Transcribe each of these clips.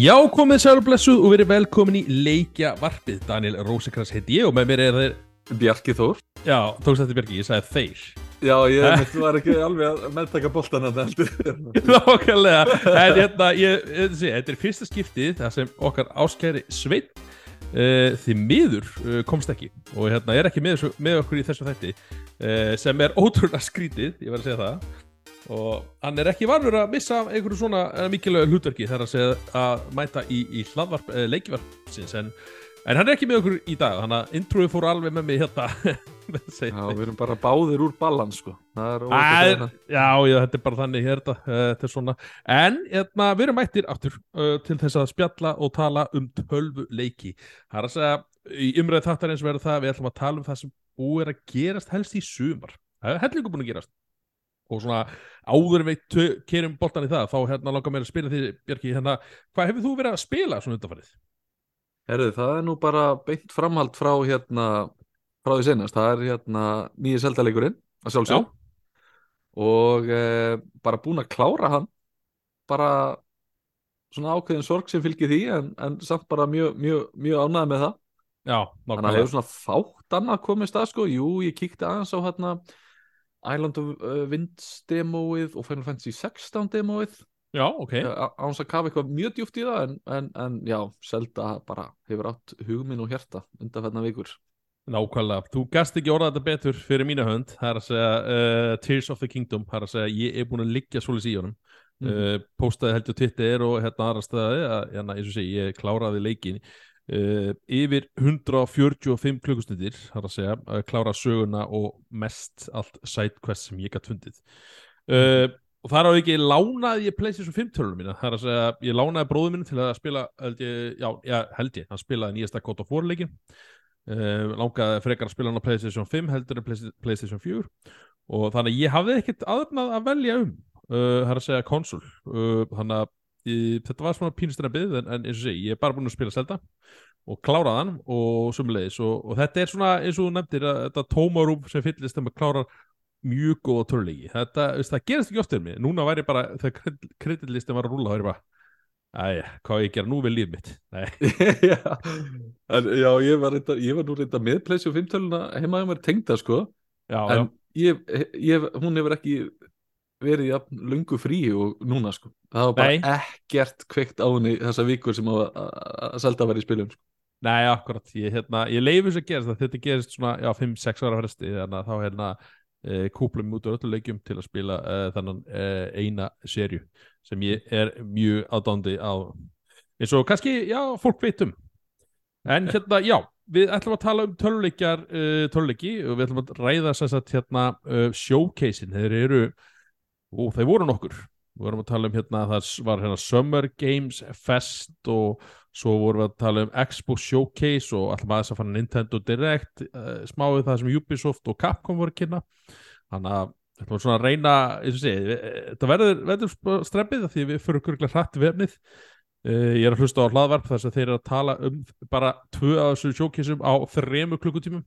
Já, komið sæl og verið velkomin í Leikja varpið. Daniel Rósekrans heiti ég og með mér er þeir, Bjarki Þór. Já, tókst þetta Björki, ég sagði þeir. Já, ég mitt var ekki alveg að meðtaka boltan að það Nákvæmlega, en hérna, ég, ég, þetta er fyrsta skiptið þar sem okkar áskæri Sveit uh, því miður uh, komst ekki. Og hérna er ekki með, með okkur í þessu þætti uh, sem er ótrúlega skrítið, ég var að segja það og hann er ekki varfur að missa einhverju svona mikilvæg hlutverki þar að segja að mæta í, í hlaðvarp, leikvarpsins en, en hann er ekki með okkur í dag. Þannig að introið fór alveg með mig hérna. Já, við erum bara báðir úr balans sko. Er Æ, já, já, þetta er bara þannig hérna, uh, þetta er svona. En hérna, við erum mættir aftur uh, til þess að spjalla og tala um tölvu leiki. Það er að segja, í umræð þáttar eins verður það við ætlum að tala um það sem búið er að gerast helst í sumar, það er hellingu búin að gerast. Og svona áður en við kerum boltan í það, þá hérna langar mér að spila því, Björki, hérna, hvað hefur þú verið að spila svona undanfarið? Herðu, það er nú bara beint framhald frá hérna frá því senast, það er hérna nýja seldaleikurinn að sjálfsög og eh, bara búin að klára hann. Bara svona ákveðin sorg sem fylgir því en, en samt bara mjög, mjög, mjög ánæði með það. Já, þannig að nákvæmlega. hefur svona fátt annað komist að sko, jú, ég kíkti aðeins á hérna Island of uh, Winds demóið og Final Fantasy 16 demóið. Já, ok, á hans að kafa eitthvað mjög djúft í það en, en, en já, Zelda bara hefur átt hugminn og hjarta undan fennar vikur. Nákvæmlega. Þú gast ekki orðað þetta betur fyrir mína hönd það er að segja uh, Tears of the Kingdom það er að segja, ég er búin að liggja svolítið í honum. Mhm. uh, postaði heldur Twitter og hérna aðra staði að, hérna, eins og segi, ég kláraði leikin uh, yfir 145 klukkustundir, það er að segja að klára söguna og mest allt sidequest sem ég gætt fundið. Uh, og þar á ekki lánaði ég PlayStation 5 tölunum mína, það er að segja ég lánaði bróðum minn til að spila held ég, já, já, held ég, hann spilaði nýjasta God of War leikin uh, langaði frekar að spila hann á PlayStation 5 heldur en Play- PlayStation 4 og þannig ég hafði ekkert aðurnað að velja um það er að segja konsul þannig að ég, þetta var svona byggð en, en eins og segi, ég er bara búin að spila Zelda og klára hann og sumulegis og, og þetta er svona eins og nefndir að þetta tómarúm sem fyllist þegar maður klárar mjög góða törleiki þetta, veist, það gerist ekki oft til mig. Núna væri bara, þegar kreditlistin var að rúla þá er ég bara Æja, hvað ég gera nú við líf mitt? Já, en, já ég, var reynda, ég var nú reynda með PlayStation 5 töluna heima hjá mér tengda sko. Já, en já, ég, ég, hún hefur ekki verið jafn lungu frí og núna sko það var bara Nei. ekkert kveikt á henni þessa vikur sem að, að, að Zelda var í spilum sko. Nei, akkurat, ég, hérna, ég leiði þess að gerast það, þetta gerist svona, já, 5-6 ára fresti, þannig að þá hérna e, kúplum út á öllu leikjum til að spila e, þannan e, eina serju sem ég er mjög aðdándi á, eins og kannski, já, fólk veit um. En hérna, já, við ætlum að tala um töluleikjar, uh, töluleiki og við ætlum að ræða sagt hérna uh, showcase-in, þeir eru, ó, þeir voru nokkur. Við vorum að tala um hérna, það var hérna Summer Games Fest og svo vorum við að tala um Expo Showcase og alltaf aðeins að fara Nintendo Direct uh, smáið það sem Ubisoft og Capcom voru að kynna. Þannig að þetta var svona að reyna og segi, eh, þetta verður, verður strempið því við fyrir okkur hrætt vefnið. Uh, ég er að hlusta á hlaðvarp þess að þeir eru að tala um bara tvö af þessu showcaseum á þremu klukkutímum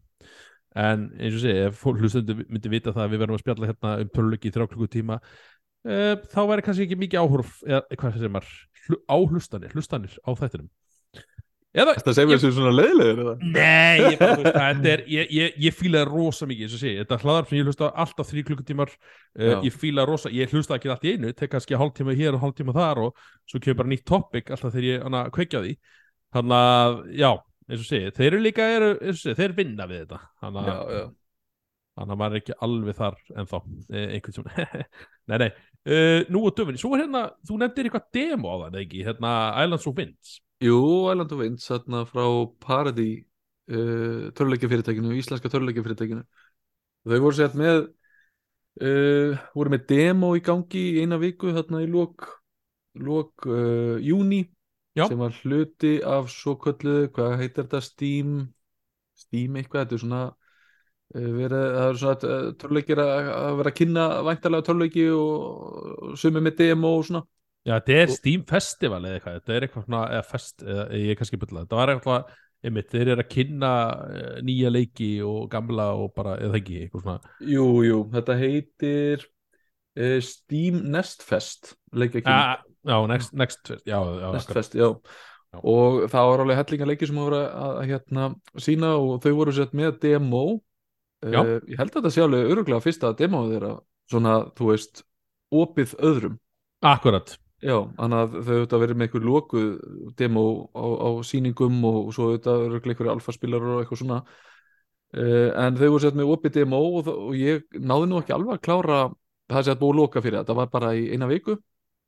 en eins og segi, ef hlustundi myndi vita það að við verðum að spjalla hérna um töluleiki í þrjá klukkutíma uh, þá væri kannski ekki mikið áhorf eða hvað sem er, hlu, áhlustanir hlustanir á þættinum. Eða, Þetta segir sem svona leiðilegur? Nei, ég, er, ég, ég, ég fíla það rosa mikið, eins og sé, þetta hlaðarp sem ég hlusta alltaf þrý klukkutímar, uh, ég fíla rosa, ég hlusta ekki allt í einu, tek kannski hálftíma hér og hálftíma þar og svo kemur bara nýtt topic alltaf þegar ég kveikja því, þannig að, já, eins og sé, þeir eru líka, eru, sé, þeir vinna við þetta, þannig að, maður er ekki alveg þar ennþá, eh, einhvern svona, nei, nei, uh, nú og döfinni, svo hérna, þú nefndir eitthvað demo á það, ekki, hérna, Islands of Winds, Jú, Island of Winds þarna frá Paradí uh, töluleikjafyrirtækinu, íslenska töluleikjafyrirtækinu. Þau voru sett með uh, voru með demo í gangi í eina viku þarna í lok uh, júni Já. sem var hluti af svo köllu, hvað heitir þetta Steam Steam eitthvað, þetta er svona uh, verið, það er svona uh, töluleikir að, að vera að kynna væntalega töluleiki og, sumi með demo og svona. Já, þetta er Og- Steam Festival eða eitthvað, þetta er eitthvað svona, eða fest, eða, ég er kannski bylla, þetta var eitthvað, einmitt, þeir eru að kynna eh, nýja leiki og gamla og bara, eða ekki, eitthvað svona, Jú, jú, þetta heitir uh, Steam Nestfest Ah, já, next, next já, já. Nestfest, já. Já. og það var alveg hellinga leiki sem voru að, að hérna, sína og þau voru sett með demo uh, ég held að þetta sé alveg öruglega fyrsta demoð þeirra svona, þú veist, opið öðrum akkurat Já, þannig að þau auðvitað verið með einhver lokuð demo á, á sýningum og svo auðvitað eru einhverju alfaspilar og eitthvað svona uh, en þau voru sett með opið demo og, og ég náði nú ekki alveg að klára það sé að búið að loka fyrir þetta, var bara í eina viku.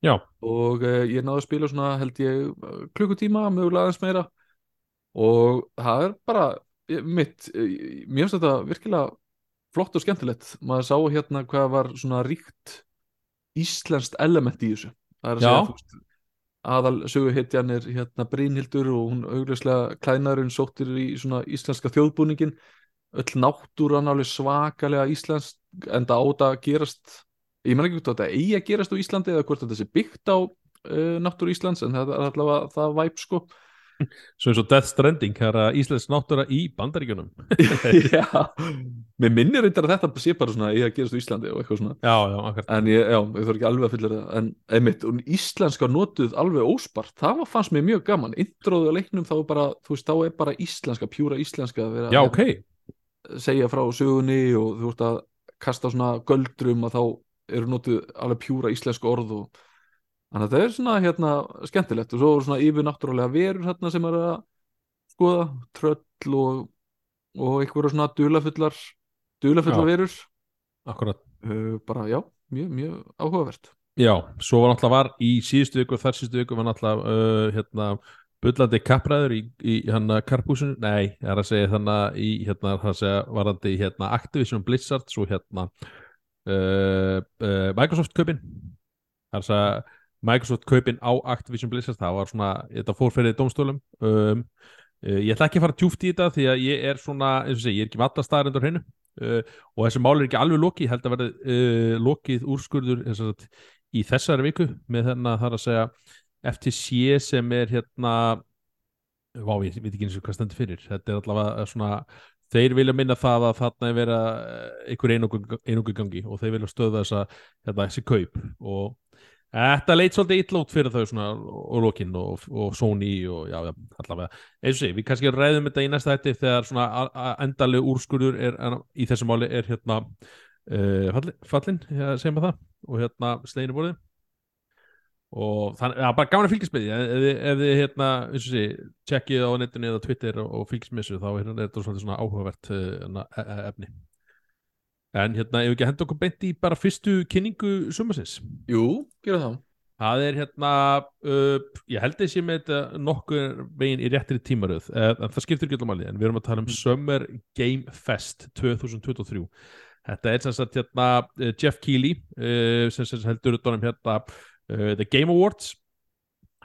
Já. og uh, ég náði að spila svona held ég eh, klukkutíma, mögulega aðeins meira. Og það er bara ég- mitt, eh, mér finnst þetta virkilega flott og skemmtilegt. Maður sá hérna hvað var svona ríkt íslenskt element í þessu. Það er að Já. segja veist aðal söguhetjan er hérna Brynhildur og hún augljóslega klænarinn sóttir í svona íslenska þjóðbúningin öll náttúran alveg svakalega íslensk en það áta að gerast ég menn ekki hvort þetta eigi að gerast á Íslandi eða hvort þetta sé byggt á uh, náttúru Íslands en það er allavega það væp sko. Svo eins og Death Stranding það er að Íslands náttúra í bandaríkjunum. Já, mér minnir reyndar að þetta sé bara svona eigi að gerast á Íslandi og eitthvað svona. Já, já, en ég, já, ég þarf ekki alveg að fylla það en einmitt, íslenska notuð alveg óspart, það var, fannst mér mjög gaman. Intróðu á leiknum þá bara, veist, þá er bara íslenska, pjúra íslenska að vera já, að ok, segja frá sögunni og þú veist að kasta svona göldrum að þá eru notuð alveg pjúra íslenska orð og þannig að það er svona hérna skemmtilegt og svo eru svona yfir náttúrulega verur hérna sem er að skoða, tröll og, og einhverja svona dulafullar dulafullar verur. Akkurat uh, bara já, mjög, mjög áhugavert. Já, svo var náttúrulega var í síðustu viku og þar síðustu viku var náttúrulega uh, hérna, bullandi kappræður í, í hérna karpúsinu, nei, ég er að segja þannig í hérna, það að segja varandi hérna Activision Blizzard, svo hérna uh, uh, Microsoft kaupin. Það er að segja Microsoft kaupin á Activision Blizzard, það var svona þetta fór fyrir dómstólum. Um, uh, ég ætla ekki að fara djúft í þetta því að ég er svona, eins og segi, ég er ekki með alla staðarendur hreinu. Uh, og þessi mál er ekki alveg lokið, ég held að verði uh, lokið úrskurður í þessari viku með þennan þar að segja FTC sem er hérna vá, ég veit ekki eins og hvað stendur fyrir. Þetta er allavega svona þeir vilja minna það að þarna er vera einhver einungu gangi og þeir vilja stöða þessa, hérna, þessi kaup. Og þetta leit svolítið illa út fyrir þau svona og lokinn og, og Sony og já, allavega. Eins og sé, við kannski ræðum þetta í næsta hætti þegar svona endaleg úrskurður er, í þessu máli er hérna uh, fallin, fallin segjum við það og hérna sleginu borðið og þannig, já, bara gaman að fylgjast með því. Ef, þið- ef þið hérna, eins og sé tjekkið á netinu eða Twitter og, og fylgjast með þessu þá hérna, er þetta svona áhugavert uh, e e efni. En hérna, ef við ekki að henda okkur beint í bara fyrstu kynningu sumarsins? Jú, gera það. Það er hérna, uh, ég held að ég sé með þetta nokkur veginn í réttri tímaröð, uh, en það skiptir ekki allir máli, en við erum að tala um Summer Game Fest 2023. Þetta er sem sagt hérna uh, Jeff Keighley, uh, sem, sem heldur utanum hérna The Game Awards.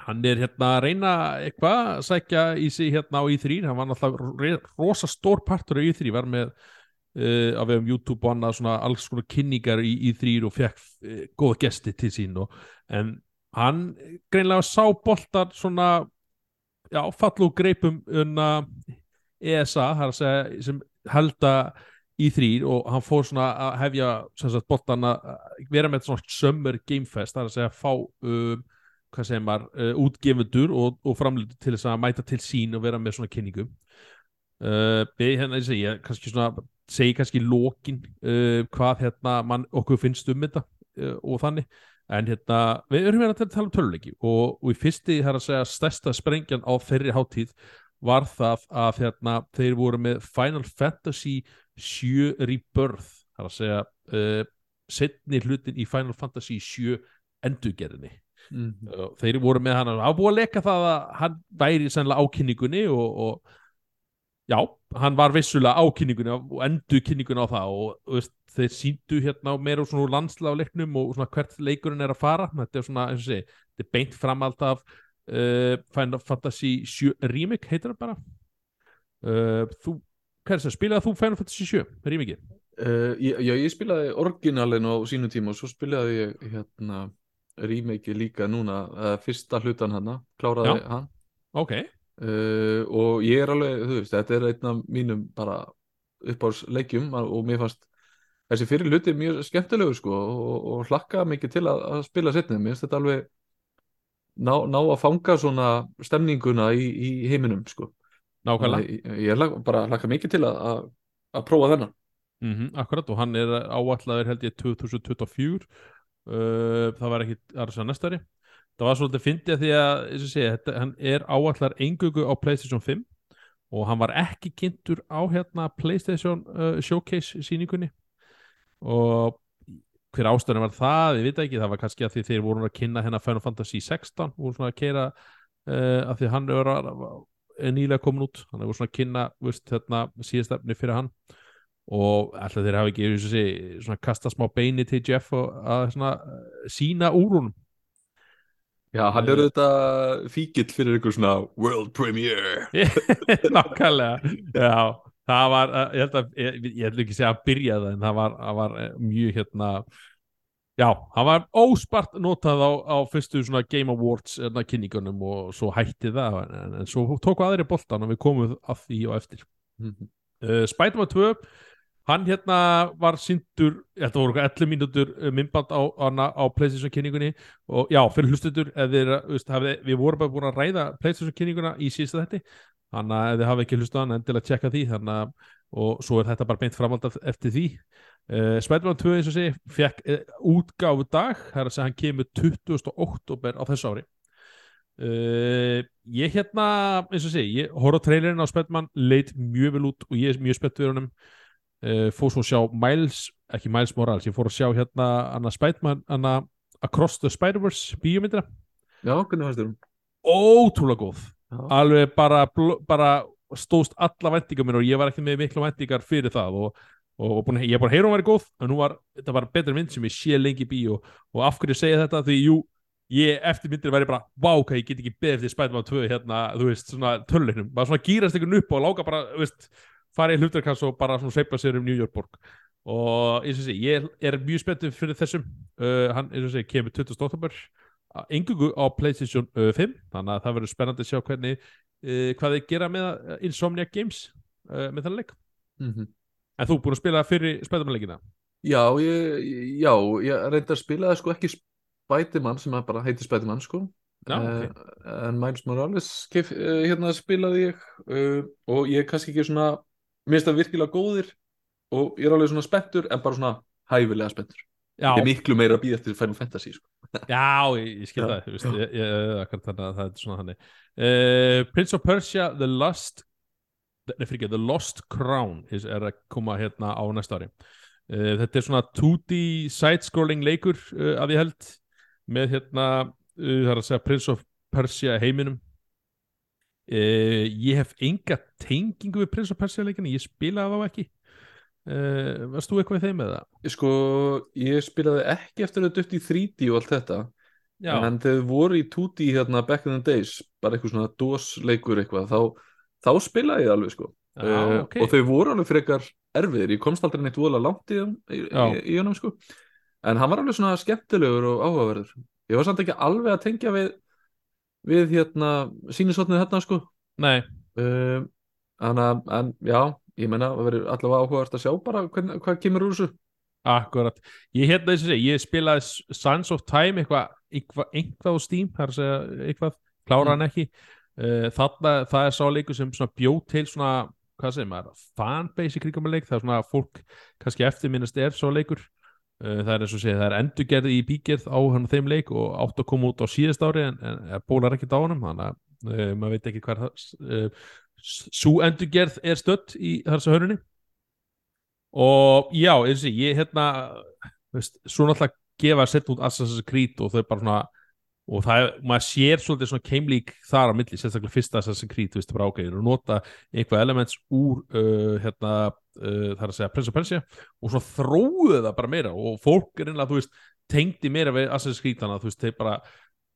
Hann er hérna að reyna eitthvað að sækja í sig hérna á E3, hann var náttúrulega rosa stór partur á E3, var með uh, af vegum YouTube og annað svona alls konar kynningar í, í þrýr og fekk uh, góða gesti til sín og, en hann greinlega sá boltar svona já, fallu greipum unna ESA, það er að segja sem halda í þrýr og hann fór svona að hefja sagt boltan að vera með svona Summer Game Fest, það er að segja að fá um, hvað segir maður, uh, útgefundur og, og framlýtur til þess að mæta til sín og vera með svona kynningum. Uh, hérna, ég segi, ég kannski svona segi kannski lokin uh, hvað hérna mann, okkur finnst um þetta uh, og þannig. En hérna, við erum hérna til að tala um töluleiki og, og í fyrsti, það er að segja stærsta sprengjan á þeirri hátíð var það að hérna, þeir voru með Final Fantasy 7 Rebirth það er að segja uh, setni hlutin í Final Fantasy 7 endurgerðinni. Mm. og þeir voru með hann að búið að leka það að hann væri sennilega ákynningunni og, og já, hann var vissulega ákynningunni og endur kynningunni á það og, og veist, þeir síndu hérna meira úr svona landslega á leiknum og svona hvert leikurinn er að fara. Þetta er svona, eins og sé, þetta er beint framald af uh, Final Fantasy 7 Remake heitir það bara. Uh, þú, hvað er það, spilaði þú Final Fantasy 7 Remake? Uh, ég, já, ég spilaði orginalin á sínu tíma og svo spilaði ég hérna remake líka núna uh, fyrsta hlutan hana, kláraði Já. hann. Ok, uh, og ég er alveg, þú veist, þetta er einn af mínum bara uppáðsleikjum og mér fannst þessi fyrir hluti mjög skemmtilegur sko og, og hlakka mikið til að, að spila setni mér finnst þetta alveg ná, ná að fanga svona stemninguna í, í heiminum sko nákvæmlega. Ég, hlakka, bara hlakka mikið til að, að, að prófa þennan. Mm akkurat og hann er áallar held ég 2024 uh, það var ekki aðra næsta ári það var svolítið fyndið því að og segja, þetta, hann er áallar engugu á Playstation 5 og hann var ekki kynntur á hérna Playstation uh, Showcase síningunni og hver ástæðan var það, ég veit ekki. Það var kannski að því þeir voru að kynna hérna Final Fantasy 16 voru svona að keira uh, að því hann er, er nýlega komin út. Hann voru svona kynna veist, hérna, síðastefni fyrir hann. Og alltaf þeir hafa ekki sé, svona kasta smá beini til Jeff og að svona, sína úr honum. Já, hann er auðvitað fíkill fyrir einhver svona world premiere. Nákvæmlega, já. Það var, uh, ég held að ég, ég held ekki að segja að byrja það en það var, var uh, mjög hérna já, hann var óspart notað á, á fyrstu svona Game Awards hérna, kynningunum og svo hætti það en, en svo tóku aðri boltan og við komum að því og eftir. Mhm. uh, Spider-Man 2 hann hérna var sindur þetta voru eitthvað 11 mínútur uh, myndband á, á, PlayStation kynningunni. Og já, fyrir hlustundur við vorum bara búin að ræða PlayStation kynninguna í síðasta þetti þannig að ef þið hafa ekki hlustað hann endilega tjekka því. Þannig að og svo er þetta bara beint framhald eftir því uh, Spider-Man 2 eins og segi fekk uh, útgáfu dag það er að segja hann kemur 20. oktober á þessu ári uh, ég hérna eins og segi, ég horf á trailerinn á Spider-Man leit mjög vel út og ég er mjög spennt við honum uh, fór svo að sjá Miles, ekki Miles Morales ég fór að sjá hérna Anna Spider-Man Anna Across the Spider-Verse bíómyndina Já, hvernig fannst þér hún? ótrúlega góð Já. alveg bara, bara stóðst alla vendingar mér og ég var ekki með miklu vendingar fyrir það og, og, og búin, ég er búin að heyra hún væri góð en var, þetta var betri mynd sem ég sé lengi í bíó og af hverju segja þetta? Því jú, ég eftir myndir væri bara vá hvað ég get ekki beðið eftir Spider-Man 2 hérna, þú veist, svona töluleiknum. Bara svona gýrast einhvern upp og lága bara, þú veist fara í hlutarkans og bara svona sveifla sér um New York borg. Og eins og sé, ég er mjög spenntið fyrir þessum. Uh, hann, eins og sé, kemur 20. oktober engungu á PlayStation uh, 5 þannig að það verður spennandi að sjá hvernig uh, hvað þeir gera með uh, Insomniac Games uh, með þannig leik? Mm en þú búin að spila fyrir Spiderman-leikina? Já, ég, já, ég reyndi að spila sko ekki Spiderman sem bara heitir Spiderman sko. Já, ok. Eh, en Miles Morales kef, hérna spilaði ég uh, og ég er kannski ekki svona það virkilega góðir og ég er alveg svona spenntur en bara svona hæfilega spenntur. Já, ég er miklu meira að býða eftir Final Fantasy sko. Já, ég, ég skil það þannig að það er svona hann uh, Prince of Persia The Lost ekki, The Lost Crown is, er að koma hérna á næsta ári. Uh, Þetta er svona 2D side-scrolling leikur uh, að ég held með hérna, það er að segja Prince of Persia heiminum. Ég hef enga tengingu við Prince of Persia leikinu, ég spilaði þá ekki uh, Varst þú eitthvað í þeim með það? sko, ég spilaði ekki eftir að dutt í 3D og allt þetta Já, en þegar voru í 2D hérna back in the days bara eitthvað svona DOS leikur eitthvað þá, þá spilaði ég alveg sko. Já Eh, ok. og þau voru alveg frekar erfiðir ég komst aldrei neitt voðalega langt í, í, í honum sko. En hann var alveg svona skemmtilegur og áhugaverður. Ég var samt ekki alveg að tengja við við hérna sínisotnið hérna sko. Nei, uh, en, en já ég menna það verður allavega áhugavert að sjá bara hvern, hvað kemur úr þessu. Akkurat, ég hérna þess að segja, ég spilaði Sands of Time eitthvað eitthvað á Steam, það er að segja eitthvað, klára hann ekki. Uh, þarna, það er sá leikur sem bjóð til svona, hvað segir maður fanbase í kringum að leik, það er svona fólk kannski eftirminnast er svo leikur. Uh, það er eins og segja, það er endurgerði í bígerð á hann þeim leik og átt að koma út á síðast ári en, en bólar ekkert á honum þannig að uh, maður veit ekki hvað svo endurgerð er stödd í þessu hörunni og já, eins og ég hérna veist, svo náttúrulega gefa að setja út Assassin's Creed og þau bara svona og það er, maður sér svolítið svona keimlík þar á milli, sérstaklega fyrsta Assassin's Creed þú veist, bara ok, og nota eitthvað elements úr uh, hérna uh, það er að segja Prince of Persia og svo þróuðu það bara meira og fólk er einlega, þú veist, tengdi meira við Assassin's Creed þannig að þú veist, þeir bara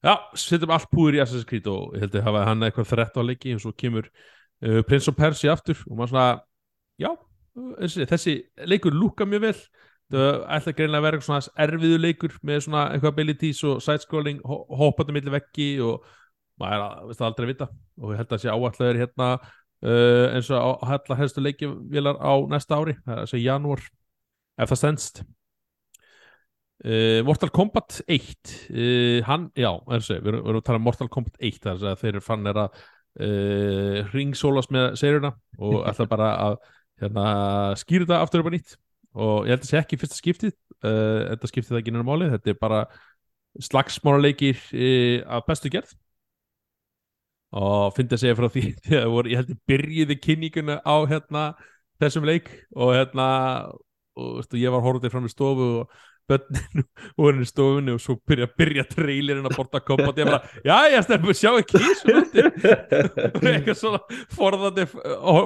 já, setjum allt púður í Assassin's Creed og ég held að hafa hann eitthvað þrett á leiki og svo kemur uh, Prince of Persia aftur og maður svona, já þessi, leikur lúka mjög vel. Það ætla greinlega að vera svona erfiðu leikur með svona eitthvað abilities og side-scrolling, ho- hoppandi milli veggi og maður er að, veist það aldrei vita. Og ég held að sé áallegur hérna uh, eins og á hella helstu leikjavélar á næsta ári, það er að segja janúar ef það stendst uh, Mortal Kombat 1 uh, hann, já, er þessi, við erum að tala um Mortal Kombat 1 þar sem að þeir fann er að uh, ringsólast með segjurina og ætla bara að hérna, skýra þetta aftur upp á nýtt. Og ég held að sé ekki fyrsta skiptið uh, þetta skiptið það ekki nefnum máli. Þetta er bara slagsmálarleikir uh, af bestu gerð. Og fyndi að segja frá því voru, ég held að byrjiði kynninguna á hérna þessum leik. Og hérna og veistu, ég var horfðið fram í stofu og börnin voru inn í stofunni og svo byrja að byrja trailirinn að borta kombat ég bara, já ég stefnum, sjá ekki og eitthvað svona forðandi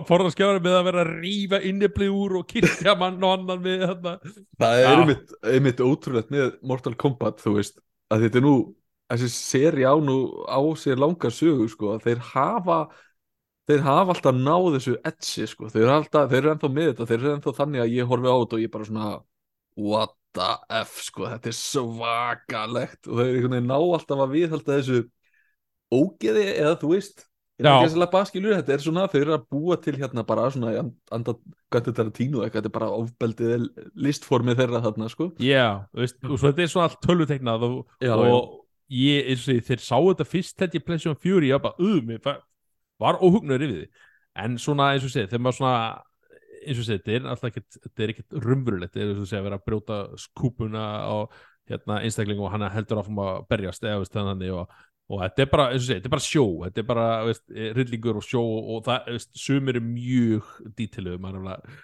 forðanskjáður með að vera að rífa inniblið úr og kyrkja mann og annan við hérna Það er einmitt, einmitt ótrúlegt með Mortal Kombat, þú veist, að þetta er nú, þessi seri á nú á sér langa sögu, sko, að þeir hafa, þeir hafa alltaf náð þessu edsi, sko, þeir alltaf, þeir eru ennþá með þetta, þeir eru ennþá þannig að ég horfi á þetta og ég bara svona, what the f, sko, þetta er svakalegt og þeir einhvern veginn ná alltaf að viðhalda þessu ógeði eða þú veist, Já. baskilur, þetta er svona, þeir eru að búa til hérna bara svona, í and- anda, hvað þetta er að tínu eitthvað, þetta er bara ofbeldið listformið þeirra þarna, sko. já, veist, og svo þetta er svona allt tölvuteiknað og, Já, og ég, eins og því, þeir sáu þetta fyrst þetta í Playstation 4, ég var bara, uh, mér var óhugnur yfir því en svona eins og segið, þegar maður svona eins og segið, þetta er alltaf ekkert þetta er ekkert rumverulegt, þetta er eins og segið að vera að brjóta skúpuna á hérna einstakling og hann heldur áfram að berjast eða veist þannig og, og þetta er bara eins og segið, þetta er bara sjó, þetta er bara veist, rillingur og sjó og það, veist, sumir er mjög dítiluð, maður er alveg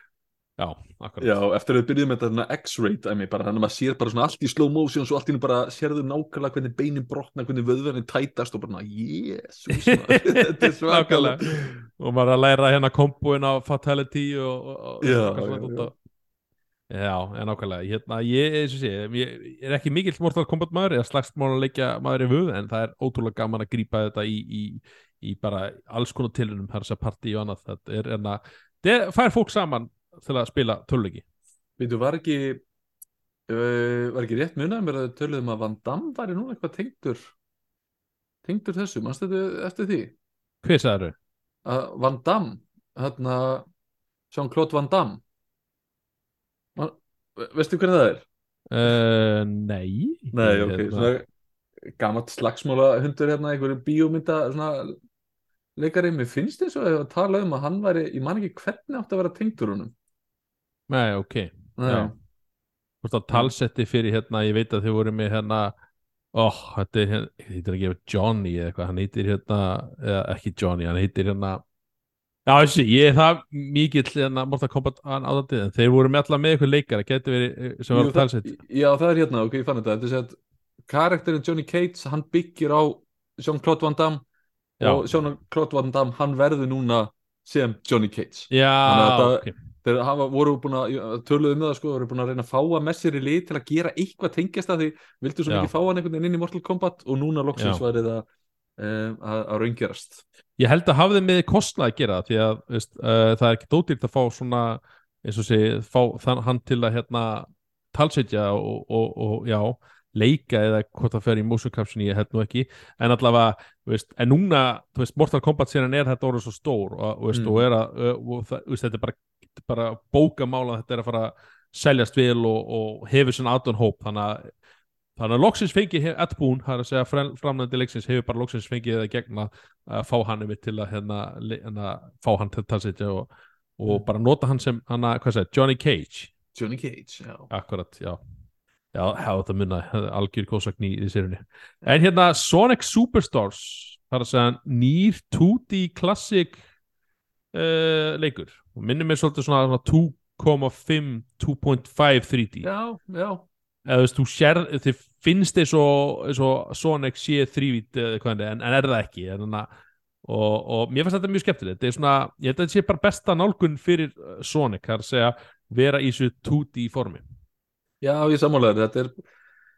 já, akkurat. Já, eftir að við byrjuðum með þetta bara, þannig að maður sér bara svona allt í slow motion svo allt í nú bara sérðu nákvæmlega hvernig beinin brotna hvernig vöðverðin tætast og bara, jésus þetta er svakalega og maður er að læra hérna komboin á Fatality og, og, og Já, svona já, dót og- já, en nákvæmlega. Hérna, ég, og sé, ég, ég er ekki mikill Mortal Kombat maður eða slagsmál að leikja maður í vöð en það er ótrúlega gaman að grípa þetta í, í, í bara alls konar tilunum þar sem partí og annað þetta er enna, það fær fólk saman til að spila töluleiki Veitu, var ekki uh, var ekki rétt munað mér að töluðum að Van Damme væri núna eitthvað tengdur? Tengdur þessu, mannstu þetta eftir því? Hver sagður þau? Van Damme hérna, Jean-Claude Van Damme. Man, veistu hver það er? Uh, nei. Nei, ok, hérna, svona gammalt slagsmála hundur hérna, einhverju bíómynda svona leikari, mér finnst eins og að tala um að hann væri, ég man ekki hvernig átti að vera tengdur honum nei, ok. Þú veist að talsetti fyrir hérna, ég veit að þau voru með hérna oh, þetta er hérna, heitir ekki Johnny eða eitthvað, hann heitir hérna eða ekki Johnny, hann heitir hérna já, þessi, ég er það mikill hérna, Mortal Kombat hann áðandi, en þeir voru með allar með eitthvað leikara, getur verið eh, sem var Jú, talsett það, já, það er hérna, ok, ég fann þetta. Þetta er að karakterin Johnny Cates hann byggir á Jean-Claude Van Damme Já. og Jean-Claude Van Damme hann verður núna sem Johnny Cates. Já, að ok þeir hafa, voru búin að, töluðu um það sko, voru búin að reyna að fáa með sér í lið til að gera eitthvað tengjast að því. Vildu svo mikið fá hann einhvern veginn inn í Mortal Kombat og núna loksins var það um, að, að raungerast. Ég held að hafði með kostnað að gera því að veist, uh, það er ekki dótýrt að fá svona eins og sé, fá þann, hann til að hérna talsetja og, og, og já, leika eða hvort það fer í motion caption ég held nú ekki. En allavega, veist, en núna veist, Mortal Kombat séran er þetta orðið svo stór og, veist, Mm. og að uh, og, það, veist, þetta er bara, bara bókamála þetta er að fara að seljast vel og, og hefur svona aðdun hóp þannig að Þannig að loksins fengi Ed Boon, það er að segja fram- framleiðandi leiksins, hefur bara loksins fengið það gegna að fá hann yfir til að hérna, hérna, fá hann til að talsetja og, og bara nota hann sem hana, hvað segir, Johnny Cage. Johnny Cage, já. Akkurat, já. Já, þetta munna, algjör kósakni í sérunni. En hérna Sonic Superstars það er að segja nýr 2D Classic uh, leikur. Og minnum mér svolítið svona, svona 2,5 2.5 3D já, já, eða þú veist, þú sér, þið finnst og, eins og Sonic sé þrývít eða hvað en, en er það ekki en, og, og mér finnst þetta mjög skemmtilegt. Þetta er svona, ég held að þetta sé bara besta nálgun fyrir uh, Sonic, það er að segja vera í þessu 2D formi. Já, ég sammálaður þetta er,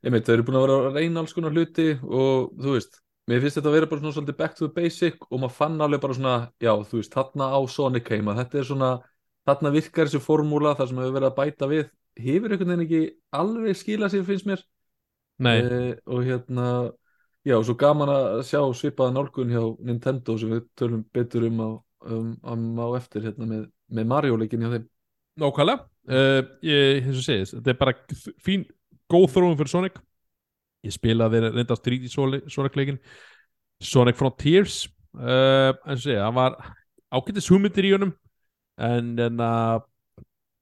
einmitt, þau eru búin að vera að reyna alls konar hluti og þú veist mér finnst þetta að vera bara svona svolítið back to the basic og maður fann alveg bara svona, já, þú veist þarna á Sonic heima, þetta er svona þarna virkar þessu formúla, það sem hefur verið að bæta við hefur einhvern veginn ekki alveg skilað sér finnst mér. Nei, Eh, og hérna já, svo gaman að sjá svipaða nálgun hjá Nintendo sem við tölum betur um á, um, um, á eftir hérna með, með Mario leikin hjá þeim. Nákvæmlega. Uh, ég, eins og segist, þetta er bara fín, góð þróun fyrir Sonic ég spilaði reyndast 3D Soli- Sonic leikin Sonic Frontiers uh, eins og segja, það var ágættis hugmyndir í honum en, en uh,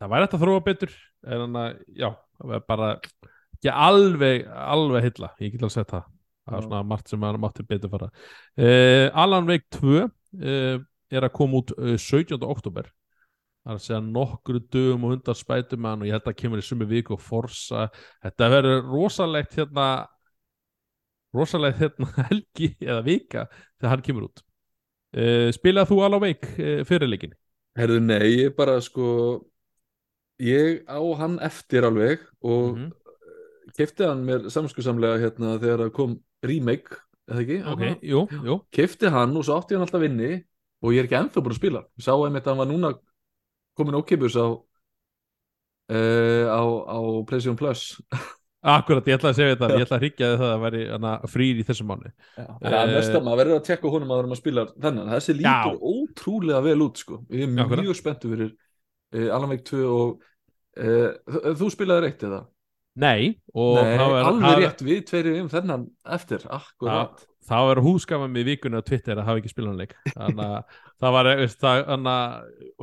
það væri hægt að þróa betur en en, uh, já, það var bara ekki alveg, alveg hylla ég get alveg sett það. Það er svona margt sem maður mátti betur fara. Alan Wake 2 uh, er að koma út uh, 17. oktober það er að segja nokkru dögum og hundar spætumann og ég held að kemur í sumi viku og forsa þetta verður rosalegt hérna rosalegt hérna helgi eða vika þegar hann kemur út. Uh, spilað þú Alan Wake uh, fyrirleikin Herðu, nei, ég bara sko ég á hann eftir alveg og Mhm. kefti hann mér samskusamlega hérna þegar kom remake, eða ekki? ok, jú, jú. Kefti hann og svo átti hann alltaf inni og ég er ekki ennþá búin að spila. Ég sá einmitt að hann var núna komin ókipus á uh, á, á PlayStation Plus Akkurat, ég ætla að segja þetta, ég ætla að hryggja það að það væri frýr í þessum mánu það er Eh, mest að maður verður að tekka honum að maður spila þennan, þessi lítur Já. ótrúlega vel út sko, ég er Akkurat. mjög spenntu fyrir uh, Alan Wake 2 og uh, þú spilaði reitt eða? Nei, Nei, er, alveg það- rétt, við tveiri um þennan eftir, akkurat þá er húsgafa með vikunni á Twitter að hafa ekki spilað hann leik. Þannig að það var veist, það,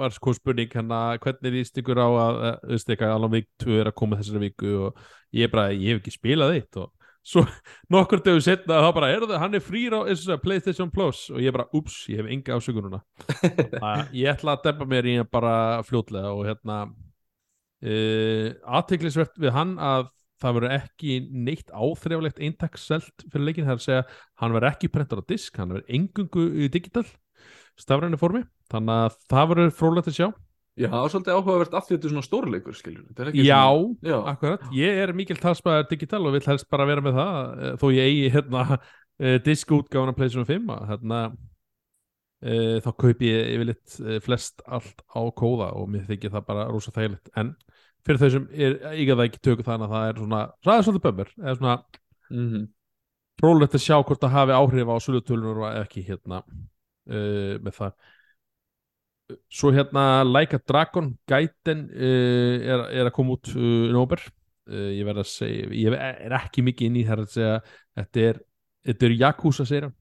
var sko spurning hana, hvernig líst ykkur á að eh, Wake 2 er að koma þessari viku og ég bara, ég hef ekki spilað eitt og svo nokkur dögur setna þá bara, er það, hann er frýr á eins og segja, PlayStation Plus. Og ég bara, ups, ég hef enga ásökununa ég ætla að dempa mér í bara fljótlega og hérna uh, aðteklisvert við hann að það verður ekki neitt áþrjáflegt eintakselt fyrir leikin, það er að segja hann verður ekki prentar á disk, hann verður engungu í digital stafræni formi þannig að það verður frólægt að sjá. Já, svolítið áhugavert af því þetta er svona stórleikur, er Já, svona, já, akkurat, ég er mikil talsmaður digital og vil helst bara vera með það eh, þó ég eigi hérna eh, diskútgáfuna PlayStation 5 að, hérna uh, þá kaupi ég yfirleitt flest allt á kóða og mér þykir það bara rosa þægilegt. En fyrir þau sem er ekki að það ekki tökur þannig að það er svona, svolítið bömmur. Eða svona mm rólegt að sjá hvort það hafi áhrif á sölutölunur og ekki hérna uh, með það. Svo hérna Like a Dragon Gaiden uh, er, er að koma út uh, í nóber ég verð að segja, ég er ekki mikið inn í það að segja, þetta er þetta er Yakuza segir hann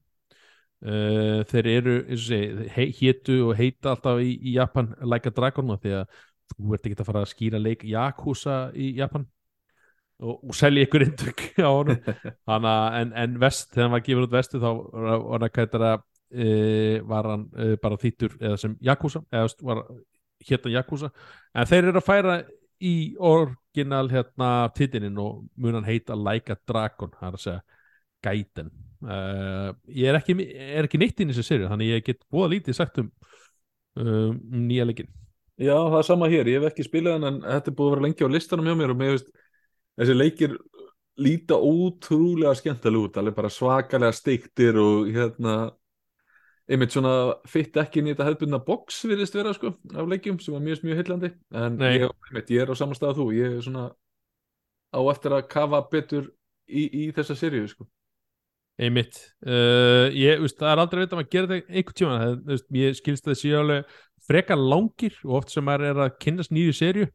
þeir eru, eins og segi he, hétu og heita alltaf í, í Japan Like a Dragon og því að þú ert ekki að fara að skýra leik Yakuza í Japan. Og, og selja ykkur indrygg á honum. Hanna, en, en vest, þegar hann var gefin út vestu þá var hann að uh, var hann uh, bara þýttur eða sem Yakuza hérna Yakuza. En þeir eru að færa í orginal hérna titilinn og mun hann heita Like a Dragon það er að segja Gaiden. Uh, ég er ekki, er ekki neitt inn í þessu serið þannig ég get búða lítið sagt um, um nýja leikin Já, það er sama hér, ég hef ekki spilað hann en þetta er búið að vera lengi á listanum hjá mér og mér veist, þessi leikir líta ótrúlega skemmtilega út alveg bara svakalega steiktir og hérna einmitt svona fitt ekki inn í þetta hefðbundna box virðist vera sko af leikjum sem var mjög mjög heillandi. En ég, einmitt, ég er á samastað þú. Ég er svona á eftir að kafa betur í, í þessa seríu sko. Einmitt. Uh, ég, veist, það er aldrei veit að maður gera þetta einhvern tíma það, veist, ég skilst að það alveg frekar langir og oft sem maður er að kynnast nýju serju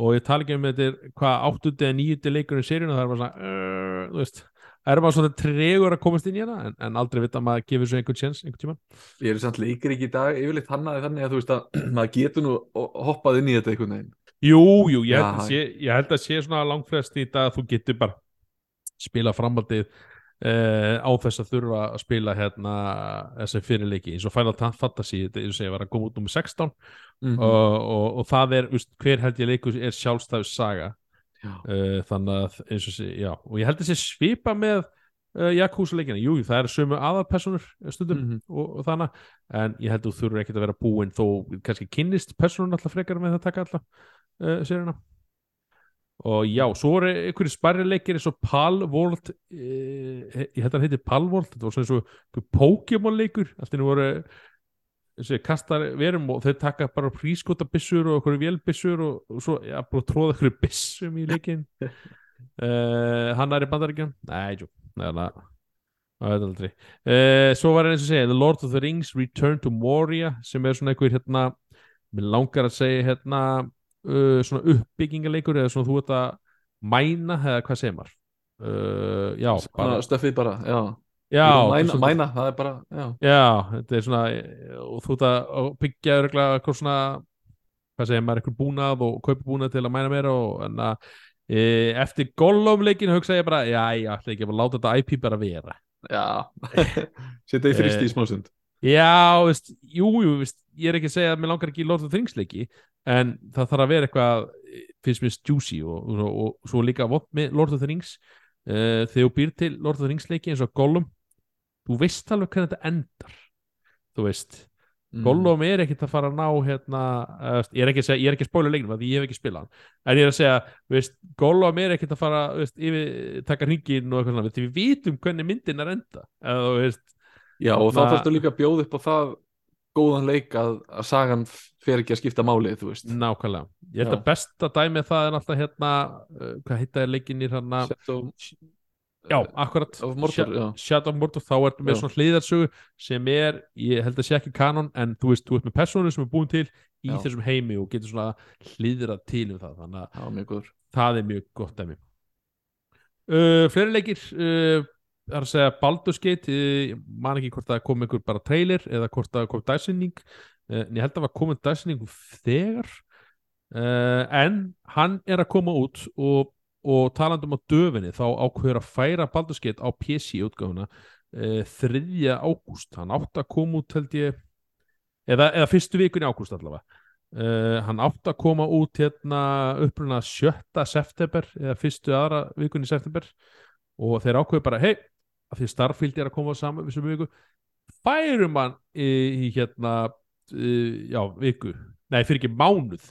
og ég tala ekki um þetta hvað áttundi eða nýjundi leikur í seríun og það er bara svona uh, þú veist, það er bara svona tregur að komast inn í hana en, en aldrei veit að maður gefur svo einhvern tjens einhvern tíma Ég er samt leikir ekki í dag yfirleitt hannaði þannig að þú veist að maður getur nú hoppað inn í þetta einhvern veginn. Jú, jú, ég held, sé, ég held að sé svona langfrest í þetta að þú getur bara spila framhaldið uh, á þess að þurfa að spila hérna þessi fyrirleiki eins og Final Fantasy þetta er að segja var að koma út um 16 mm og, og, og það er, úst, hver held ég leikur er sjálfstæðu saga. Uh, þannig að eins og sé, já og ég held sé svipa með uh, Yakuza leikina, jú, það eru sömu aðalpersonur stundum Mhm. og, og þannig en ég held þú þurfur ekkert að vera búinn þó kannski kynnist personun alltaf frekar með það að taka alltaf sérina og já, svo voru einhverju sparri leikir eins og Palworld uh, ég held að heiti Palworld þetta var svona eins og Pokémon leikur allt inni voru þessi kastar verum og þeir taka bara prískota byssur og okkur vélbyssur og, og svo, já, bara tróða okkur byssum í leikin uh, hann er í bandaríkjum nei, jú, neða það veit aldrei. Uh, svo var eins og segja The Lord of the Rings Return to Moria sem er svona einhver hérna mér langar að segja hérna uh, svona uppbyggingaleikur eða svona þú ert að mæna eða hvað segir maður uh, já, bara, Svona stöffið bara, já, já, mæna, svona- mæna, það er bara já, já, þetta er svona og þú ert að byggja eitthvað svona hvað segir maður, eitthvað búnað og kaupa búnað til að mæna meira og en að e, eftir golfleikin hugsa ég bara, já, ég ætla ekki að láta þetta IP bara vera. Já. setja í fristi Eh, í smásund Já, veist, jú, jú, veist, ég er ekki að segja að mér langar ekki í Lord of the Rings leiki en það þarf að vera eitthvað finnst mér juicy og, og, og svo líka vott með Lord of the Rings uh, þegar þú býr til Lord of the Rings leiki eins og Gollum þú veist alveg hvernig þetta endar þú veist, Mm. Gollum er ekkert að fara að ná hérna, uh, ég er ekki að segja, ég er ekki að spóla leiknum því ég hef ekki spilað hann en ég er að segja, þú veist, Gollum er ekkert að fara þú veist, yfir, taka hringin og eitthvað við vitum hvernig myndin er enda eða þú veist, Já, og þá Þarna- þarfstu líka að bjóða upp á það góðan leik að, að sagan fer ekki að skipta máli, þú veist Nákvæmlega, ég held Já. að besta dæmi það er alltaf hérna, uh, hvað heitaði leikinir hérna, Shadow já, akkurat of Mordor, Sha- já. Shadow of Mordor, þá ertu með Já. svona hliðarsögu sem er, ég held að sé ekki kanon en þú veist, þú ert með persónu sem er búin til í Já. þessum heimi og getur svona hliðrað til um það, þannig að Já, mjög góður það er mjög gott dæmi uh, Fleiri leikir uh, það er að segja Baldur's Gate uh, ég man ekki hvort það kom einhver bara trailer eða hvort það kom dagsinning uh, en ég held að það var komin dagsinning þegar uh, en hann er að koma út og, og talandum á döfinni þá ákveður að færa Baldur's Gate á PC útgáfuna uh, 3. ágúst hann átt að koma út held ég eða, eða fyrstu vikun í ágúst allavega Uh, hann átt að koma út hérna uppruna 7. september eða fyrstu aðra vikun í september og þeir ákveðu bara hei, að því starffíld er að koma saman við sem viku færum hann í, í hérna uh, já, viku, nei fyrir ekki mánuð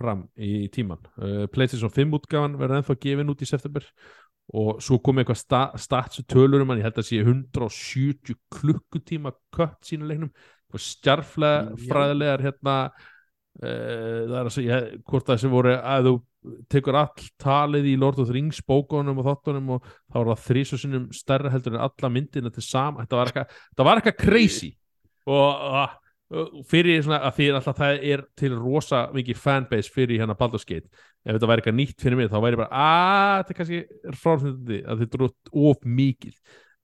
fram í tíman uh, PlayStation 5 útgáfan verður ennþá gefin út í september og svo kom eitthvað sta, statsu tölur um hann, ég held að sé 170 klukkutíma kött sína leiknum og stjarflega Já. fræðilegar hérna uh, það er að segja hvort það sem voru að þú tekur all talið í Lord of the Rings bókunum og þáttunum og þá er það þrísvarsinnum stærra heldur en alla myndina til sama. Þetta var eitthvað, þetta crazy. Og uh, uh, fyrir svona að því alltaf það er til rosa mikið fanbase fyrir hérna Baldur's Gate. Ef þetta væri eitthvað nýtt fyrir mig þá væri bara að þetta er kannski fráfnandi að þetta er of mikið.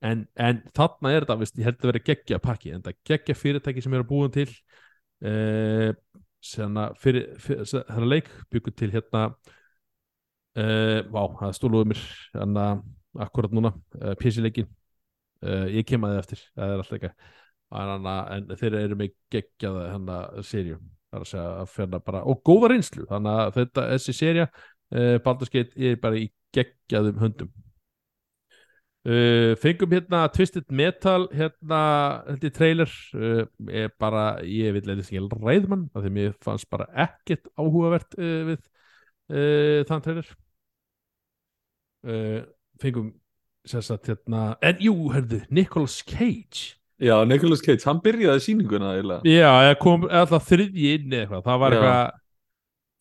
En, en þarna er þetta, ég held að vera geggja pakki en það geggja fyrirtæki sem eru búin til uh, þennan leik byggur til hérna uh, vá, það stóluðu mér hérna akkurat núna uh, PC-leikin uh, ég kem að þið eftir, það er alltaf ekki en, þeir eru með geggjaða hérna bara, og góða reynslu. Þannig að þetta, þessi uh, Baldur's Gate er bara í geggjaðum höndum Uh, fengum hérna Twisted Metal hérna, þetta er trailer uh, er bara, ég vil eitthvað ekki ræðmann, af því mér fannst bara ekkert áhugavert uh, við þann trailer fengum sérstætt hérna, en jú, herðu Nicolas Cage Já, Nicolas Cage, hann byrjaði sýninguna eiginlega. já, eða kom alltaf þriðji inn eða eitthvað, það var Já. eitthvað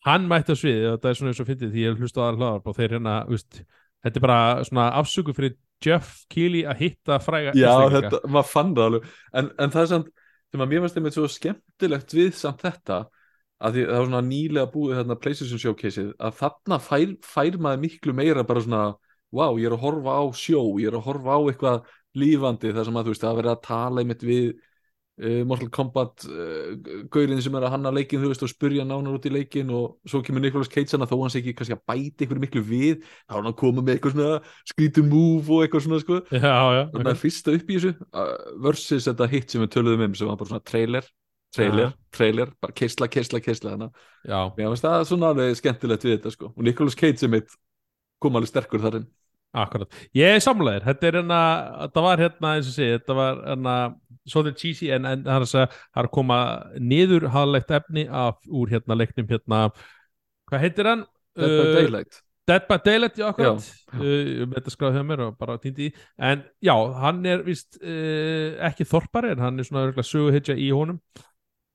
hann mætti á sviði, þetta er svona eins og fyndið því ég hlusta á aðra hlaðar og þeir hérna, veist þetta er bara svona afsöku fyrir Jeff Keighley að hitta fræga Já, þetta, maður fann það alveg. En, en það er samt, sem að mér fannst einmitt svo skemmtilegt við samt þetta að því það var svona nýlega búið þarna PlayStation showcaseið, að þarna fær, fær maður miklu meira bara svona wow, ég er að horfa á sjó, ég er að horfa á eitthvað lífandi þar sem að þú veist, það verið að tala einmitt við uh, Mortal Kombat uh, gaurinn sem er að hanna leikin, þú veist, og spurja nánar út í leikin og svo kemur Nicolas Cage hana þó hann sé ekki kannski að bæta ykkur miklu við þá er hann að koma með eitthvað svona skrítum move og eitthvað svona sko. Já, já, þannig að fyrsta upp í þessu uh, versus þetta hit sem við töluðum um sem var bara svona trailer, trailer, trailer bara keisla, keisla, keisla þannig að það svona alveg skemmtilegt við þetta sko. Og Nicolas Cage sem mitt kom alveg sterkur þar inn. Akkurat. Ég er samlegaðir, þetta er hérna þetta var hérna, eins og sé, þetta var hérna svolítið cheesy en, en það er að það koma niður haðlegt efni af, úr hérna leiknum hérna. Hvað heitir hann? Dead by Uh, Daylight. Dead by Daylight, já, akkurat. Uh, um þetta skráði hjá mér og bara týndi en já, hann er vist uh, ekki þorpari en hann er svona söguhetja í honum.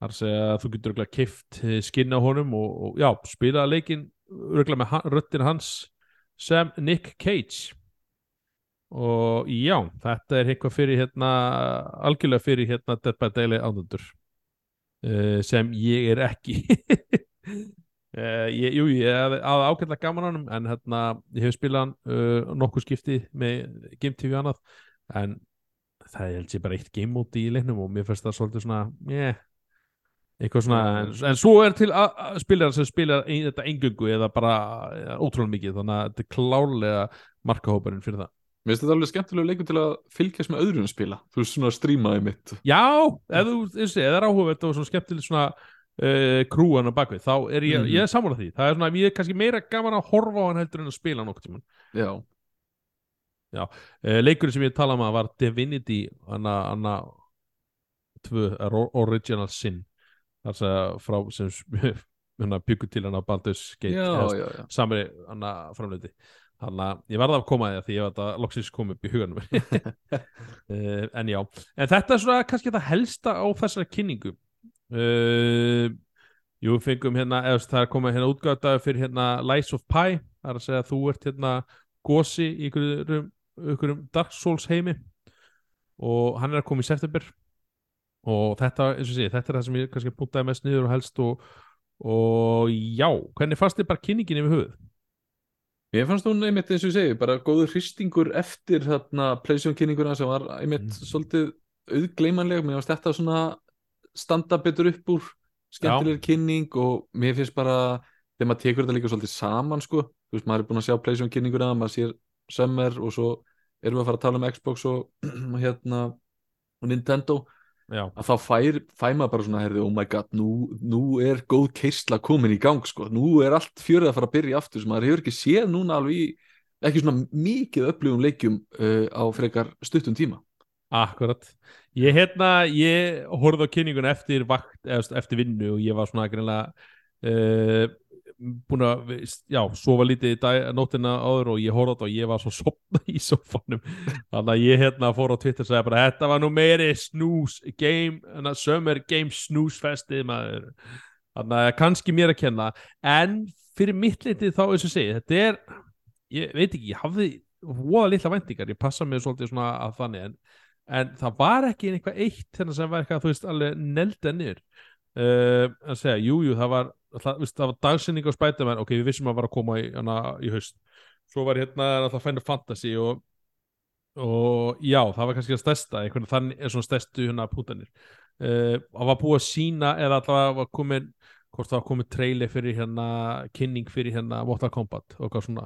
Það er að segja að þú getur kift skinn á honum og, og já, spila leikin með röttin hans sem Nick Cage og já, þetta er eitthvað fyrir hérna, algjörlega fyrir hérna Dead by Daylight ánundur uh, sem ég er ekki. Uh, ég, jú, ég hafði hafði ágætlega gaman á hann en hérna, ég hef spilað uh, nokkuð skipti með Game TV annað en það er held ég bara eitt game mode í leiknum og mér finnst það svolítið svona yeah, eitthvað svona en, en svo er til að- að spilar sem spilar ein, þetta engungu eða bara ja, ótrúlega mikið þannig að þetta er klárlega markahóparinn fyrir það Mér finnst þetta alveg skemmtilegu leikum til að fylgjast með öðrum spila. Þú veist svona strímaði mitt. Já, ef þú, þessi, ef það er áhugavert og svona skemmtileg svona uh, krúan á bakvið, þá er ég, Mhm. ég er sammála því. Það er svona, ég er kannski meira gaman að horfa á hann heldur en að spila nokkuð tímann. Já, uh, leikurinn sem ég tala um að var Divinity er o- Original Sin. Þar sem frá sem byggur til hana Baldur's Gate já, eða já, já. samri hana framleiti þannig að ég varði að koma að því að því var þetta loksins kom upp í huganum. Uh, en já, en þetta er svona kannski það helsta á þessari kynningu. Uh, jú, fengum hérna, eða það er komið hérna útgáttaði fyrir hérna Lies of Pi. Það er að segja að þú ert hérna gósi í ykkurum, ykkurum Dark Souls heimi. Og hann er að koma í september. Og þetta, eins og sé, þetta er það sem ég kannski puntaði mest niður og helst og, og já, hvernig fannst þið bara kynningin yfir höfuð? Ég fannst hún einmitt eins og ég segi, bara góður hristingur eftir þarna PlayStation kynninguna sem var einmitt Mhm. svolítið auðgleymanleg, mér finnst þetta svona standa betur upp úr skemmtilegri kynning og mér finnst bara þegar maður tekur þetta líka svolítið saman sko, þú veist, maður er búin að sjá PlayStation kynninguna, maður sér Summer og svo erum við að fara að tala um Xbox og, og hérna og Nintendo Já, að þá fær, fær maður bara svona herði, oh my god, nú, nú er góð keisla komin í gang, sko, nú er allt fjörið að fara að byrja aftur sem maður hefur ekki séð núna alveg í, ekki svona mikið upplifum leikjum uh, á frekar stuttum tíma. Akkurat. Ég hérna, ég horfði á kynninguna eftir vakt, eftir vinnu og ég var svona greinlega uh, búin að, já, sofa lítið í dag, nótina áður og ég horfði á þetta og ég var svo sopna í sofanum þannig að ég hérna fór á Twitter og sagði bara þetta var nú meiri snús game, summer game snúsfestið maður. Þannig að kannski mér að kenna. En fyrir mitt litið þá eins og segi þetta er, ég veit ekki, ég hafði voða litla væntingar, ég passa mig svolítið svona að þannig en en það var ekki eitthvað eitt þennan sem var eitthvað, þú veist, alveg nelda niður. Uh, að segja, jú, jú, það var það, það var dagsinning á Spiderman. Ok, við vissum að var að koma í, hana, í haust. Svo var hérna alltaf Final Fantasy og, og já, það var kannski að stærsta einhvern þannig er svona stærstu hérna pútanir. Uh, það var búið að sína eða alltaf var komin hvort það var komið trailer fyrir hérna kynning fyrir hérna Mortal Kombat og eitthvað svona.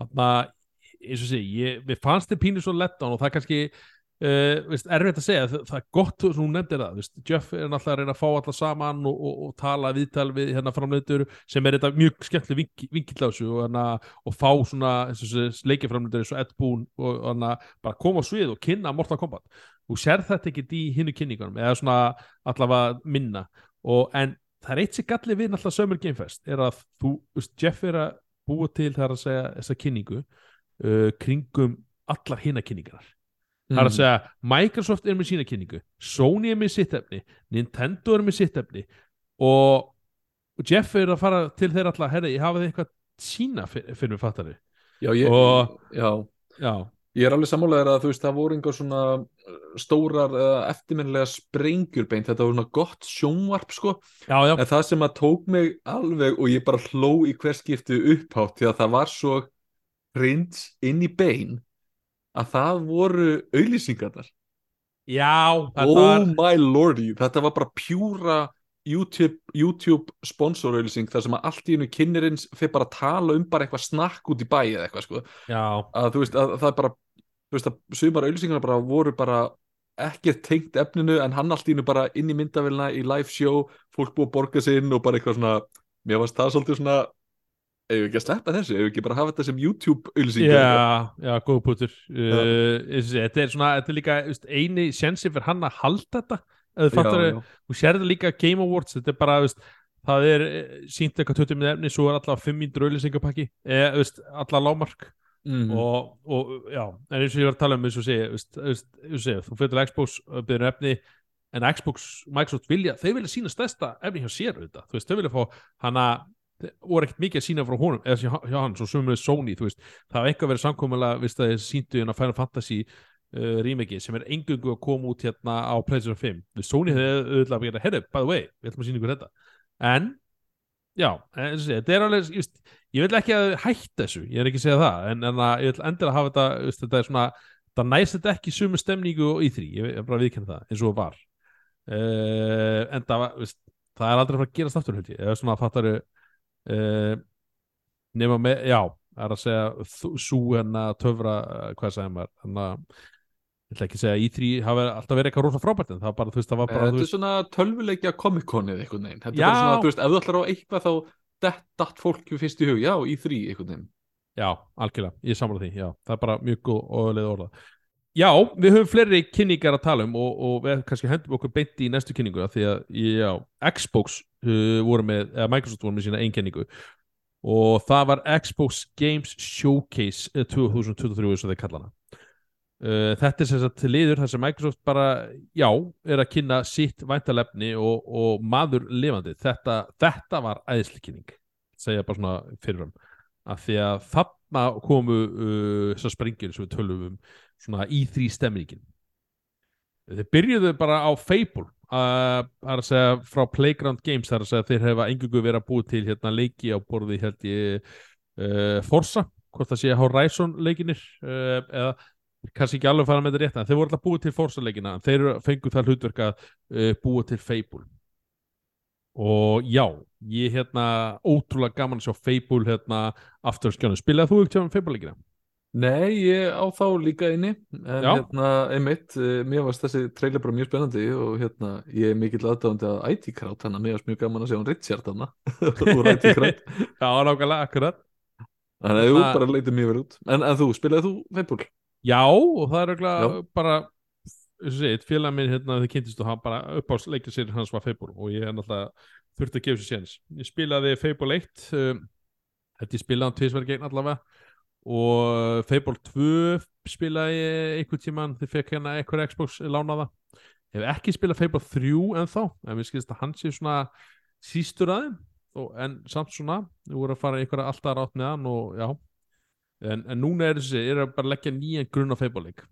Þannig að, eins og sé, ég, við fannst þið pínu svo lettan og það kannski Uh, veist, erfitt að segja, það, það er gott hún nefndir það, veist, Jeff er náttúrulega að reyna að fá alla saman og, og, og tala viðtal við hérna framleitur sem er þetta mjög skemmtileg vink, vinkill á þessu og, hana, og fá svona leikiframleitur eins og Ed Boon og hana, bara koma á svið og kynna Mortal Kombat. Þú sér þetta ekki í hinnu kynningunum eða svona allavega minna. Og, en það er eitt sem galli við náttúrulega Summer Game Fest er að þú, veist, Jeff er að búa til það að segja þessa kynningu uh, kringum allar hinna kynningarnar Það er að segja, Microsoft er með sína kynningu Sony er með sitt efni Nintendo er með sitt efni og Jeff er að fara til þeirra alltaf herri, ég hafa þið eitthvað sína fyrir, mig fattari Já, ég, Og- já, Já, ég er alveg sammálaður að þú veist, það voru einhver svona uh, stórar eða eftirminnilega sprengjur beint, þetta voru svona gott sjónvarp sko, já, en það sem að tók mig alveg og ég bara hló í hver skipti upphátt því að það var svo prins inn í bein að það voru auðlýsingarnar já oh var, my lordy, þetta var bara pjúra YouTube, YouTube sponsorauðlýsing þar sem að allt í einu kynnerins fyrir bara að tala um bara eitthvað snakk út í bæ eða eitthvað sko. Að þú veist að það er bara þú veist að sumar auðlýsingarna bara voru bara ekkert tengt efninu en hann allt í einu bara inn í myndavélina í live show fólk búið að borga sig inn og bara eitthvað svona mér varst það svolítið svona ef við ekki að sleppa þessu, ef við ekki bara hafa þetta sem YouTube auðlýsing já, já, góð pútur uh, þetta er svona, þetta er líka veist, eini sjensi fyrir hann að halda þetta þú sér þetta líka Game Awards, þetta er bara, veist, það er eh, sýnt eitthvað 20 með efni, svo er alltaf 5 mínútur auðlýsingapakki, eða, veist, alla lámark mm. og, og já, en eins og ég var að tala um eins og segja, þú fyrir til Xbox, byrður efni en Xbox, Microsoft vilja, þau vilja sína stærsta efni hjá sér auðvitað, þú veist, þau vilja fá hana, voru ekkert mikið að sína frá honum, eða hjá, hann, svo sumum við Sony, veist, það hafa eitthvað verið samkomulega, veist að þeir síndu hérna Final Fantasy uh, remake sem er engungu að koma út hérna á PlayStation 5, við Sony hefði auðvitað að gera, herru, by the way, við ætlum að sína ykkur þetta. En já, þessi, þetta er alveg just, ég vil ekki að hætta þessu, ég er ekki að segja það en, en að, ég vil endilega hafa þetta just, þetta er svona, það næst þetta ekki sumu stemningu í því, ég er bara að viðkynna það eins og það var. Uh, en það, var, just, það er aldrei að fara að gerast aftur held ég, eða svona að fattaru uh, nema með, já það er að segja sú en að töfra, uh, hvað segja maður þannig að ég ætla ekki að segja í3 hafa alltaf verið eitthvað rosa frábært en það var bara, þú veist, það var bara Þetta þú er svona tölvuleikja komikkonið einhvern veginn Þetta Já. er svona, þú veist, ef þú ætlar á eitthvað þá datt fólki fyrst í hug, já, í þrý einhvern veginn Já, algjörlega, ég samla því, já, það er bara mjög góð og leið orða. Já, við höfum fleiri kynningar að tala um og, og við kannski hendum okkur beint í næstu kynningu af því að, já, Xbox uh, voru með, eða Microsoft voru með sína ein kynningu og það var Xbox Games Showcase uh, 2023 eins og þeir kalla hana. Uh, þetta er sem sagt liður þar sem Microsoft bara, já, er að kynna sitt væntalefni og, og maður lifandi. Þetta, þetta var æðislikynning, segja bara svona fyrirfram af því að þarna komu uh, þessar sprengjur sem við tölum um svona í þrý stemningin. Þeir byrjuðu bara á Fable er að segja frá Playground Games það er að segja að þeir hefa engungu verið að búið til hérna leiki á borði held ég uh, Forza, hvort það sé Horizon leikinir uh, eða kannski ekki alveg fara með þetta rétt en þeir voru alltaf búið til Forza leikina en þeir fengu það hlutverk að uh, búið til Fable. Og já, ég hérna ótrúlega gaman að sjá Fable hérna aftur á skjánu, spilaði þú ekki á Fable leikina? Nei, ég á þá líka inni en Já. hérna, einmitt, uh, mér varst þessi trailer bara mjög spennandi og hérna, ég er mikill aðdáðandi að IT-krát, þannig að mér varst mjög gaman að sjá hann Richard hana úr IT-krát Já, nákvæmlega, akkurat þannig að þú Hérna- bara leytið mjög vel út en, en þú, spilaði þú Fable? Já, og það er Já. bara félag minn hérna þau kynntist og hann bara upp á leikja sér hans var Fable og ég er náttúrulega þurfti að gefa sér séns ég spilaði Fable 1 um, þetta ég spilaði hann tvisverð gegn allavega og Fable 2 spilaði einhvern tíman þið fekk hérna eitthvað Xbox lánaða. Hef ekki spilað Fable 3 ennþá en mér skilst að hann sé svona sístur aðeim en samt svona, við vorum að fara einhverja alltaf rátt með hann og já. En, en núna er þessi, er að bara leggja nýjan grunn á Fable-leik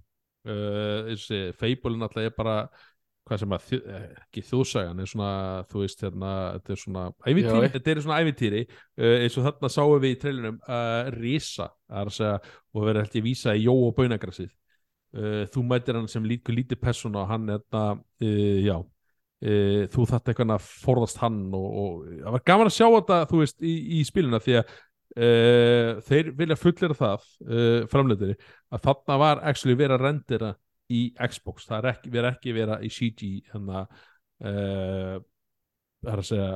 uh, þessi Fable náttúrulega er bara hvað sem að, eh, ekki þjóðsagan er svona, þú veist hérna þetta er svona ævintýri, Já, þetta er svona ævintýri uh, eins og þarna sáum við í trailinum uh, Risa, það er að segja og verður held ég vísa í Jó og Baunagrassið uh, þú mætir hann sem líka lítið persóna og hann hérna, já þú þarft eitthvað að forðast hann og, og það var gaman að sjá þetta þú veist, í, í spiluna því að þeir vilja fullera það framleitir að þarna var actually verið að rendera í Xbox, það er ekki verið ekki vera í CG hérna uh, það er að segja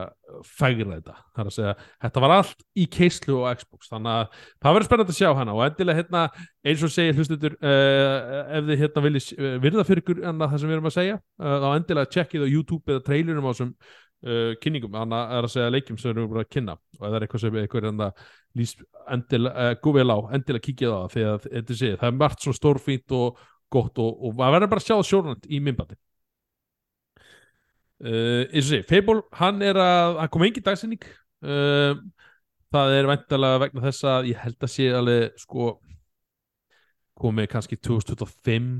fægra þetta, það er að segja þetta var allt í keislu og Xbox. Þannig að það verður spennandi að sjá hana. Og endilega hérna, eins og segir hlustutur uh, ef þið hérna viljið uh, virða fyrir ykkur en það sem við erum að segja uh, þá endilega checkið á YouTube eða trailerum á þessum kynningum, þannig að er að segja leikjum sem við erum að kynna. Og ef það er eitthvað sem ykkur það lýst endilega, góð vel á, endilega kíkja það. Að þetta sé, það er margt svo stórfínt og gott og, maður verður bara að sjá sjónand í minnbandi uh, eins og sé, Fable hann er að, hann kom engin dagsinning uh, það er væntalega vegna þess að ég held að sé alveg sko komið kannski 2025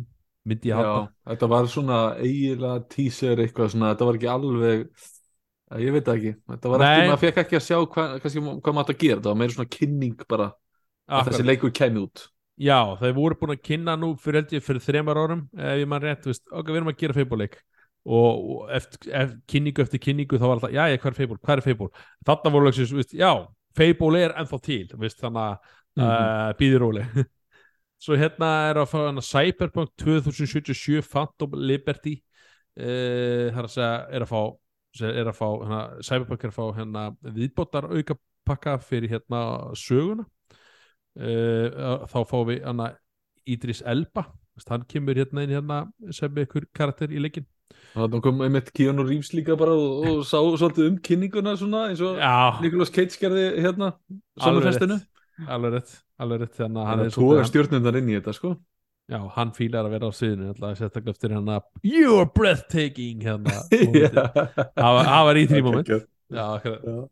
myndi ég Já, halda. þetta var svona eiginlega teaser eitthvað svona, þetta var ekki alveg ég veit ekki, þetta var Nei. ekki maður fekk ekki að sjá hvað, kannski, hvað maður átt að gera. Þetta var meira svona kynning bara að Akkurat. þessi leikur kemi út Já, þeir voru búin að kynna nú fyrir fyrir þremar árum ef ég mann rétt, veist, ok, við erum að gera Fable-leik. Og, og eftir, eftir kynningu eftir kynningu þá var alltaf, já, hvað er Fable, hvað er Fable? Þarna voru lögsins, veist, já, Fable er ennþá til, veist, þannig að Mhm. uh, býðir róli svo hérna er að fá hana Cyberpunk 2077 Phantom Liberty uh, það er að segja, er að fá er að fá, hérna, Cyberpunk er að fá hérna viðbótar auka pakka fyrir hérna söguna uh, þá fáum við hana Idris Elba. Hann kemur hérna inn hérna sem ykkur karakter í leikin þannig kom einmitt Keanu Reeves líka bara og, og sá svolítið um kynninguna svona eins og Nicolas Cage gerði hérna Alveg Summerfestinu. alveg rétt. Alveg rétt, þannig að hann er tóga svolítið- stjórnundar inn í þetta sko. Já, hann fílar að vera á alltaf sérstaklega eftir hérna You're breathtaking hérna. Það var- það í því moment. Já, akkurat.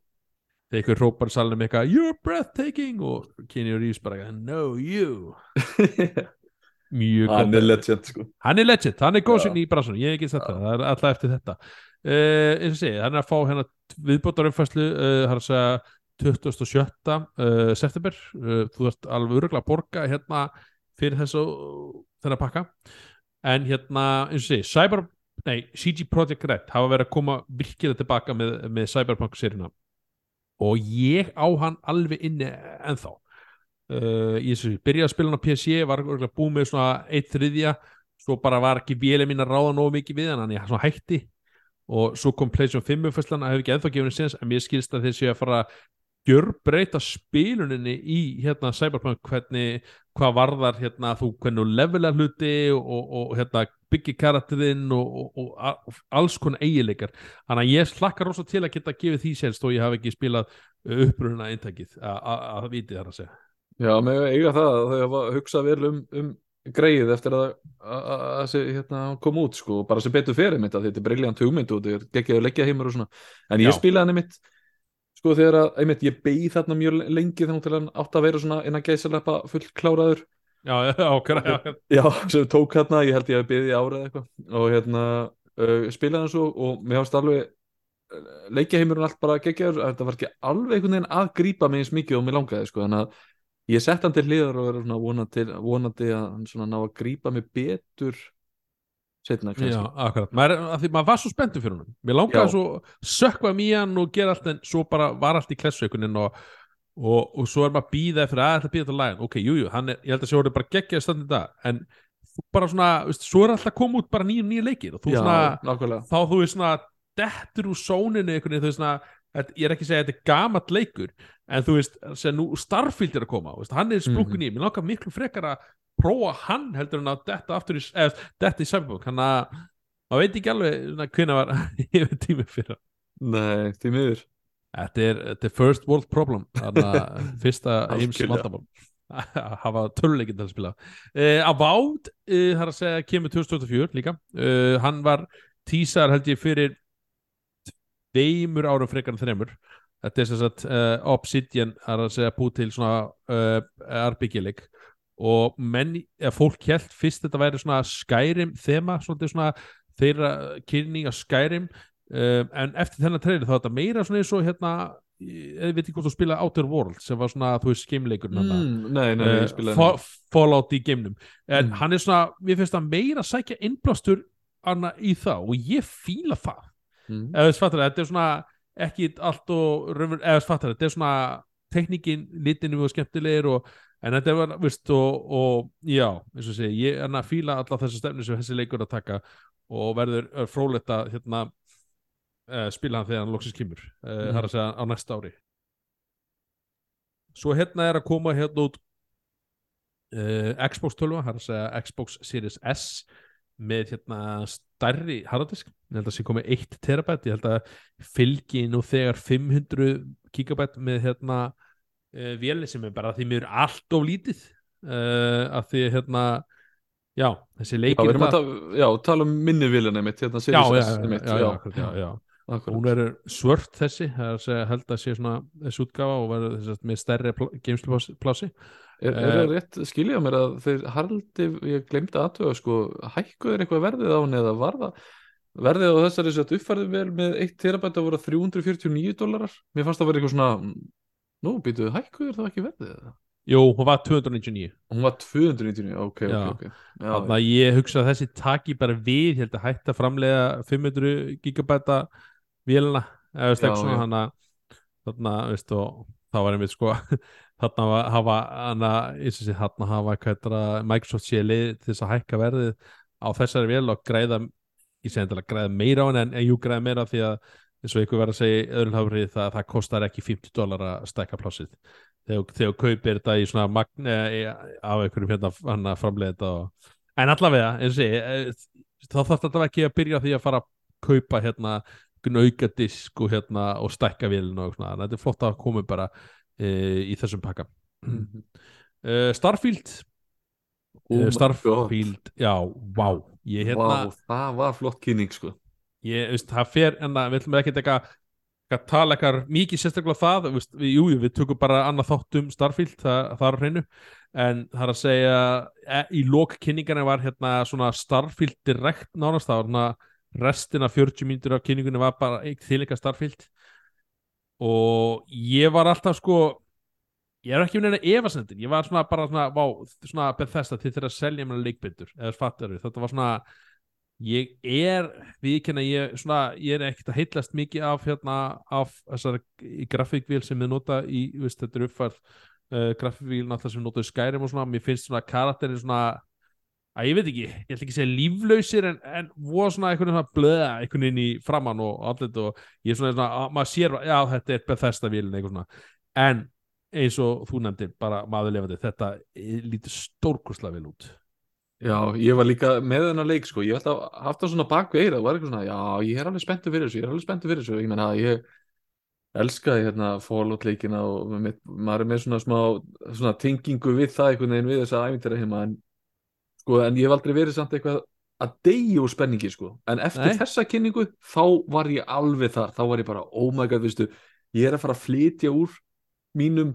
Þegar ykkur hrópar í salnum eitthvað You're breathtaking og Kenny Reeves bara No, you. Mjög hann er legend sko. Hann er legend, hann er góðsinn í bransunum Ég hef ekki sagt það, það er alltaf eftir þetta. Uh, eins og segi, hann er að fá hérna viðbótarumfæslu uh, hann er að segja 27. Uh, september. Uh, þú ert alveg öruglega að borga hérna fyrir þessu þennan pakka. En hérna, eins og segi, Cyber nei, CG Projekt Red hafa verið að koma virkilega tilbaka með, með Cyberpunk seríuna og ég á hann alveg inni ennþá. Uh, ég sé, byrjaði að spila hann á PC var búið með svona eitt þriðja. Svo bara var ekki vélið mín að ráða nógu mikið við hann, en ég svona hætti. Og svo kom PlayStation 5 uppfæslan að hef ekki ennþá gefinu séns, en mér skilst að séu að fara að gjörbreyta spiluninni í hérna Cyberpunk hvernig, hvað varðar hérna þú hvernig levelar hluti og, og hérna byggja karakterinn og, og alls konar eigileikar þannig að ég hlakkar rosa til að geta gefið því sérst og ég hafi ekki spilað uppruna eintakið. Að viti þar að segja. Já, með eiga það að þau hafa hugsað vel um, um greið eftir að það hérna, kom út sko, bara sem betur fyrir mitt að þetta er briljant hugmynd og þetta er geggjaður leggja heimur og svona, en ég spilaði hann mitt sko þegar að, einmitt, ég beigð þarna mjög lengi þannig til hann átt að vera svona innan gæsilepa full kláraður já, já, okkur, já, já, sem tók hérna, ég held ég að beigði ára eða eitthvað. Og hérna uh, spilaði svo og mér hafst alveg leggja heimurinn allt bara geggjaður, þetta var ekki alveg einhvern veginn að grípa mig eins mikið og mér langaði sko, þannig að ég sett hann til hliðar og er vonandi, vonandi að hann svona ná að grípa mig betur setna. Já, akkurat, maður, því, maður var svo spenntur fyrir hann mér langaði svo sökva mjög hann og gera allt en svo bara var allt í klessaukunin og, og, og svo er maður býðað fyrir að þetta býða til lægin, ok, jújú, jú, ég held að orðið bara geggjaði stundin dag en bara svona, veist, svo er alltaf komið út bara nýju nýju leikir og þú Já, svona, nákvæmlega. þá þú er svona dettur úr sóninu einhvern veginn, þú veist svona ég er ekki að segja að þetta er gamat leikur en þú veist, sem nú Starfield er að koma veist, hann er sprungin í, mér langar miklu frekar að prófa hann heldur en að detta aftur í, eða detta í Cyberpunk hann að, maður veit ekki alveg hvernig var yfir tími fyrir Nei, tímiður Þetta er, þetta er first world problem. Þannig að fyrsta heims vandamál. Að hafa töluleikin til að spila. Uh, Avowed, uh, þar að segja kemur 2024 líka. Uh, hann var tísar held ég fyrir tveimur árum frekar en þreymur þetta er sem sagt uh, Obsidian er að segja búið til svona RPG-leik og menn, fólk held fyrst þetta væri svona Skyrim þema, svona, svona þeirra kynning af Skyrim uh, en eftir þennan treyri þá er þetta meira svona eins og hérna eða veit ekki hvort þú spila Outer World sem var svona, þú veist, gameleikur mm, Nei, nei, ég spilaði uh, Fallout í gamenum en Mm. hann er svona, mér finnst það meira að sækja innblástur hana í það og ég fíla það mm. eða þess fattar þetta er svona ekki allt og raunver, eða þess fattar þetta er svona tekníkin litinu og skemmtilegir og en þetta var, veist, og, og já, eins og segi, ég er að fíla alla þessa stefni sem þessi leikur að taka og verður uh, frólætt að hérna uh, spila hann þegar hann loksins kemur uh, Mhm. þar að segja á næsta ári. Svo hérna er að koma hérna út uh, Xbox 12 þar að segja Xbox Series S með hérna stærri harddisk, ég held að sé komið 1 terabæt, ég held að fylgi nú þegar 500 gigabæt með hérna uh, véli sem er bara því mér allt of lítið uh, að því hérna já, þessi Já, leikir það- ta já, tala um minni viljan einmitt hérna, já, já, já, já, já, akkurat, hún verður svört þessi það er að segja, held að sé svona þessi útgáfa og verður þess að með stærri geimsluplási Er, er það rétt skilja mér að þeir haraldi, ég glemdi aðtöða sko, hækkuður eitthvað verðið á henni eða var það verðið á þessari sett uppfærið vel með 1 terabæt að voru 349 dólarar mér fannst það að vera eitthvað svona nú býtuðu hækkuður það ekki verðið eða? jú, hún var 299 hún var 299, ok, Já. ok, ok já, þannig að ég hugsa að þessi taki bara við, held að hætta að framlega 500 gigabæta vélina eða ekki svona þannig að þarna, veist, og þá var einmitt sko þarna hafa hana, sé, þarna hafa það, Microsoft sé leið til þess að hækka verðið á þessari vél og græða ég segi endilega græða meira á henni en, en jú græða meira því að eins og ykkur verður að segja í öðrum hafrið það, það kostar ekki 50 dólar að stækka plássið. Þegar þú kaupir þetta í svona magn eh, af einhverjum hérna hann að framlega þetta og... en allavega, eins og sé eh, þá þarf þetta ekki að byrja því að fara að kaupa hérna auka disk og, hérna, og stækka vélina og svona, að þetta er flott að koma bara e, í þessum pakka. E, Starfield. Oh Starfield, já, vá. Ég hérna, Vá, það var flott kynning sko. Ég, veist, það fer en það, við ætlum ekki eitthvað að tala eitthvað mikið sérstaklega það veist, við, jú, við tökum bara annað þátt um Starfield það, það er hreinu. En það er að segja e, í lók kynningarna var hérna svona Starfield direkt nánast það var hérna restina 40 mínútur af kynningunni var bara þýleika starfíld og ég var alltaf sko ég er ekki um neina efasendin ég var svona bara svona, vá, svona Bethesda til þeirra að selja mér leikbyndur eða fattar við, þetta var svona ég er, við ekki ég, svona, ég er ekkert að heitlast mikið af hérna, af þessari grafíkvíl sem við nota í, viðst, þetta er uppfært uh, grafíkvíl náttúrulega sem við notaðu Skyrim og svona, mér finnst svona karakterin svona að ég veit ekki, ég ætla ekki að segja líflausir en, en voru svona einhvern veginn að blöða einhvern veginn í framann og allir og ég er svona, svona að maður sér, já þetta er Bethesda vílin eitthvað svona, en eins og þú nefndir, bara maður lefandi þetta lítur stórkursla vel út. Já, ég var líka með þennan leik sko, ég hef alltaf haft það svona bak við eira, það var eitthvað svona, já, ég er alveg spenntu fyrir þessu, ég er alveg spenntu fyrir þessu, ég menna, ég elskaði hérna Fallout leikina og maður er með svona smá svona tengingu við það einhvern veginn við þessa æfintyra heima en sko, en ég hef aldrei verið samt eitthvað að deyja úr spenningi sko, en eftir Nei. þessa kynningu þá var ég alveg þar, þá var ég bara oh my god, veistu, ég er að fara að flytja úr mínum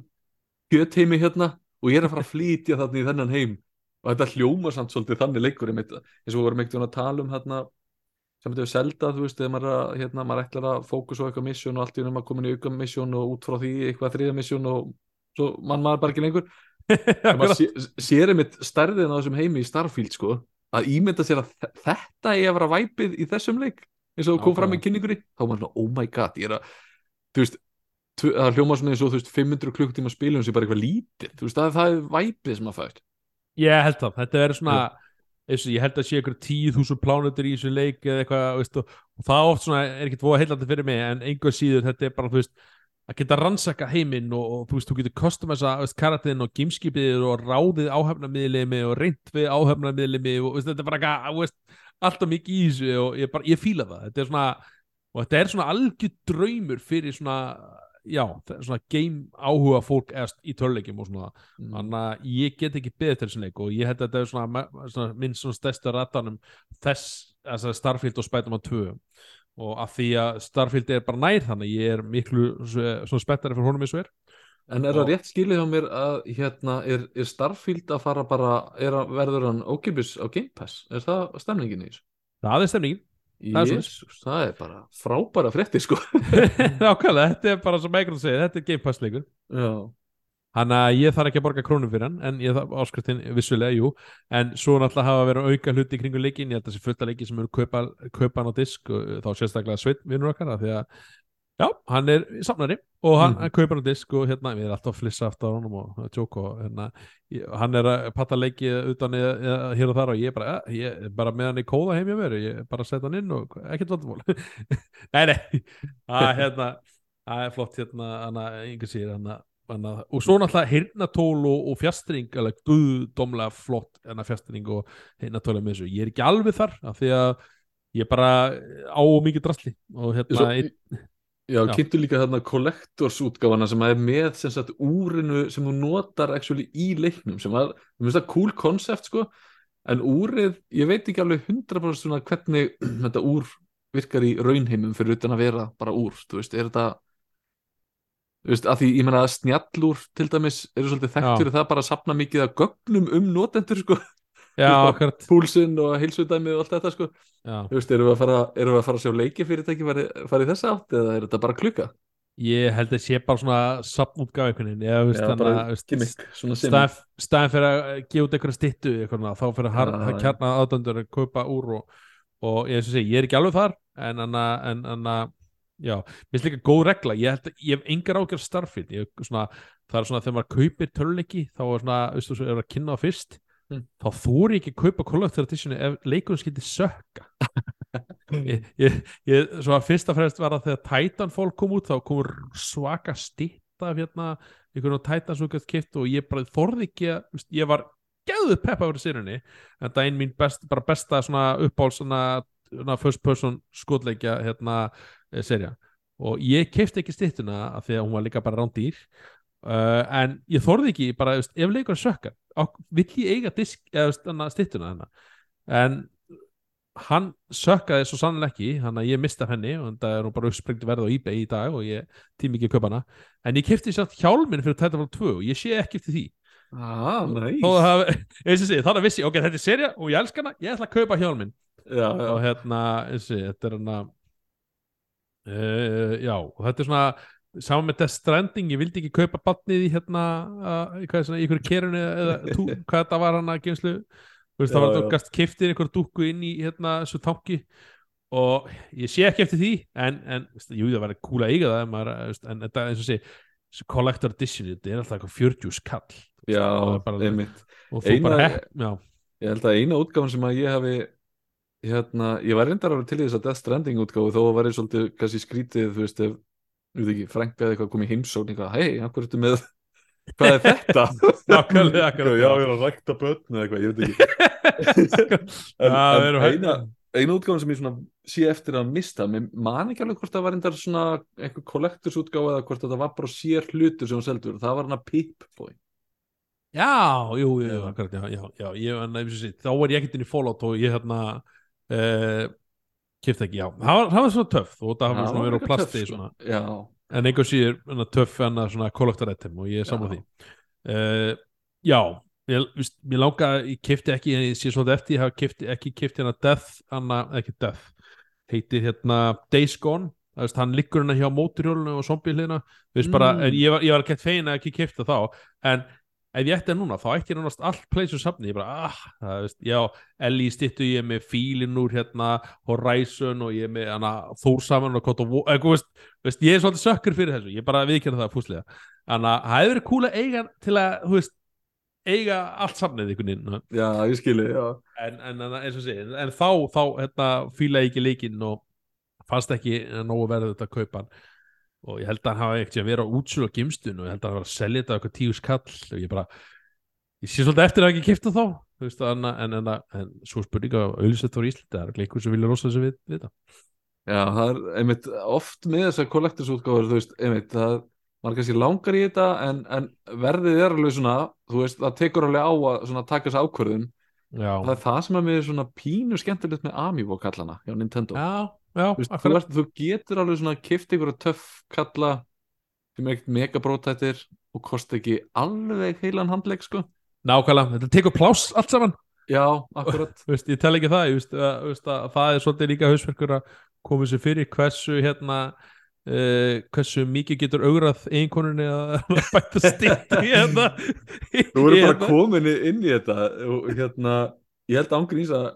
kjötheimi hérna og ég er að fara að flytja þarna í þennan heim. Og þetta hljóma samt svolítið þannig leikur eins og við vorum ekkert að tala um hérna sem þetta er selda, þú veist, þegar maður, að, hérna, maður ætlar að fókus á eitthvað mission og allt í unum að komin í auka mission og út frá því eitthvað þriða mission og svo mann maður bara ekki lengur sér einmitt stærðin á þessum heimi í Starfield sko, að ímynda sér að þe- þetta er að vera væpið í þessum leik eins og kom fram í Nákvæmlega. kynningunni þá var svona, oh my god, ég er að þú veist, það hljóma svona eins og veist 500 klukkutíma spilum sem bara eitthvað lítið. Þú veist, það, það er væpið sem að fætt Ég held það, þetta verður svona eins og ég held að sé ykkur 10.000 plánutur í þessu leik eða eitthvað veist, og, og það oft svona er ekkert voða heillandi fyrir mig en einhver síður þetta er bara þú veist að geta rannsaka heiminn og, og þú veist þú getur customisa karatinn og gameskipið og ráðið áhefnamiðlimi og reynt við áhefnamiðlimi og veist, þetta er bara eitthvað, alltaf mikið í þessu og ég, bara, ég fíla það. Þetta er svona, og þetta er svona algjör draumur fyrir svona já, svona game áhuga fólk eðast í töluleikjum og svona. Mm. þannig að ég get ekki beðið til þessum leik og ég held að þetta er svona, svona minn svona stærsta ratanum þess altså Starfield og Spider-Man 2 og að því að Starfield er bara nær þannig ég er miklu spettari fyrir honum eins og er. En er það rétt skilið hjá mér að hérna er, er Starfield að fara bara er að verður hann ókipis á Game Pass? Er það stemningin í þessu? það er stemningin. Það er svoleiðis. Jésús, það er bara frábæra frétti sko. Nákvæmlega, þetta er bara sem Microsoft segir, þetta er Game Pass leikur. Já, Þannig að ég þarf ekki að borga krónum fyrir hann en ég þarf áskriftin vissulega, jú. En svo náttúrulega hafa verið auka hluti í kringum leikin ég held að þessi fullt af leiki sem eru kaupa, kaupa hann á disk og þá sérstaklega sveit vinnur okkar því að já, hann er safnari og hann, hann kaupar á disk og hérna, við erum alltaf að flissa aftur á honum og að tjóka og hérna ég, hann er að patta leiki utan eða, eða hér og þar og ég er bara, eh, ég er bara með hann í kóða heim hjá mér, ég er bara að setja hann inn og ekkert vandamál. Nei, nei, að hérna er flott hérna, hann að yngur sér hann að Þannig að- og svo náttúrulega hirnatól og, og fjastring alveg guðdómlega flott enna fjastring og hirnatól með þessu ég er ekki alveg þar af því að ég bara á mikið drasli og hérna Svo, einn- já, Já. kynntu líka þarna collectors útgáfana sem er með sem sagt úrinu sem þú notar actually í leiknum sem var, mér finnst það cool concept sko, en úrið ég veit ekki alveg 100% svona hvernig þetta úr virkar í raunheimum fyrir utan að vera bara úr, þú veist, er þetta þú veist, að því ég menna að snjallúr til dæmis eru svolítið þekkt fyrir það bara að sapna mikið af gögnum um notendur sko, já, akkurat púlsinn og heilsudæmið og allt þetta sko já. Þú veist, erum við að fara, erum við að fara að sjá leiki fyrirtæki í þessa átt eða er þetta bara klukka? ég held að sé bara svona sapnútgáð einhvern veginn eða, veist, Já, þannig bara að, veist, svona sim. staðan staðan fyrir að gefa út einhverja styttu eitthvað, þá fyrir að já. kjarna aðdöndur að kaupa úr og, og ég, já, mér finnst líka góð regla. Ég, held, ég hef engar ágjör starfið ég, svona, það er svona þegar maður kaupir töluleiki þá er svona, veistu, svo er að kynna það fyrst. Mm. þá þóri ekki að kaupa Collector Edition ef leikurinn skildi sökka. Ég, ég, ég, svo að fyrst að fremst var að þegar Titanfall kom út þá komur svaka stitta af hérna, einhvern veginn Titan svo gætt kipt og ég bara þorði ekki að ég var gæðu peppa fyrir sérunni en það er ein mín best, bara besta svona uppáhald svona, svona first person skotleikja hérna e, serja og ég kefti ekki stittuna af því að hún var líka bara rándýr. Uh, en ég þorði ekki bara, veist, ef leikur sökkar, vill ég eiga disk eða stittuna hennar en hann sökkaði svo sannlega ekki hann að ég mista henni og það er nú bara uppsprengt verð á eBay í dag og ég tími ekki að kaupa hana. En ég kefti samt hjálminn fyrir Titanfall 2 og ég sé ekki eftir því. Ah, þó að það, eins og sé, þannig að vissi, ok, þetta er serja og ég elska hana, ég ætla að kaupa hjálminn já, og hérna, eins og þetta er hérna uh, já, og þetta er svona saman með Death Stranding, ég vildi ekki kaupa batnið í hérna, uh, í hvað er svona, í einhverju kerunni eða tú, hvað þetta var hann að geimslu þú veist, það var já. þú gast kiftir einhverju dúkku inn í hérna þessu tanki. Og ég sé ekki eftir því en, en jú, það var að eiga það maður, veist, en þetta, eins og sé collector edition, þetta er alltaf eitthvað 40 skall. Já, er einmitt. og þú bara hepp, já, Ég held að eina útgáfan sem að ég hafi hérna, ég var reyndar alveg til þess að Death Stranding útgáfu þó var ég svolítið kannski skrítið, þú veist, ef við veit ekki, frænkaði eitthvað komið heimsókn eitthvað, hei, hvað ertu með hvað er þetta? Nákvæmlega. Já, ég er að rækta börn eða eitthvað, ég veit ekki en, Já, en eina, eina útgáfan sem ég svona sé eftir að mista, mér man ekki alveg hvort það var reyndar svona eitthvað collectors útgáfa eða hvort þetta var bara sér hlutur sem hún seldur, það var hana Pip-Boy Já, jú, jú, Já. akkurat, já, já, já, ég, en, eins og sé, þá var ég ekkert inn í Fallout og ég hérna uh, kipta ekki, já, það var, það var svona töff og það hafa svona verið á plasti svona, Já, en einhver síður töff en að svona collector item og ég er saman því. Uh, Já, ég, mér langa ég kipti ekki, en ég sé svolítið eftir ég hafa kipti, ekki kipti hérna Death hana, ekki Death, heitir hérna Days Gone, það veist, hann liggur hérna hjá móturjólinu og zombie hlina veist bara, Mm. en ég var, ég var ekki fein að ekki kipta þá, en ef ég ætti það núna, þá ætti ég nánast allt og safni, ég bara, ah, það veist, já Ellie stittu ég með fílin úr hérna Horizon og ég með hana, Þórsaman og Kott og veist, veist, ég er svolítið sökkur fyrir þessu, ég bara viðkjörna það fúslega, þannig að það hefur verið að eiga til að, veist, eiga allt safnið einhvern veginn, já, ég skilji, en, en, en, en, þá, þá, hérna, fíla ég ekki leikinn og fannst ekki nógu verið þetta að kaupa hann og ég held að hann hafa ekkert að vera á útsölu á gimstun og ég held að hann var að selja þetta á eitthvað tíu skall. Og ég bara ég sé svolítið eftir að ekki kipta þá. Þú veist, en, en, en, en svo spurning að auðvitað á Íslandi, það er ekki einhver sem vilja rosa þessu við, við þetta Já, það er einmitt oft með þessar collectors útgáfur, þú veist, einmitt það maður kannski langar í þetta en, en verðið er alveg svona, þú veist, það tekur alveg á að taka þessu ákvörðun. Já, það er það sem er með svona pínu skemmtilegt með Amiibo kallana hjá Nintendo. Já, já þú, veist, þú, ert, þú getur alveg svona kift ykkur töff kalla sem er ekkert megabrótættir og kosti ekki alveg heilan handleik sko. Nákvæmlega, þetta tekur pláss allt saman. Já, akkurat. Þú veist, ég tel ekki það, ég veist, að, veist, að það er svolítið líka hausverkur að koma sér fyrir hversu hérna uh, hversu mikið getur augrað einkonunni að bæta stitt í hérna. Þú verður bara hérna. komin inn í þetta og hérna, ég held ángríns að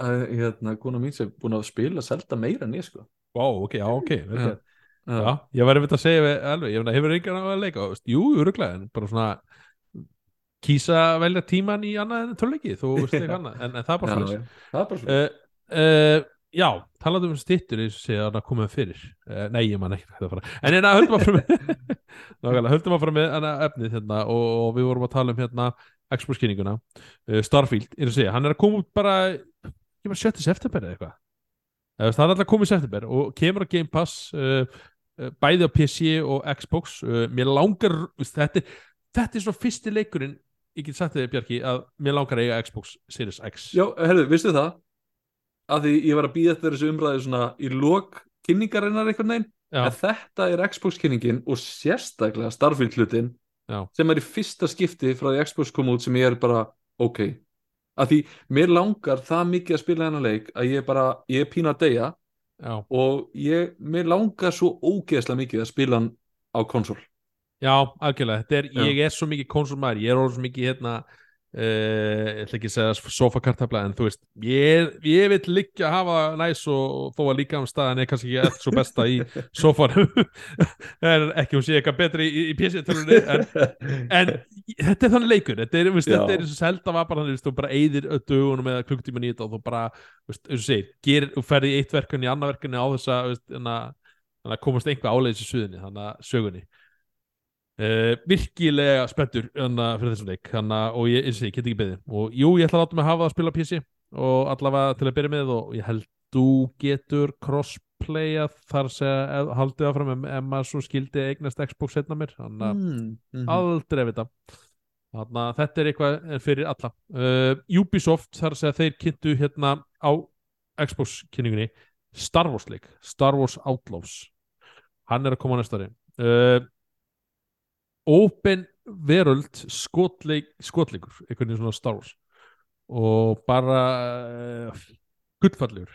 að hérna, kona mín sem búin að spila selda meira en ég sko. Vá, ok, já, ok vel Já. ég. var einmitt að segja alveg, ég hefur engan á að leika jú, öruglega, en bara svona kýsa að velja tíman í annað en töluleiki, þú veist ekki annað en, en það er bara Já, svona já. það er bara svona uh, uh, Já, talaðu um stittur eins og segja að það komið fyrir. Uh, Nei, ég man ekki En hérna, höldum að fara með Nákvæmlega, höldum að fara með hana, efnið hérna, og, og við vorum að tala um hérna Expo-skinninguna Starfield, er að segja, hann er að koma út bara var 7. september eða eitthvað Það er alltaf í september og kemur á Game Pass uh, uh, bæði á PC og Xbox uh, Mér langar, þetta, þetta er svo fyrsti leikurinn ég get sagt þig Bjarki að mér langar að eiga Xbox Series X Já, herðu, vistu það? Að því ég var að býða eftir þessu umræðu svona í lok kynningarinnar einhvern veginn Já. en þetta er Xbox kynningin og sérstaklega Starfield hlutin Já. sem er í fyrsta skipti frá því Xbox kom út sem ég er bara ok að því mér langar það mikið að spila þennan leik að ég bara, ég er pína að deyja Já, og ég, mér langar svo ógeðslega mikið að spila hann á konsól. Já, algjörlega, þetta er, ég er svo mikið konsumæri, ég er orðið svo mikið hérna ég ætla ekki að segja sofakartabla en þú veist, ég, ég vil líka hafa næs og þó að líka um staðan er kannski ekki eftir svo besta í sofanum en ekki hún sé eitthvað betri í, í PC-tölunni en, en þetta er þannig leikur. Þetta er, veist, þetta er eins og selda var bara þannig þú bara eyðir dögunum eða klukktíman í þetta og þú bara, veist, eins og segir, gerir og ferði í eitt verkefni í annað verkefni á þess að veist, þannig að- þannig að komast einhver áleiðis í suðinni þannig að sögunni Uh, virkilega spenntur hana, fyrir þessum leik. Hana, og ég, ég get ekki beðið. Og jú, ég ætla að láta mig hafa að spila PC og allavega til að byrja með og ég held þú getur crossplaya þar ef- haldið áfram ef, ef maður svo skildi eignast Xbox setna mér. Þannig að mm, mm. aldrei að vita. Þannig að þetta er eitthvað fyrir alla. Uh, Ubisoft þar að segja þeir kynntu hérna á Xbox kynningunni Star Wars leik Star Wars Outlaws. Hann er að koma á næsta ári. Uh, Open Veröld skotleik, skotleikur einhvern veginn svona Star Wars. Og bara uh, gullfallur.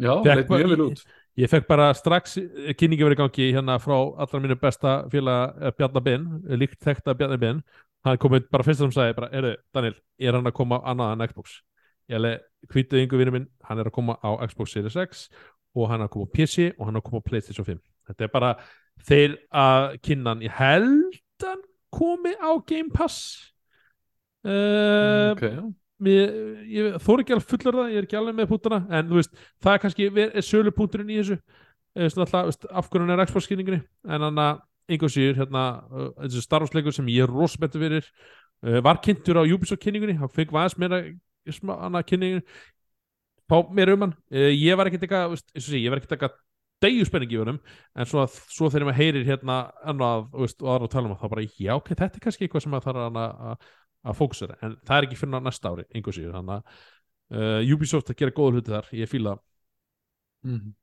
Já, leit mjög vel út. Ég fekk bara strax kynningi verið í gangi hérna frá allra mínu besta félag eh, Bjarnar Ben, líkt þekta Bjarnar Ben. Hann komið bara fyrst sem sagði bara, eru, Daniel, er hann að koma annað en Xbox? Ég alveg, hvítið yngur vinur minn hann er að koma á Xbox Series X og hann er að koma á PC og hann er að koma á Playstation 5 þetta er bara þeir að kynna hann, ég held hann komi á Game Pass. Uh, Ok, já mér, ég þóri ekki alveg fullur það, ég er ekki alveg með púntana en þú veist, það er kannski er sölupunkturinn í þessu. Veist, af hverju hann er Xbox skýringinni en hann að einhver síður hérna, uh, þessi starfsleikur sem ég er rosabetur fyrir uh, var kynntur á Ubisoft kynningunni. Hann fengið aðeins meira smá, annað kynningun fá meira um hann. Uh, ég var ekkert eitthvað, ég var ekkert eitthvað degju spenningi í honum en svo, að, svo þegar maður heyrir hérna annað veist, og aðra að tala um það þá bara, já ok, þetta er kannski eitthvað sem maður þarf að, að, að fókusera en það er ekki fyrir á næsta ári, einhver síður þannig að uh, Ubisoft að gera góða hluti þar ég fíla það Mhm.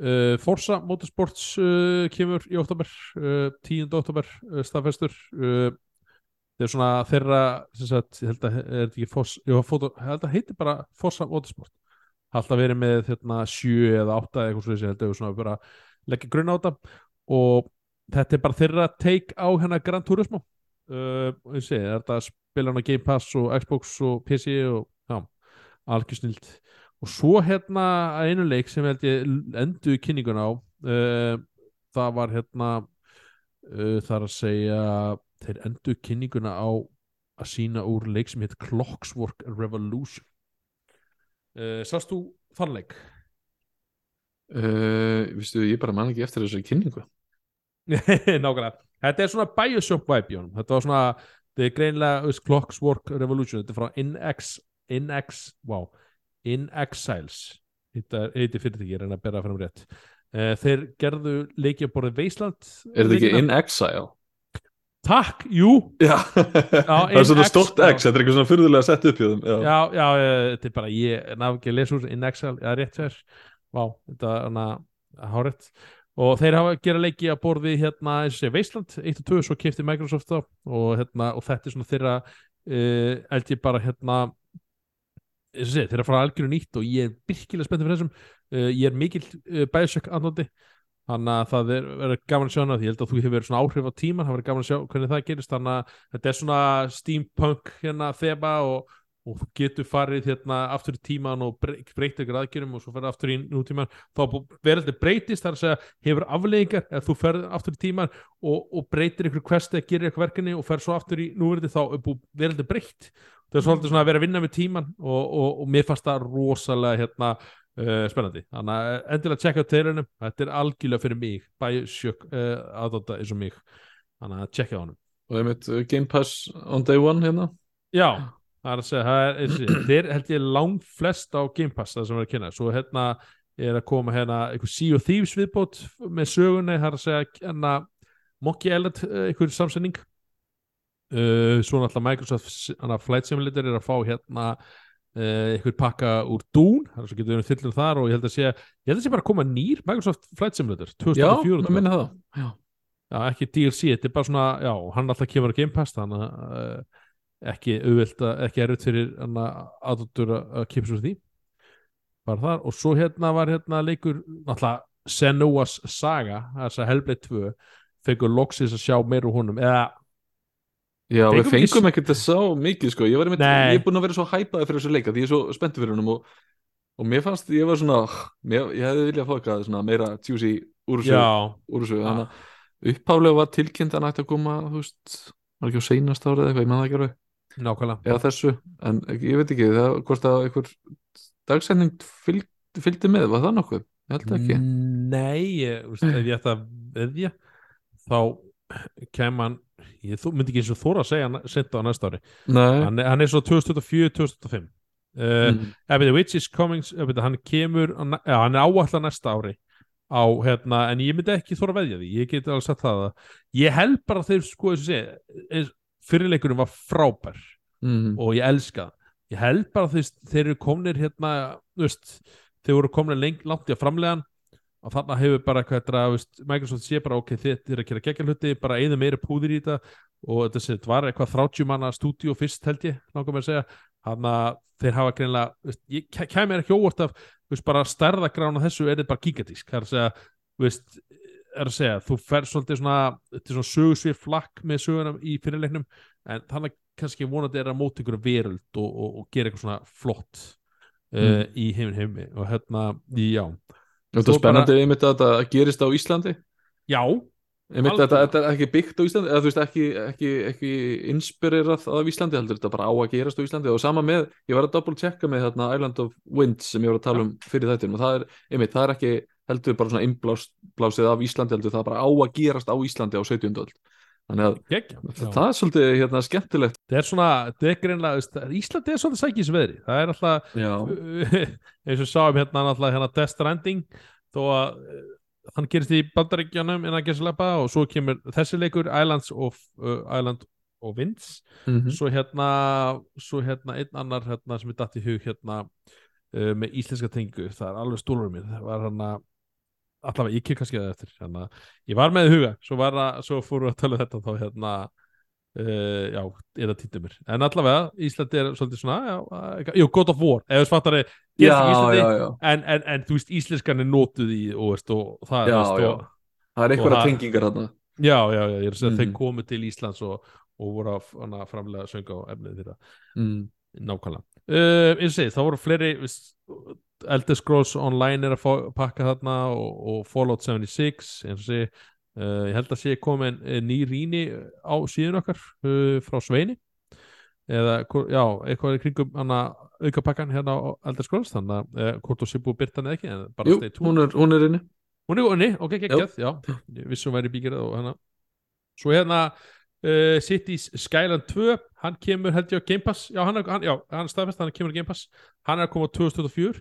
Uh, Forza Motorsports uh, kemur í oktober uh, 10. oktober staðfestur það er svona þeirra sagt, ég held að að heiti bara Forza Motorsport alltaf verið með hérna, 7 eða 8 eða eitthvað svo ég held að svona bara leggja grunn á þetta. Og þetta er bara þeirra take á hérna Gran Turismo. Uh, og ég segi, þetta spila hann á Game Pass og Xbox og PC og já, algjör snilt og svo hérna einu leik sem held ég endu í kynninguna á uh, það var hérna uh, þar að segja þeir endu kynninguna á að sína úr leik sem heit Clockswork Revolution uh, Sást þú þann leik? uh, Vistu, ég bara man ekki eftir þessari kynningu. Nákvæmlega. Þetta er svona Bioshock vibe í honum. Þetta var svona, þetta er greinlega veist, Clockswork Revolution, þetta er frá InX InX, wow In Exiles Þetta er heiti fyrirtæki, ég reyna að bera fram rétt. Uh, Þeir gerðu leiki á borðið Wasteland Er þetta ekki leikina. Takk, jú. Já, það er svona stórt X, þetta er eitthvað svona fyrðulega sett upp í þeim Já, Já, já, eh, þetta er bara ég ná ekki að lesa úr In Excel, já, rétt sér Vá, þetta er hana hárétt og þeir hafa gera leiki að borði hérna, eins og segja, Wasteland 1 og 2 svo kefti Microsoft þá. Og, hérna, og þetta er svona þeirra uh, held ég bara hérna eins og segja, þeirra fara algjöru nýtt og ég er virkilega spenntið fyrir þessum. Uh, ég er mikil uh, Bioshock andóndi þannig að það er, er gaman að sjá hana því ég held að þú hefur verið svona áhrif á tíman það verið gaman að sjá hvernig það gerist. Þannig að þetta er svona steampunk hérna þema og, og þú getur farið hérna aftur í tíman og brey- breytt ykkur aðgjörum og svo ferð aftur í nútíman þá verður breytist þar að hefur afleggingar ef þú ferð aftur í tíman og, og breytir ykkur questi að gera ykkur verkefni og ferð svo aftur í núverði þá er verður breytt. Það er svolítið svona að vera að vinna með tíman og, og, og mér fannst það rosalega hérna uh, spennandi. Þannig að endilega tjekka á teirunum þetta er algjörlega fyrir mig Bioshock uh, aðdóta eins og mig. Þannig að tjekka á honum. Og einmitt uh, Game Pass on day one hérna? Já, það er að segja, það er, ég- þeir held ég langt flest á Game Pass það sem er að kynna, svo hérna er að koma hérna einhver Sea of Thieves viðbót með sögunni, það er að segja hérna Monkey Island, eh, einhver samsending uh, svo náttúrulega Microsoft Flight Simulator er að fá hérna uh, einhver pakka úr það er svo getur við þyllur þar og ég held að sé, ég held að sé bara að koma nýr Microsoft Flight Simulator Já, 2004 maður minna það Já, Já, ekki DLC, þetta er bara svona, já, hann alltaf kemur að Game Pass, þannig að uh, ekki auðvelt að, ekki erut fyrir hann aðdóttur að að kemur svo því. Bara þar, og svo hérna var hérna leikur, náttúrulega Senua's Saga, þess að Hellblade 2, fengur loksis að sjá meir úr honum, eða, Já við Fengum ekkert að sá mikið sko. Ég var einmitt, ég er búin að vera svo hæpaði fyrir þessu leika því ég er svo spenntur fyrir hennum og, og mér fannst, ég var svona mér, ég hefði viljað svona meira juicy úr þessu, já, þannig að upphaflega var tilkynnt að hann ætti að koma þú veist, var ekki á seinast árið eitthvað, ég maður það ekki alveg. Nákvæmlega. eða þessu, en ég veit ekki það, hvort að einhver dagsending fylg, fylgdi með, var það nokkuð? Ég held ekki. Nei, ég, veist, ef ég ætti að veðja, þá kem hann, ég myndi ekki eins og þóra að segja senda á næsta ári. Hann, hann er svo 2024-2025. Uh, mm, Ef The Witch is Coming þetta, hann kemur já, hann er áallan næsta ári á, hérna, en ég myndi ekki þóra að veðja því. Ég get alveg sagt það að ég held bara þeir sko fyrirleikurinn var frábær mm, og ég elska ég held bara þeir, þeir eru komnir hérna, þeir voru komnir lengt langt í að framlega og þarna hefur bara eitthvað þetta, veist, Microsoft sé bara ok, þið er að gera geggjal hluti bara eða meiri púðir í þetta. Og þetta þetta var eitthvað 30 manna stúdíu fyrst held ég, með að segja. Hann að þeir hafa greinlega, ég mér ekki óvart af, veist, bara stærðagrána þessu er þetta bara gigantísk, það er að segja veist, er að segja, þú fer svolítið svona, þetta er svona sögusvið flakk með sögunum í fyrirleiknum en þannig kannski vonandi er að móta ykkur veröld og, og, og gera eitthvað svona flott uh, í heiminn heimi. Og hérna, já Þetta er spennandi einmitt að þetta gerist á Íslandi já, einmitt Algjörlega. þetta, er ekki byggt á Íslandi eða þú veist ekki, ekki, ekki inspirerað af Íslandi heldur þetta bara á að gerast á Íslandi og sama með, ég var að double checka með þarna Island of Winds sem ég var að tala um fyrir þættinum og það er, einmitt, það er ekki heldur bara svona innblásið af Íslandi heldur það bara á að gerast á Íslandi á 17. öld þannig að það er svolítið hérna skemmtilegt. Það er svona, það er greinlega Íslandi er svolítið sækisveðri það er alltaf eins og sáum hérna náttúrulega hérna Death Stranding þó að uh, hann gerist í bandaríkjanum innan gæslepa og svo kemur þessi leikur Islands of, uh, Island of Winds. Mm svo hérna svo hérna einn annar hérna sem er datt í hug hérna uh, með íslenska tengu það er alveg stólur mér það var hérna allavega ég kemur kannski að það eftir hérna, ég var með huga svo, svo fóru að tala um þetta þá hérna uh, já, er það týndum mér en allavega Íslandi er svolítið svona já, uh, jú, God of War, ef þú fattar þið já, Íslandi já, já, en, en, en þú veist íslenskan er nótuð í og, veist, og það já, já. og, það er einhverja tengingar þarna já, já, já, ég er að segja mm. þeir komu til Íslands og, og voru að framlega sönga á efnið þeirra mm. nákvæmlega uh, eins og segi, þá voru fleiri veist, Elder Scrolls Online er að pakka þarna og, og Fallout 76 eins og segi uh, ég held að sé komin uh, ný rýni á síðun okkar uh, frá Sveini. Eða, já, eitthvað er í kringum hana aukapakkan hérna á Elder Scrolls þannig að uh, hvort þú sé búið byrtan eða ekki Jú, hún er, hún er inni. Hún er góðinni, ok, geggjað, já. Ég vissum væri bíkirað og hérna. Svo hérna uh, Cities Skyland 2 Hann kemur held ég á Game Pass. Já, hann er, hann, já, hann staðfest, hann kemur á Game Pass. Hann er að koma á 2024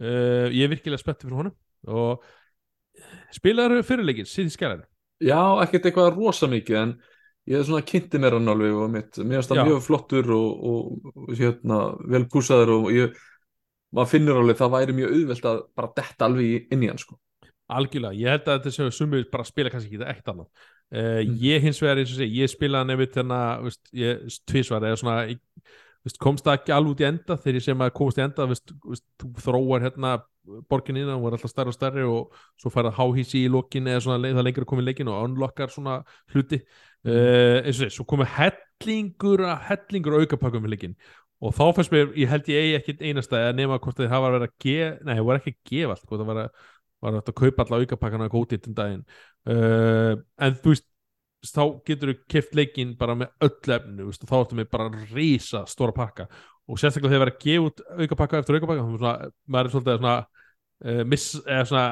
uh, Ég er virkilega spenntið fyrir honum. Og spilaður fyrirleikir Cities Skyland Já, ekkert eitthvað rosa mikið en ég hef svona kynnti mér hann alveg og mitt, mér finnst það mjög flottur og, og, og hérna, vel púsaður og ég, maður finnur alveg það væri mjög auðvelt að bara detta alveg inn í hann sko. Algjörlega, ég held að þetta séu sumið bara að spila kannski ekki þetta eitt annað. Uh, Mm. Ég hins vegar, eins og segi, ég spilaði nefnir þarna, tvisvar eða svona, veist, komst það ekki alveg út í enda þegar ég sem að komast í enda veist, þú þróar hérna borgin innan, hún var alltaf stærri og stærri og svo færði háhísi í lokin eða svona leið- það lengur að koma í leikin og unlockar svona hluti. Uh, eins og segi, svo komið hellingur að hellingur að aukapakkum í leikin og þá fannst mér, ég held ég eigi ekkit einasta að nema hvort þeir hafa verið að gefa nei, það var ekki að gefa allt, hvort það var að var að kaupa alla aukapakkana að góti til daginn. Uh, en þú veist þá getur þú keft leikinn bara með öll efnu, og þá ertu með bara rísa stóra pakka. Og sérstaklega þegar verið að gefa út aukapakka eftir aukapakka þá er svona, maður er svolítið svona, uh, miss, eða svona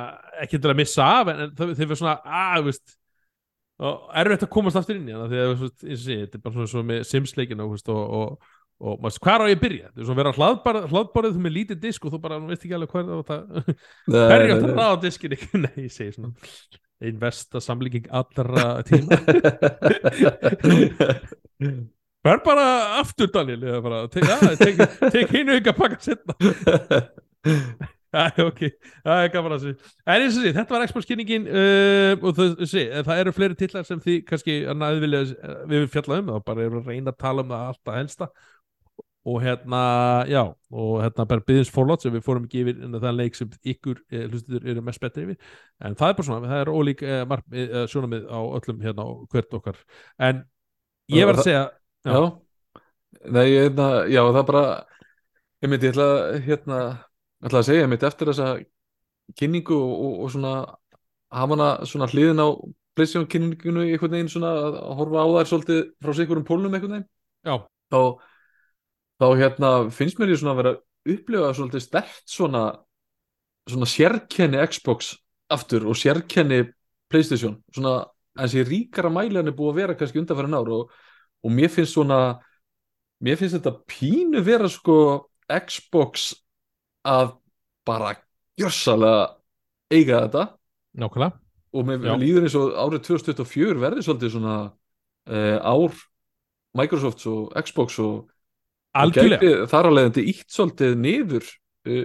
ekki til að missa af en, þau verður svona að, þú og erfitt að komast aftur inn í hana. Að þú og sé, þetta er bara svona, svona með Sims-leikina þú veist, og, og, og maður, hvað er á ég að byrja? Þetta er svona að vera hlaðbarð, hlaðbarðið þú með lítið disk og þú bara, þú veist ekki alveg hvað er það Hverju átt að ráða á diskinu? Nei, ég segi svona einn versta samlíking allra tíma. Hver bara aftur bara, tek, hinu ykkur að pakka setna ok, það er gaman að sé En eins og sé, þetta var Xbox kynningin uh, og það, sé, það eru fleiri titlar sem því kannski annað vilja, við við fjalla um það bara eru að reyna að tala um það alltaf helsta og hérna, já og hérna bara byggðins forlót sem við fórum ekki yfir en það er leik sem ykkur eh, hlustuður eru mest betri yfir, en það er bara svona það er ólík eh, eh, sjónamið á öllum hérna á hvert okkar. En ég var að segja Já. Já, Nei, ég, hérna, já, það bara ég myndi, ég ætla hérna ég ætla að segja, ég myndi eftir þessa kynningu og, og, og svona hafa hana svona hliðin á PlayStation kynningunu einhvern veginn svona að horfa á þær svolítið frá sigurum pólnum einhvern veginn. Já, þá, þá hérna finnst mér ég svona að vera að upplifa svolítið stert svona svona sérkenni Xbox aftur og sérkenni PlayStation. Svona eins og ríkara mæli hann er búið að vera kannski undanfærin ár og, og mér finnst svona mér finnst þetta pínu vera sko Xbox að bara gjössalega eiga þetta. Nákvæmlega. Og mér Já. líður eins og árið 2024 verði svolítið svona uh, ár Microsofts og Xbox og algjörlega, þar að leiðandi ítt svolítið niður uh,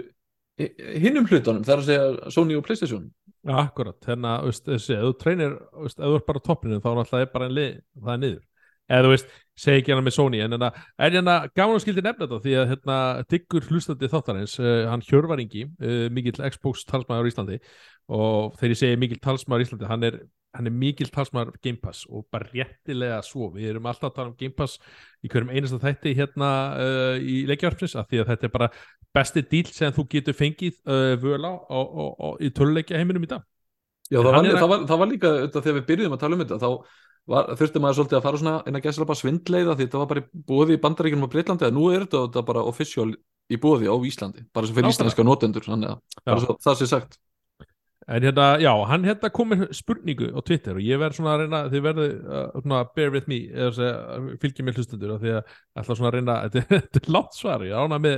hinnum hlutunum, þar að segja Sony og Playstation. Ja, akkurat hérna, veist, þessi, ef þú veist, ef þú ert bara á toppinu þá er alltaf bara en lið, það er niður eða þú veist, segi ekki hana með Sony en hérna, hérna gaman að skildi nefna þetta því að hérna, diggur hlustandi þáttarins uh, hann Hjörvaringi, uh, mikill Xbox talsmaður í Íslandi og þegar ég segi mikill talsmaður í Íslandi, hann er hann er mikill talsmaður Game Pass og bara réttilega svo, við erum alltaf að tala um Game Pass í hverjum einasta þætti hérna uh, í leikjarfnis, af því að þetta er bara besti díl sem þú getur fengið völa á, í töluleikja heiminum í dag. Já, það var, það, var, það var líka þegar við byrjuðum að tala um þetta þá þurfti maður svolítið að fara svona inn að gæsla bara svindleiða því þetta var bara búið í bandaríkjunum á Breitlandi en nú er þetta, bara official í búið á Íslandi bara sem fyrir Nákvæmlega. íslenska notendur þannig að bara svo, það sé sagt En hérna, já, hann hérna kom með spurningu á Twitter og ég verð svona að reyna, þið verði uh, svona bear with me, eða fylgjum mér hlustundur af því að ætla svona að reyna, þetta, er látt svar, ég ána með,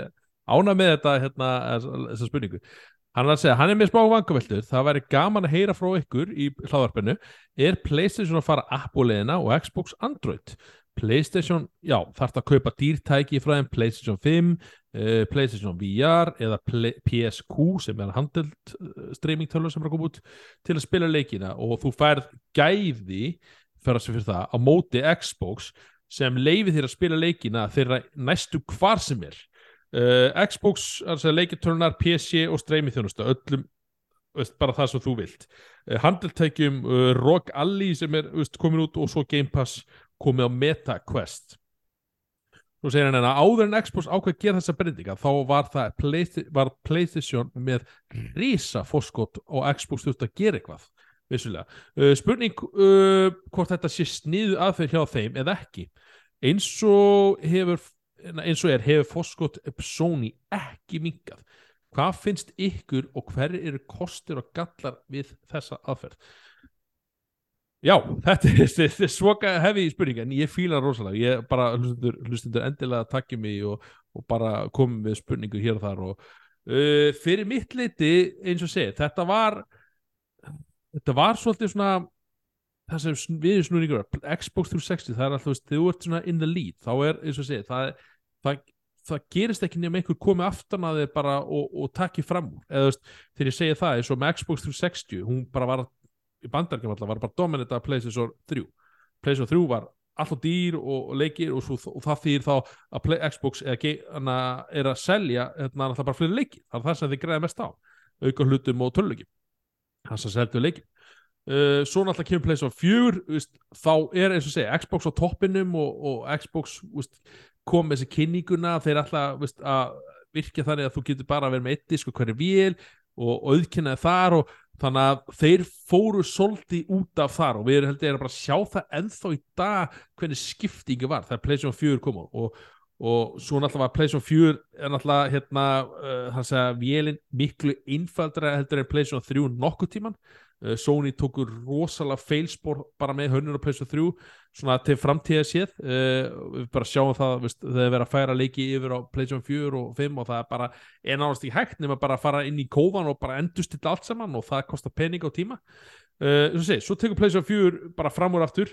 ána með þetta, hérna, þessa spurningu. Hann er að segja, hann er með smá vangaveltur, það væri gaman að heyra frá ykkur í hláðarpinu, er PlayStation að fara Apple-leðina og Xbox Android? PlayStation, já, þarf að kaupa dýrtæki frá þeim PlayStation 5, uh, PlayStation VR eða Play, PSQ sem er handelt uh, streamingtölu sem er að koma út til að spila leikina. Og þú færð gæði fyrir að fyrir það á móti Xbox sem leifi þér að spila leikina þeirra næstu hvar sem er uh, Xbox, leikitölunar PC og streamingþjónusta, öllum veist, bara það sem þú vilt uh, handeltækjum uh, Rock Alley sem er veist, komin út og svo Game Pass komið á Meta Quest Nú segir hann hérna, áður en Xbox ákveð gera þessa breytinga, þá var það Play- var PlayStation með risa fórskot og Xbox þurfti að gera eitthvað, vissulega. Uh, spurning uh, hvort þetta sé sniðu aðferð hjá þeim eða ekki. Eins og hefur, eins og er, hefur fórskot Sony ekki minkað. Hvað finnst ykkur og hver eru kostur og gallar við þessa aðferð? Já, þetta er, er svoka hefi spurning en ég fíla rosalega, ég bara hlustundur, hlustundur endilega takki mig og, og bara komið með spurningu hér og þar og uh, fyrir mitt leiti eins og segi, þetta var þetta var svolítið svona það sem við snúningur var, Xbox 360, það er alltaf, þú ert svona in the lead, þá er eins og segi það, það, það gerist ekki nema einhver komið aftan að þið bara og, og takki fram eða þú veist, þegar ég segi það eins og með Xbox 360, hún bara var í bandarkjum alltaf var bara dominant af PlayStation 3 PlayStation 3 var alltaf dýr og, og leikir og, svo, og það þýr þá að Play, Xbox er, ge- hana, er að selja hérna, það bara fleiri leiki, það er það sem þið greiða mest á auka hlutum og töluleikjum það sem seldu leikjum uh, svo náttúrulega kemur PlayStation 4 veist, þá er eins og segja Xbox á toppinum og, og Xbox veist, kom með þessi kynninguna þeir alltaf að virkja þannig að þú getur bara að vera með eitt disk og hverju vél og, auðkynnaði þar og þannig að þeir fóru svolítið út af þar og við erum heldur bara að sjá það ennþá í dag hvernig skiptingi var þegar PlayStation 4 kom á. Og, og svo náttúrulega var PlayStation 4 er náttúrulega hérna uh, þannig að vélinn miklu einfaldra heldur en PlayStation 3 nokkuð tíman Sony tókur rosalega feilspor bara með hönnun og PlayStation 3 svona til framtíða séð. Uh, við bara sjáum það veist, þegar við erum að færa leiki yfir á PlayStation 4 og 5 og það er bara nánast ekki hægt nema bara að fara inn í kófan og bara endurstilla allt saman og það kostar pening á tíma. Uh, svo, sé, svo tekur PlayStation 4 bara fram úr aftur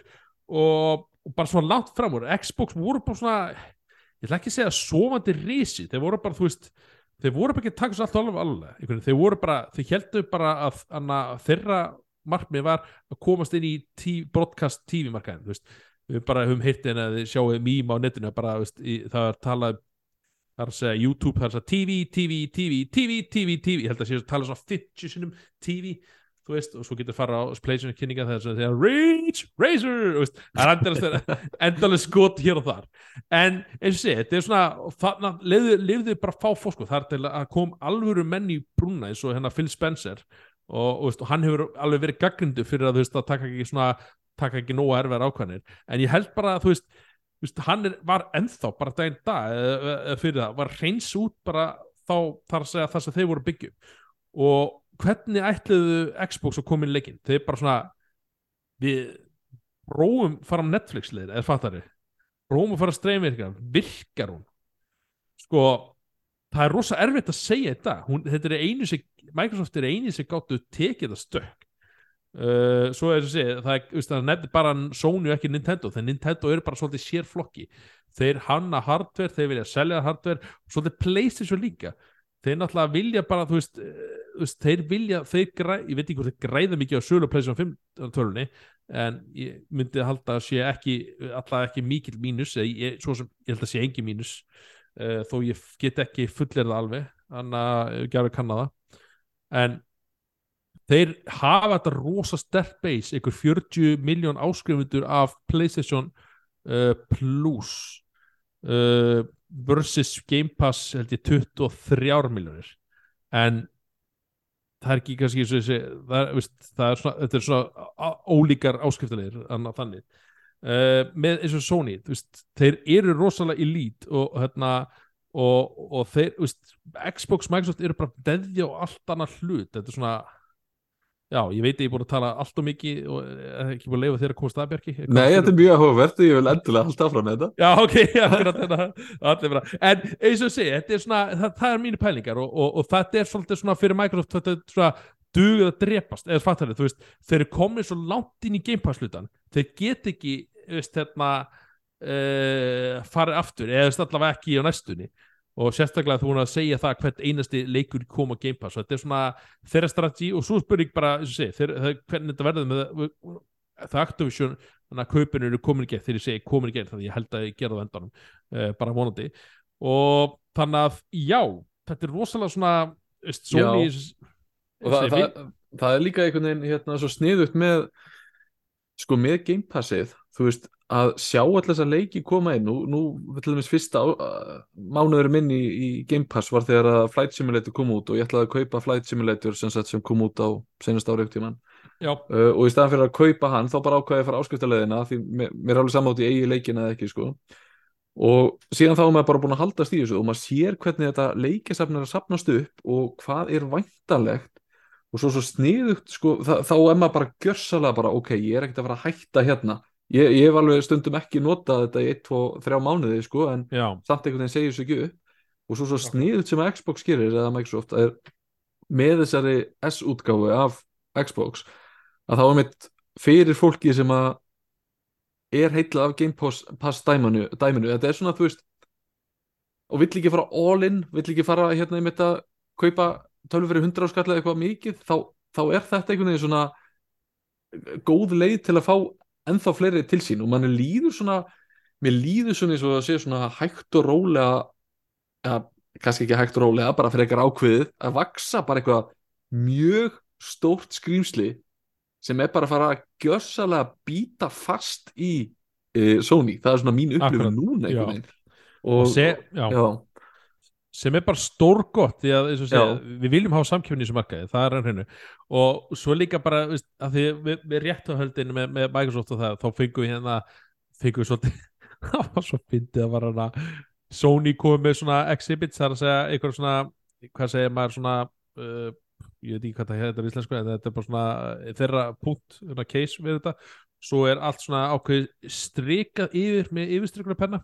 og, og bara svona langt fram úr. Xbox voru bara svona ég ætla ekki að segja sofandi risi þeir voru bara, þú veist þeir voru ekki að taka svo allt alveg þeir voru bara, þeir heldur bara að, að, að þeirra markmið var að komast inn í tí, broadcast TV markaðin, þú veist. Við bara höfum heyrt en að þið sjáu mím á netinu bara, veist, í, það er talað það er að segja YouTube, það er að segja TV, TV, TV, TV, TV, TV. Ég held að sé að tala svona 50 sinum TV þú veist, og svo getur fara á PlayStation kynninga þegar það segja Rage, Razor það er endalist skot hér og þar. En eins og sé, þetta er svona lifðu bara fá fórskot það er til að kom alvöru menn í brúna eins og hérna Phil Spencer. Og, og, og hann hefur alveg verið gaggrindu fyrir að þú veist að taka ekki svona taka ekki nógu erfiðar ákvæðanir en ég held bara að þú veist, þú veist hann er, var ennþá bara daginn dag eða, eða fyrir það, var hreins út bara þá þar að segja það sem þeir voru byggjum og hvernig ætluðu Xbox að koma í leikinn? Þeir bara svona við prófum fara á Netflix leir eða fattar þið, prófum að fara að streyma virkar, virkar hún? Sko það er rosa erfitt að segja þetta hún, þetta er einu sem, Microsoft er einu sem gáttu tekið það stökk. Uh, svo er þessi það er, það er bara Sony og ekki Nintendo. Þegar Nintendo eru bara svolítið sérflokki. Þeir hanna hardware, þeir vilja selja hardware svolítið Playstation líka þeir náttúrulega vilja bara þú veist, uh, þú veist þeir vilja, þeir græ, ég veit ekki hvort þeir græða mikið á sölu Playstation 5 tölunni en ég myndi halda að sé ekki alltaf ekki mikill mínus eða ég, svo sem ég held að sé engi mínus uh, þó ég get ekki fullir það alveg þannig að ég gerði kanna það. En þeir hafa þetta rosa sterk base ykkur 40 miljón áskrifundur af Playstation uh, Plus uh, versus Game Pass held ég 23 miljónir en það er ekki kannski þessi, það, veist, það er svona, þetta er svona ólíkar áskriftalegir þannig. Uh, með eins og Sony veist, þeir eru rosalega elít og hérna og, og þeir, veist, Xbox, Microsoft eru bara deðja á allt annað hlut. Þetta er svona já, ég veit að ég er búin að tala allt og mikið og er ekki búin að leifa þér að komast það Bjarki? Nei, þetta er mjög áhugavert og ég vil endilega halda áfram þetta. Já, ok, akkurat þetta allir bara, en eins og segi, þetta er svona það, það er mínu pælingar og, og, og þetta er svolítið svona fyrir Microsoft, þetta er svona dugið að drepast, eða fattar þið, þú veist þeir eru komið svo langt inn í Game Pass hlutan þeir get ekki, veist, hérna uh, farið aftur eða allavega ekki á næstunni og sérstaklega þú hún að segja það hvert einasti leikur kom á Game Pass. Og þetta er svona þeirra strategi og svo spyrir ég bara, segi, þeir, þeir, hvernig þetta verður með það Activision þannig að kaupinu eru komin í gegn þegar ég segi komin í gegn þannig að ég held að ég gera það endanum uh, bara vonandi. Og þannig að já, þetta er rosalega svona Sony og það, það, það er líka einhvern veginn hérna svo sniðugt með sko með Game Passið þú veist að sjá allir þessa leiki koma inn nú, nú til dæmis fyrsta mánuður minn í, í Game Pass var þegar að Flight Simulator kom út og ég ætlaði að kaupa Flight Simulator sem, sagt, sem kom út á senast ári mann Já. Uh, og í staðan fyrir að kaupa hann þá bara ákvæði að fara áskriftarleðina því mér, mér er alveg samátt í eigi leikina eða ekki sko. og síðan þá er maður bara búin að haldast í þessu og maður sér hvernig þetta leikisafn er að sapnast upp og hvað er væntalegt og svo svo sniðugt sko, þá, er maður bara gjörsalega bara ok, ég er ekkert að fara að hætta hérna ég, ég hef alveg stundum ekki notað þetta í 1, 2, 3 mánuði sko en Já. samt einhvern veginn segir þessu ekki upp. Og svo svo sniðugt sem Xbox gerir eða Microsoft er með þessari S-útgáfu af Xbox að þá er mitt fyrir fólki sem að er heitla af Game Pass, dæminu, dæminu, þetta er svona þú veist og vill ekki fara all in vill ekki fara hérna í mitt að kaupa tölvu fyrir 100 áskall eða eitthvað mikið þá, þá er þetta einhvern veginn svona góð leið til að fá ennþá fleiri til sín og mann líður svona mér líður svona eins og að sé svona hægt og rólega ja, kannski ekki hægt og rólega, bara fyrir eitthvað ákveðið að vaksa bara eitthvað mjög stórt skrýmsli sem er bara að fara að gjössalega býta fast í uh, Sony, það er svona mín upplifun núna veginn. Og se, já, já, sem er bara stórgott því að segja, við viljum hafa samkjöfni í þessu markaði, það er enn hennu og svo líka bara, veist, að því við, við réttuhöldinu með, með Microsoft og það þá fengum við hérna fengum við svolítið, það var svo fyndið að var hana. Sony komið með svona exhibits, það er að segja eitthvað svona, hvað segir maður svona uh, ég veit ekki hvað það heitir í íslensku en þetta er bara svona uh, þeirra punkt, svona case við þetta. Svo er allt svona ákveð strikað yfir með yfirstrykuna penna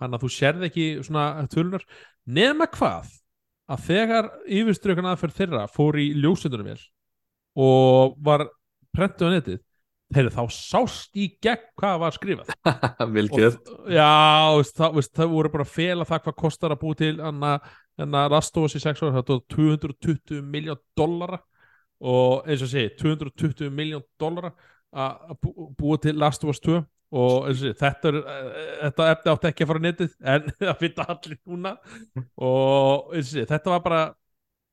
þannig að þú sérð ekki svona tölunar nema hvað að þegar yfirstrykuna aðferð þeirra fór í ljósendunum vel og var prentuð á netið þeir þá sást í gegn hvað var skrifað. Gert. Já, veist, það, veist, það voru bara að fela það hvað kostar að búi til en að Rastovas í 6 ára það var 220 miljón dollara. Og eins og segi 220 miljón dollara að að bú- búa til Last of Us 2 og eins og þetta, er, eh, þetta efni átti ekki að fara á netið en það finna allir núna. Og eins og þetta var bara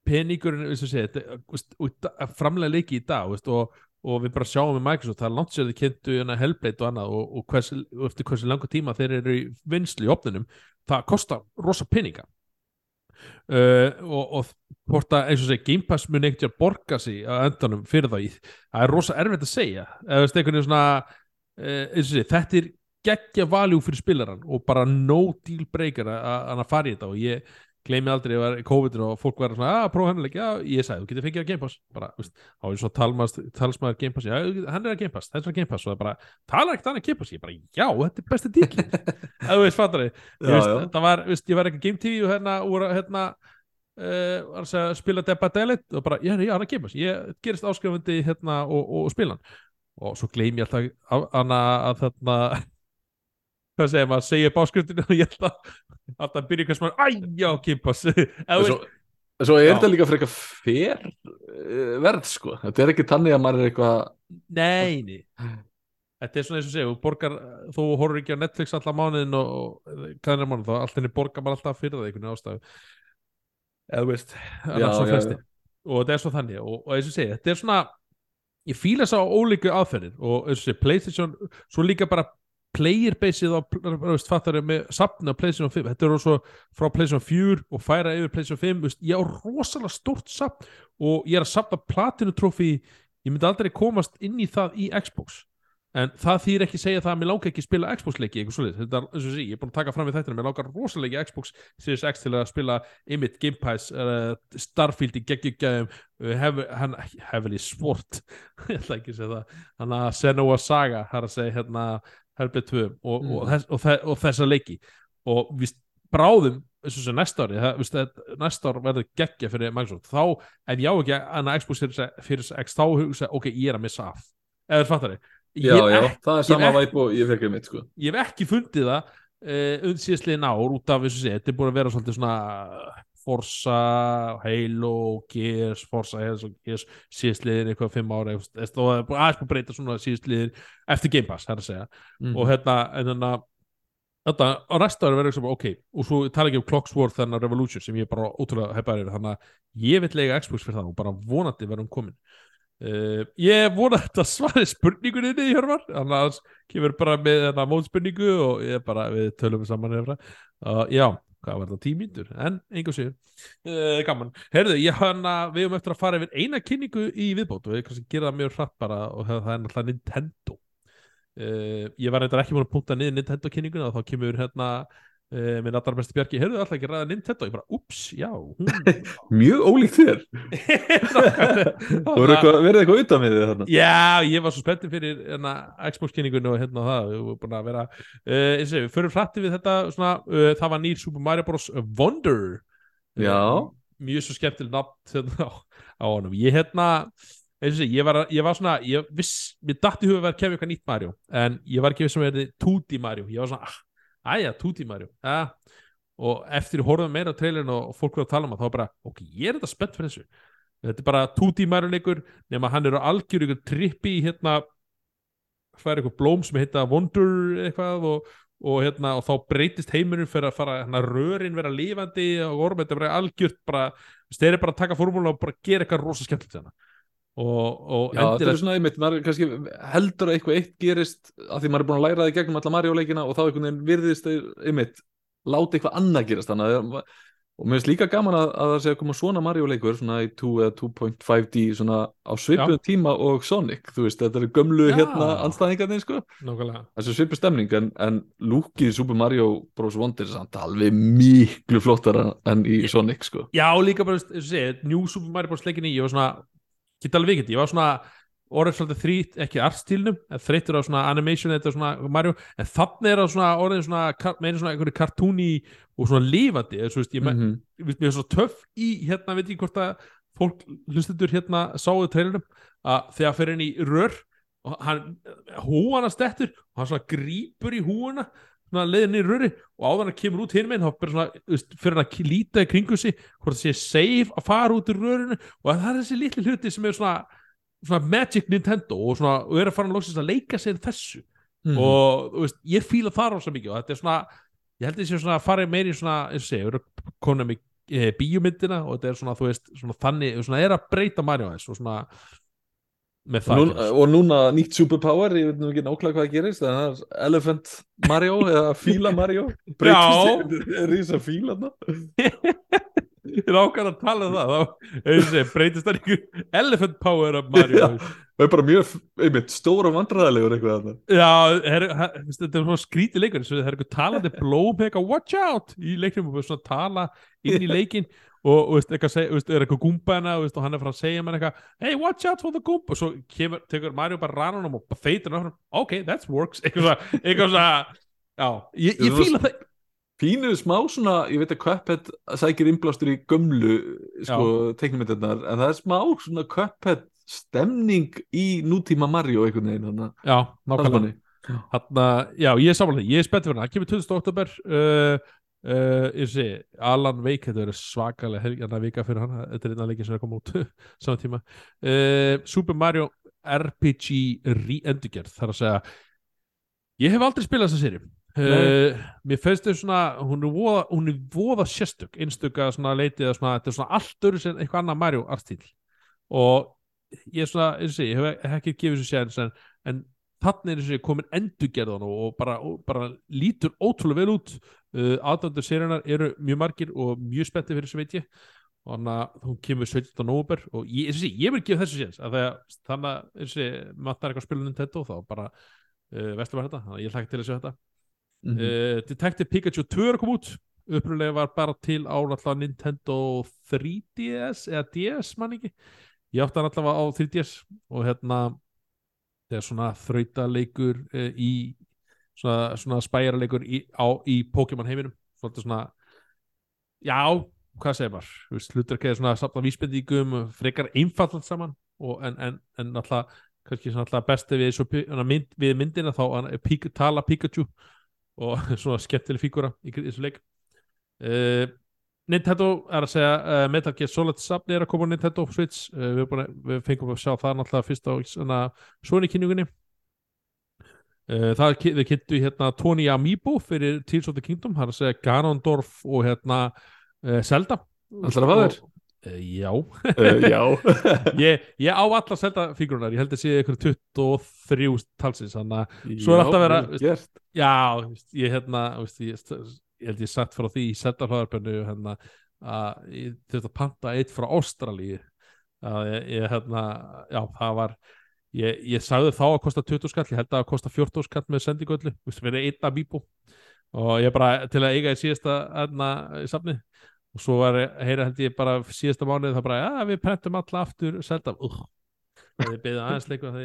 peningurinn eins og í dag- að framlega leiki í dag veist, og, og við bara sjáum með Microsoft það er langt sér þið kynntu hérna Hellblade og annað og, og, hvers, eftir hversu langa tíma þeir eru í vinslu í opnunum það kostar rosa peninga. Uh, og, og hvort að eins og segja Game Pass mun ekkert að borga sig að endanum fyrir það í það er rosa erfitt að segja. Eða veist einhvern veginn svona uh, þetta er geggja valjú fyrir spilaran og bara no deal breaker að- að að fara í þetta og ég gleymi aldrei að COVID og fólk var svona að prófa hennileg, já, ég sagði, þú getur fengið að Game Pass. Bara, veist, þá er svo talmast, talsmaður Game Pass, já, hann er að Game Pass, þetta er að Game Pass og það er bara, talar ekkert annað Game Pass, ég bara, já, þetta er besti díl að þú veist, fattar þið Já, veist, já. það var, veist, ég var ekki Game TV og hérna, voru, hérna uh, var að segja, spila Dead by Daylight og bara, já, já, hann er Game Pass, ég gerist áskrifandi hérna og, og, og spila hann og svo gleymi ég alltaf hana að þarna hvað segir maður, segja upp áskriftinu og ég alltaf, alltaf byrja eitthvað að, æjá, Eða, svo, er þetta líka fyrir eitthvað uh, verð sko, þetta er ekki tannig að maður er eitthvað nei, nei. Þetta er svona eins og segja, þú borgar þú horfur ekki á Netflix allan mánuðin og, og hvernig mánuð, þá allt henni borgar maður alltaf fyrir það einhvern ástæðu. Eða veist, Já, annars svo já, flesti og þetta er svo þannig. Og, og eins og segja, þetta er svona ég fíla þess að ólíku aðferðir og segja, Playstation, svo líka bara player baseið á, veist, fattar með sapna Playstation 5, þetta er svo frá Playstation 4 og færa yfir Playstation 5 þú veist, ég á rosalega stórt sapn og ég er að sapna platinu trófi ég myndi aldrei komast inn í það í Xbox en það þýr ekki segja það að mér langar ekki að spila Xbox leiki eitthvað svoleiðis, þetta er eins og sé, ég er búin að taka fram í þættinu, mér langar rosalega ekki Xbox Series X til að spila Imit, Game Pass uh, Starfield í geggjum uh, hann, Heavily Sport ég ætla ekki að segja það. Hann að Senua Saga, það er að segja hérna Helbið 2 og, Mm. og, þess, og, þess, og þessa leiki. Og við bráðum eins og sem næsta ári, það, að næsta ár verður geggja fyrir Microsoft, þá ef ég á ekki annað Xbox Series X þá hugsa, ok, ég er að missa af. Eða fattar ég Já, já, hef það er sama væp og ég fekk einmitt sko. Ég hef ekki fundið það uh, undsíðsliðin ár út af þessu sé, þetta er búin að vera svolítið svona Forza, Halo, Gears, Forza, Halo, Gears síðsliðin eitthvað fimm ára og það er búin að breyta svona síðsliðin eftir Game Pass, það er að segja. Mm. og hérna, en þannig að þetta á næsta ári verður svona, ok og svo tala ekki um Clocksworth þennan Revolution sem ég bara ótrúlega heipaður yfir, þannig að ég vil lega Xbox fyrir það og bara vonandi verðum komin uh, ég vona að þetta svari spurningunni í Hjörvar, annars kemur bara með þennan mótspurningu og ég bara, við tölum saman hefra uh, já, hvað var þetta, tímíndur en einhver sér, uh, gaman. Heyrðu, ég hann að við höfum eftir að fara yfir eina kynningu í viðbót og við kannski gera það mjög hratt bara og það er náttúrulega Nintendo. Uh, ég var reyndar ekki múin að punkta niður Nintendo kynninguna og þá kemur hérna uh, minn allar besti Bjarki, heyrðu alltaf ekki ræða Nintendo? Ég bara, ups, já. Mjög ólíkt þér. Þú verið eitthvað utan með þarna? Já, ég var svo spenntið fyrir hérna, Xbox kynningunni og hérna það. Við vorum búin að vera uh, eins og við þetta svona, uh, það var nýr Super Mario Bros. Wonder. Já. uh, mjög svo skemmtileg nafn hérna, á, honum. Ég hérna og sé, ég var, ég var svona ég viss, mér datt í huga að vera kemja eitthvað nýtt Mario en ég var ekki viss að verði 2D Mario. Ég var svona, ah, aðja, 2D Mario. Ja. og eftir að horfum meira á trailerin og fólk voru að tala um það þá bara, ok, ég er þetta spennt fyrir þessu. Þetta er bara 2D Mario leikur nema hann er á algjör ykkur trippi hérna það er eitthvað blóm sem heita Wonder eitthvað og, og, hérna, og þá breytist heimurinn fyrir að fara hérna, rörin vera lifandi og orm, þetta er bara algjört bara, þeir eru bara að taka formúla og bara gera eitthvað rosa skemmtilegt hérna og, og Já, endilega svona einmitt, maður kannski heldur að eitthvað eitt gerist af því maður er búin að læra það í gegnum alla Mario leikina og þá einhvern veginn virðist einmitt láta eitthvað annað gerast þannig að og mér finnst líka gaman að, að það sé að koma svona Mario leikur svona í 2 eða 2.5D svona á svipuðum tíma og Sonic þú veist, þetta er gömlu Já. hérna anstæðingarnir sko, þessu svipu stemning en, en lúkið Super Mario Bros. Wonder er samt alveg miklu flottara enn í Sonic sko Já, líka bara, og segja, New Super Mario Bros. leikinni, ég var svona, geta alveg vikið, ég var svona orðið svolítið þrýtt, ekki artstílnum en þreyttur á svona animation, þetta er svona Mario, en þannig er það svona orðið svona, meira svona einhverju kartúni og svona eða svo veist, ég. -hmm. mér er svo töff í, hérna, veit ég hvort að fólk, hlustendur hérna, sáðu trailerum, að þegar fyrir inn í rör og hann, húana stettur og hann svona grípur í húana svona leiðin í röri og áður hann kemur út hinn minn þá svona, fyrir hann að líta í kringu sig hvort það sé safe að fara út í rörinu og það er þessi litli hluti sem er svona, svona magic Nintendo og, svona, og er að fara að að leika sér þessu Mhm. og þú veist, ég fíla það rosa mikið og þetta er svona, ég held að ég sé að fara meira í svona, eins og segja, við erum komin með e, bíómyndina og þetta er svona, þú veist svona þannig, svona er að breyta Mario aðeins og svona og, það núna, og núna nýtt superpower ég veit nú ekki nákvæmlega hvað gerist en það er Elephant Mario eða Fíla Mario. Breytist í rísa fíla ég er ákvæmlega að tala um það þá segja, breytist það einhver elephant power af Mario. Það er bara mjög einmitt, stór og vandræðilegur eitthvað. Já, her, her, þetta er svona skrítið leikur það er eitthvað talandi blóm eitthvað watch out í leiknum og svona tala inn í leikin og, veist, eitthvað, seg, veist, er eitthvað gúmbaðina og, veist, og hann er frá að segja mann eitthvað hey watch out for the gúmba og svo kemur, tekur Mario bara ranunum og feitur hann ok that works. Eitthvað svona, eitthvað svona já, ég, ég fíla það. pínu smá svona, ég veit að Cuphead sækir innblástur í gömlu sko, teiknumyndirnar, en það er smá svona Cuphead stemning í nútíma Mario einhvern veginn þannig að- já, nákvæmlega. Þannig. Hanna, já, ég er samanlega, ég er spennt fyrir hann það kemur 20. oktober uh, uh, ég sé, Alan Wake þetta verður svakalega helgjana vika fyrir hann. Þetta er einn að leikið sem er að koma út saman tíma. Uh, Super Mario RPG re-endurgerð þar að segja. Ég hef aldrei spilað þessa séri uh, Mér finnst þau svona hún er voða, hún er voða sérstök einstök að svona leitið þetta er svona allt öru sem eitthvað annað Mario artstíl og ég er svona, og sé, ég hef, hef ekki gefið þessu séns en, en þannig er þessi komin endurgerðan og, bara, og bara lítur ótrúlega vel út uh, aðdöndur seríunar eru mjög margir og mjög spenntið fyrir þessu veit ég. Og þannig að hún kemur 17. november og ég, og sé, ég vil gefa þessu séns þannig að og sé, maður er eitthvað að spila Nintendo þá bara uh, vestum að þetta, þannig að ég hlakka til sjá þetta. Mm uh, Detective Pikachu 2 er koma út. Upprúlega var bara til ára Nintendo 3DS eða DS mann ekki. Ég átti hann allavega á 3DS og hérna það er svona þrautaleikur í svona, svona spæjarleikur í, í Pokémon heiminum. Svolítið svona já, hvað segir maður? Ekki svona safna vísbendingum frekar einfallat saman en, en, en alltaf kannski alltaf besti við, mynd, við myndina þá hann, pík, tala Pikachu og svona skemmtileg fígura í þessu leik. Uh, Nintendo er að segja uh, Metal Gear Solid Sabni er að koma á Nintendo Switch. Uh, við, búin, við fengum að sjá það náttúrulega fyrst á svona Sony kynningunni það við kynntu hérna Tony Amiibo fyrir Tears of the Kingdom það er að segja Ganondorf og hérna Zelda Ætlar að fá þér? Já Já ég, ég á alla Zelda fígurunar ég held að sé ykkur 23 talsins þannig að svo er alltaf að vera gert. já, ég hérna ég, ég held ég satt frá því í Zelda hlaðarpennu hérna að ég þurfti að panta eitt frá Ástralíu að ég, ég hérna já, það var ég, ég sagði þá að kosta 20 skall ég held að það kosta 14 skall með sendingöllu við erum einna bíbú og ég bara til að eiga í síðasta enna í safni og svo var heyra held ég bara síðasta mánuð það bara, já við prentum alla aftur selda, uh, það er beðið aðeins leikur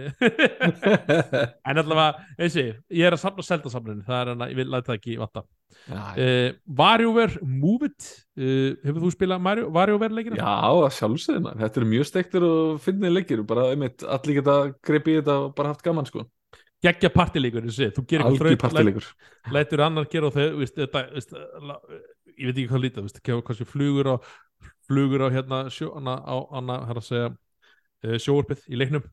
en allavega eins og ég, ég er að samla selda samlun, það er hann að ég vil læta það ekki vanta. Uh, WarioWare Move It uh, hefur þú spilað WarioWare leikina? Já, sjálfsögna, þetta eru mjög stektir og finnir leikir, bara einmitt allir geta greipið þetta og bara haft gaman sko. Geggja partileikur, þú gerir algjör partileikur lætur annar gera og þau, veist, þetta, veist, ég veit ekki hvað lítið, veist, kannski flugur á flugur á hérna sjó, hana, á hana, hérna að segja uh, sjóarpið í leiknum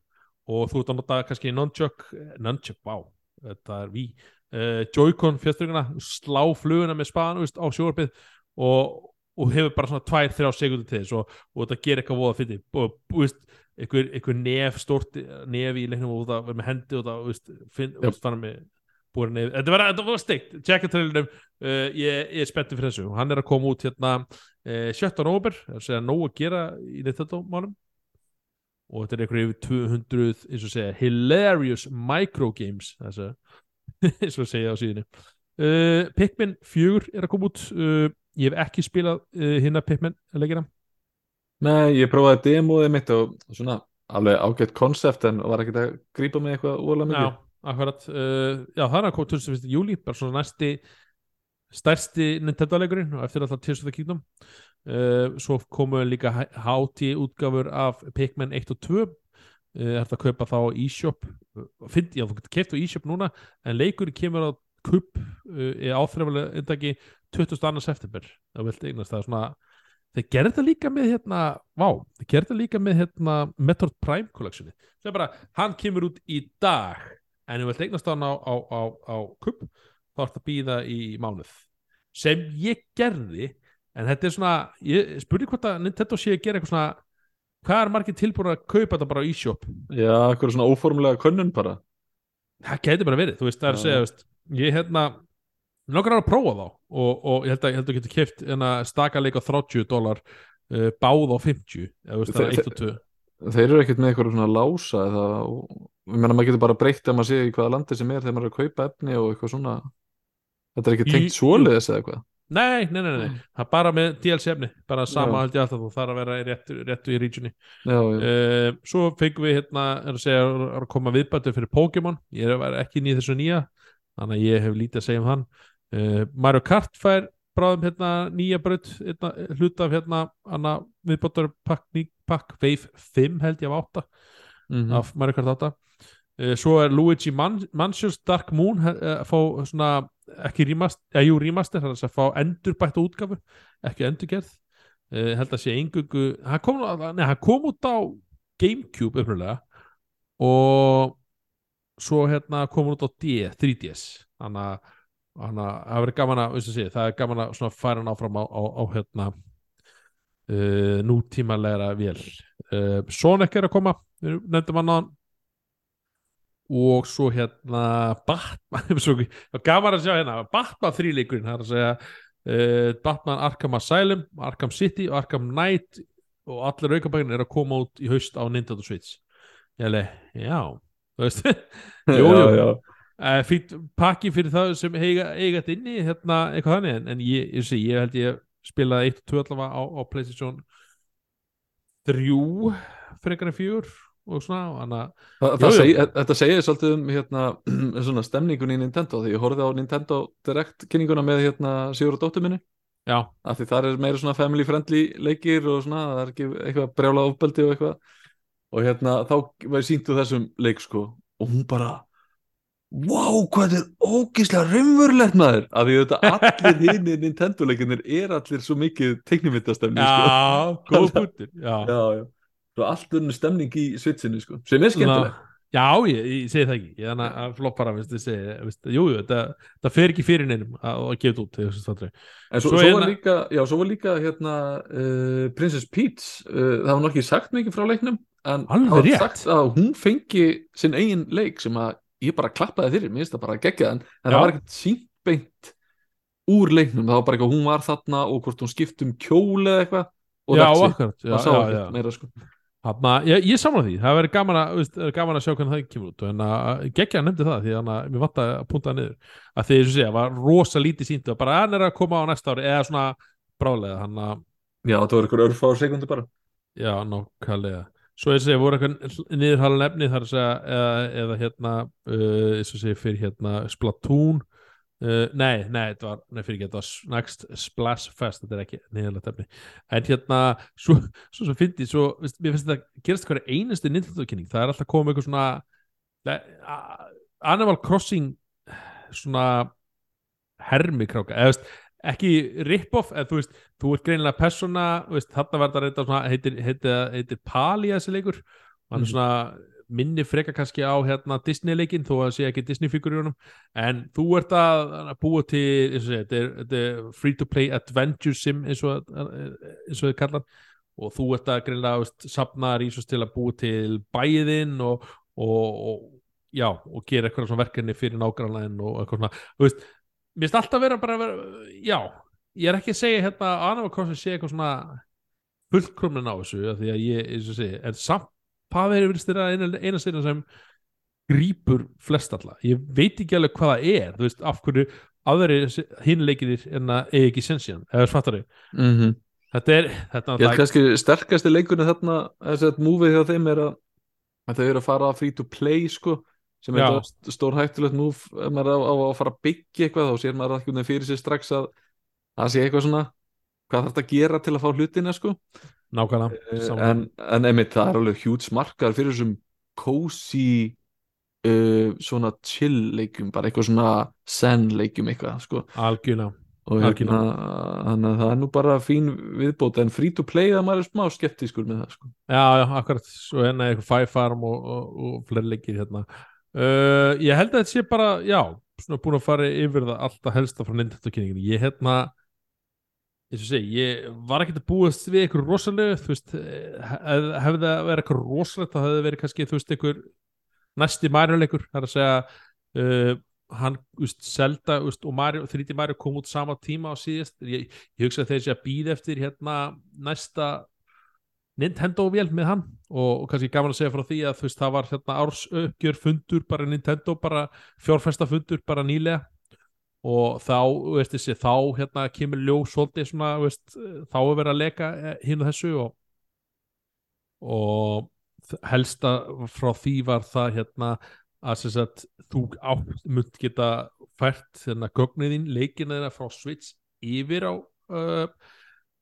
og þú ert að nota kannski nunchuck, nunchuck, wow þetta er við, uh, Joy-Con fjasturina, slá fluguna með span veist, á sjóarpið og, og hefur bara svona 2-3 sekundir til þess og, og þetta gerir eitthvað voða fyrir og veist einhver, einhver nef stort nef í leiknum og það verður með hendi og það veist, finn, yep. veist, fann með búið nef þetta var, þetta var steikt, tjekka trailerunum uh, ég, ég er spenntið fyrir þessu og hann er að koma út hérna uh, 17. óber það er að segja nóg að gera í þetta málum og þetta er einhverju yfir 200 eins og segja hilarious microgames eins og segja á síðinu uh, Pikmin 4 er að koma út uh, ég hef ekki spilað uh, hérna Pikmin leikina Nei, ég prófaði demoðið mitt og svona alveg ágætt konsept en var ekki að grípa mig eitthvað óalega mikið. Já, akkurat. Uh, já, það er að koma 21. júli, bara svona næsti stærsti Nintendo-leikurinn og eftir alltaf Tears of the Kingdom. Uh, svo komu líka háti útgafur af Pikmin 1 og 2. Það uh, er að kaupa þá e-shop. Já, þú getur kæft á e-shop núna, en leikur kemur á kupp í áþreifulega indagi 22. september. Það vilt það er gerði það líka með hérna vá, þeir gerði það líka með hérna Metroid Prime Collectioni sem bara, hann kemur út í dag en ef við eignast hann á, á, á, á kupp, þá er þetta að býða í mánuð sem ég gerði en þetta er svona, ég spurði hvort að Nintendo sé að gera eitthvað svona hvað er margir tilbúin að kaupa þetta bara í e-shop? Já, eitthvað svona óformulega könnun bara. Það getur bara verið, þú veist, það er að segja veist, ég hérna nokkar að prófa þá og, og ég held að þú getur kipt stakaleik á 30 dólar uh, báð á 50 eða veist, það er 1 og 2 Þeir eru ekkert með eitthvað svona lása eða, ég menna maður getur bara breykt að maður sé í hvaða landi sem er þegar maður er að kaupa efni og eitthvað svona. Þetta er ekki tengt svoliðis eða eitthvað Nei, nei, nei, nei, það er bara með DLC efni bara sama held ég alltaf þú þarf að vera réttu, réttu í regioni já, já. Uh, Svo fengum við hérna er að segja að koma viðbættur fyrir Pokémon. Ég er ekki nýð þessu nýja þannig að ég hef lítið að segja um hann. Uh, Mario Kart fær bráðum hérna nýja brödd hérna, hlut af hérna viðbóttur pakk, pakk Wave 5 held ég af 8 mm -hmm. af Mario Kart 8 uh, svo er Luigi Man Mansions Dark Moon að uh, fá svona ekki remaster, eða jú remaster þannig að fá endurbætt útgafu ekki endurgerð. Held að sé engungu hann kom, nei, hann kom út á Gamecube uppröðlega og svo hérna komur út á D, 3DS þannig að það verður gaman að, veist að segja, það er gaman að færa hann áfram á, á, á hérna uh, nútímalega vél uh, Sonic er að koma við nefndum hann hann og svo hérna Batman, svo gaman að sjá hérna Batman þrýleikurinn, það er að segja uh, Batman Arkham Asylum Arkham City og Arkham Knight og allir aukabækinn er að koma út í haust á Nintendo Switch. Ég alveg, já þú veist, jú, jú. já, já. uh, fýtt pakki fyrir það sem eiga, eiga þetta inni hérna, eitthvað þannig, en, en ég, ég, sé, ég held ég spilaði 1-2 allavega á, á Playstation 3 frekar en 4 og svona, að Þa, Jú, það jú. segi, þetta segir svolítið um hérna, svona stemningun í Nintendo því ég horfði á Nintendo Direct kynninguna með hérna Sigur og dóttur minni. Já, af því það er meira svona family friendly leikir og svona, það er ekki eitthvað brjála ofbeldi og eitthvað. Og hérna þá var síntu þessum leik sko og hún bara wow, hvað er ógislega raunverulegt maður, af því þetta allir hinni Nintendo leikinir er allir svo mikið teiknumvittastemni sko. já, góð punktur já, já, já, svo allt unni stemning í switchinu sko, sem er skemmtileg Já, ég, ég segi það ekki ég þannig að floppara, veist, ég segi veist, jú, þetta, fer ekki fyrir neinum að, að gefa út þegar þessu statri En svo, Svo svo, var hérna- líka, já, svo var líka hérna, uh, Princess Peach, uh, það var nokkið sagt mikið frá leiknum, en það var rétt. sagt að hún fengi sinn eigin leik sem að ég bara klappaði fyrir, mér finnst það bara geggjaðan, en Já. það var ekkert sínt beint úr leiknum, það var bara eitthvað, hún var þarna og hvort hún skipt um kjól eða eitthvað og akkurat já, það sá ekkert meira sko. Ég, ég samla því, það verður gaman gaman að sjá hvernig það kemur út. En að geggja nefndi það því að mér vant að punta það niður. Að því að segja, var rosa lítið síndu að bara hann er að koma á næsta ári eða svona brálega, hann að Já, það var eitthvað örfáður sekundi bara. Já, nákvæmlega. Svo ég segi, voru eitthvað niðurhala nefni þar að segja, eða, eða hérna, uh, eins og segi fyrir hérna Splatoon, uh, nei, nei, þetta var, nei, fyrir ekki, þetta var Next Splash Fest, þetta er ekki niðurhala nefni. En hérna, svo, svo sem fyndi, svo, veist, mér finnst þetta gerast hverja einustu Nintendo-kynning, það er alltaf komið eitthvað svona, le- Animal Crossing, svona, hermikráka, eða, veist, ekki rip-off, eða þú veist, þú ert greinilega persóna, þú veist, þarna var þetta heitir, heitir, heitir Pali þessi leikur, hann er Mhm. svona minni freka kannski á hérna Disney-leikin þó að sé ekki Disney-figur í honum. En þú ert að að búa til free-to-play adventure sim eins og, þið kallar. Og þú ert að greinlega sapna rísus til að búa til bæðin og, og, og já, og gera eitthvað verkefni fyrir nágrannlegin og eitthvað svona, mér finnst alltaf bara að vera, já ég er ekki að segja hérna að Animal Crossing sé eitthvað svona fullkrumlun á þessu því að ég, eins og segi, en samt hvað hefur verið styrra eina, eina styrra sem grípur flest alla. Ég veit ekki alveg hvað það er þú veist, af hverju aðri hinleikinir en að eigi ekki sensíðan, eða svartari mm -hmm. þetta er, þetta Ég held kannski sterkasti leikunni þarna þess að múfið hjá þeim er að, að þau eru að fara free to play sko sem er stór hættulegt múf ef maður er á, á að fara að byggja eitthvað þá sér maður ekki fyrir sér strax að það sé eitthvað svona hvað þarf þetta að gera til að fá hlutina sko? Nákvæmlega Eh, en, en einmitt það er alveg hjúts markar fyrir þessum cozy uh, svona chill leikum bara eitthvað svona zen leikum eitthvað sko. Algjörlega hérna þannig að það er nú bara fín viðbót en free to play það maður er smá skeptískur með það sko. Já, já, akkurat, svo hérna eitthvað Five Farm og, og, og fleiri leikir hérna. Uh, Ég held að þetta sé bara, já svona búin að fara yfir það alltaf helsta frá Nintendo kynninginu, ég hérna eins og segi, ég var ekkert að búast við eitthvað rosalegu, þú veist hef, hefði það verið eitthvað rosalegt þá hefði verið kannski, þú veist, eitthvað næsti Mario leikur, það er að segja uh, hann, þú veist, Zelda veist, og Mario, 3D Mario kom út sama tíma á síðast, ég, ég hugsa þeir sé að býða eftir hérna næsta Nintendo-vél með hann. Og, og kannski gaman að segja frá því að þú veist það var hérna ársaukjör fundur bara Nintendo, bara fjárfesta fundur bara nýlega og þá, veist þessi, þá hérna kemur ljós svolítið svona, veist, þá er verið að leka hinn og þessu og, og helsta frá því var það hérna að sem sagt, þú átt mynd geta fært hérna gögniðinn leikina þeirra frá Switch yfir á uh,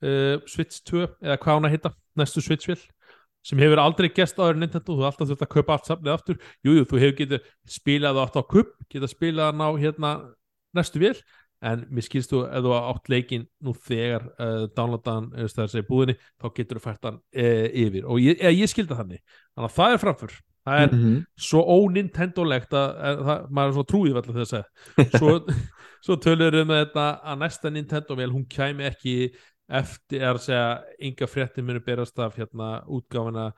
uh, Switch 2 eða hvað hann að hitta næstu Switch-vél sem hefur aldrei gest áður en Nintendo þú alltaf þurft að kaupa allt samlið aftur. Jújú, jú, þú hefur getið spilað átt á kupp getið spilað á hérna næstu vél, en mér skilst þú ef þú átt leikin nú þegar uh, downloadaðan, eða það er búðinni þá getur þú fært hann uh, yfir. Og ég, ég skilda þannig. Þannig að það er framför. Það er Mhm. svo ónintendolegt að, að, að maður er svo trúið alltaf þess að svo, svo tölur um þetta að næsta Nintendo vel hún kæmi ekki eftir að segja ynga fréttir munu berast af hérna útgáfuna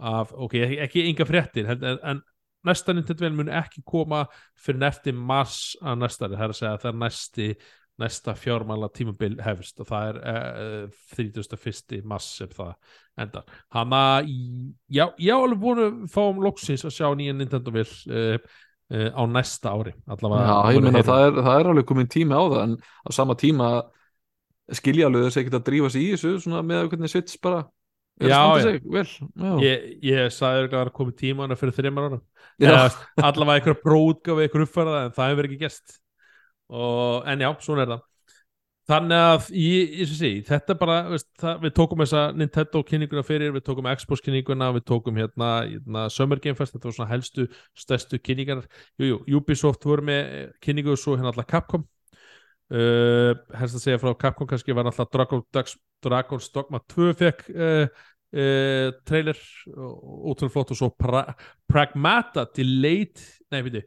af, ok, ekki, ynga fréttir en, en, en næsta Nintendo vel mun ekki koma fyrir eftir mars að næstari, það er að segja að það er næsti næsta fjármála tímabil hefst og það er uh, 31. mars sem það endar hann að, já, ég á alveg búin að fáum loksins að sjá nýja Nintendo vil uh, uh, á næsta ári allavega Já, ég að heyra. það er, það er alveg komin tími á það en á sama tíma skilja alveg þess ekkert að drífa sig í þessu svona með að hvernig Switch bara er Já, já. vel já. ég, ég sagði að það er komið tíma hana fyrir þreymar ára allavega einhver bróðgáfi, einhver uppfæraða en það hefur ekki gest og, en já, svona er það. Þannig að ég, ég sé, þetta bara veist, það, við tókum þessa Nintendo kynninguna fyrir, við tókum Xbox kynninguna við tókum hérna, hérna Summer Game Fest þetta var svona helstu, stærstu kynningar jú, jú, Ubisoft voru með kynningu og svo hérna alltaf Capcom uh, helst að segja frá Capcom kannski var alltaf Dragon, Dragon's Dogma 2 fekk uh, uh, trailer útrúlega flott og svo pra, Pragmata Delayed, nei veitu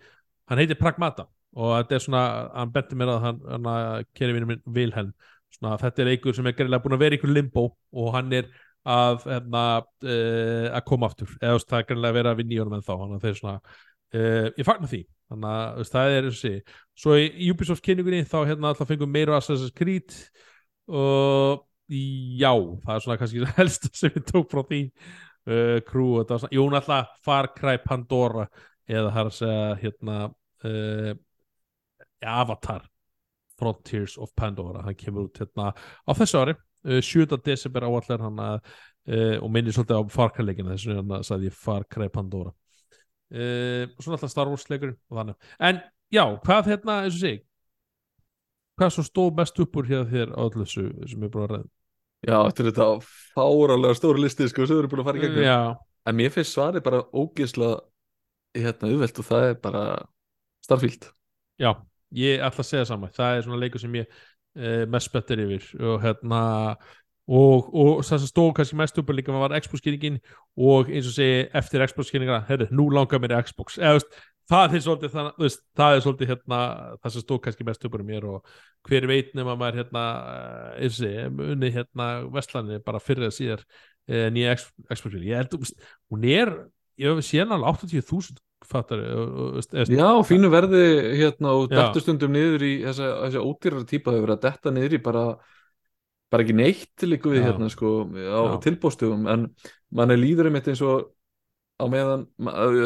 hann heitir Pragmata og þetta er svona, hann benti mér að hann, hann keri vinur minn Vilhelm. Svona, þetta er einhver sem er greiðlega búin að vera einhver limbo og hann er að, uh, að koma aftur. Eða það er greiðlega að vera í honum en þá þannig að þeir svona, uh, ég fagnar því. Þannig að veist, það er þessi svo í Ubisoft kynningunni þá hérna alltaf fengum meira Assassin's Creed og já, það er svona kannski það helsta sem ég tók frá því. Uh, crew, þetta var svona, jú, alltaf Far Cry Pandora eða það er að segja hérna uh, Avatar Frontiers of Pandora, hann kemur út hérna á þessu ári, uh, 7. desember áallar hann að og minnir svolítið á Far Cry leikina þess vegna sagði ég Far Cry Pandora uh, svona alltaf Star Wars þannig, en já, hvað hérna eins og sig hvað svo stóð mest upp úr hér þér á öllu þessu sem ég er búin að ræða? Já, þetta er þetta fáralega stóri listi sko, sem við erum búin að fara í gegnum. Já, En mér finnst svarið bara ógeðslega hérna auðvelt og það er bara Starfield. Já, ég ætla að segja sama. Það er svona leikur sem ég uh, mest spettir yfir og hérna og, og það sem stóð kannski mest upp líka var Xbox-kynningin og eins og segi eftir Xbox-kynningina, herru, nú langar mér Xbox eða veist, það er svolítið það, veist, það er svolítið hérna það sem stóð kannski mest upp úr mér og hver veit nema maður hérna eh, eins og segi, unni hérna Vestlandir bara fyrir að síðar uh, nýja X- Xbox ég held, veist, hún er ég hef séð hann alveg 80.000 fattar, Já, fínu verði hérna og Já. dettur stundum niður í þessa, þessa ódýrar típa hefur að detta niður í bara bara ekki neitt líku við Já. hérna sko á Já. tilbóstugum en mann er líður einmitt eins og á meðan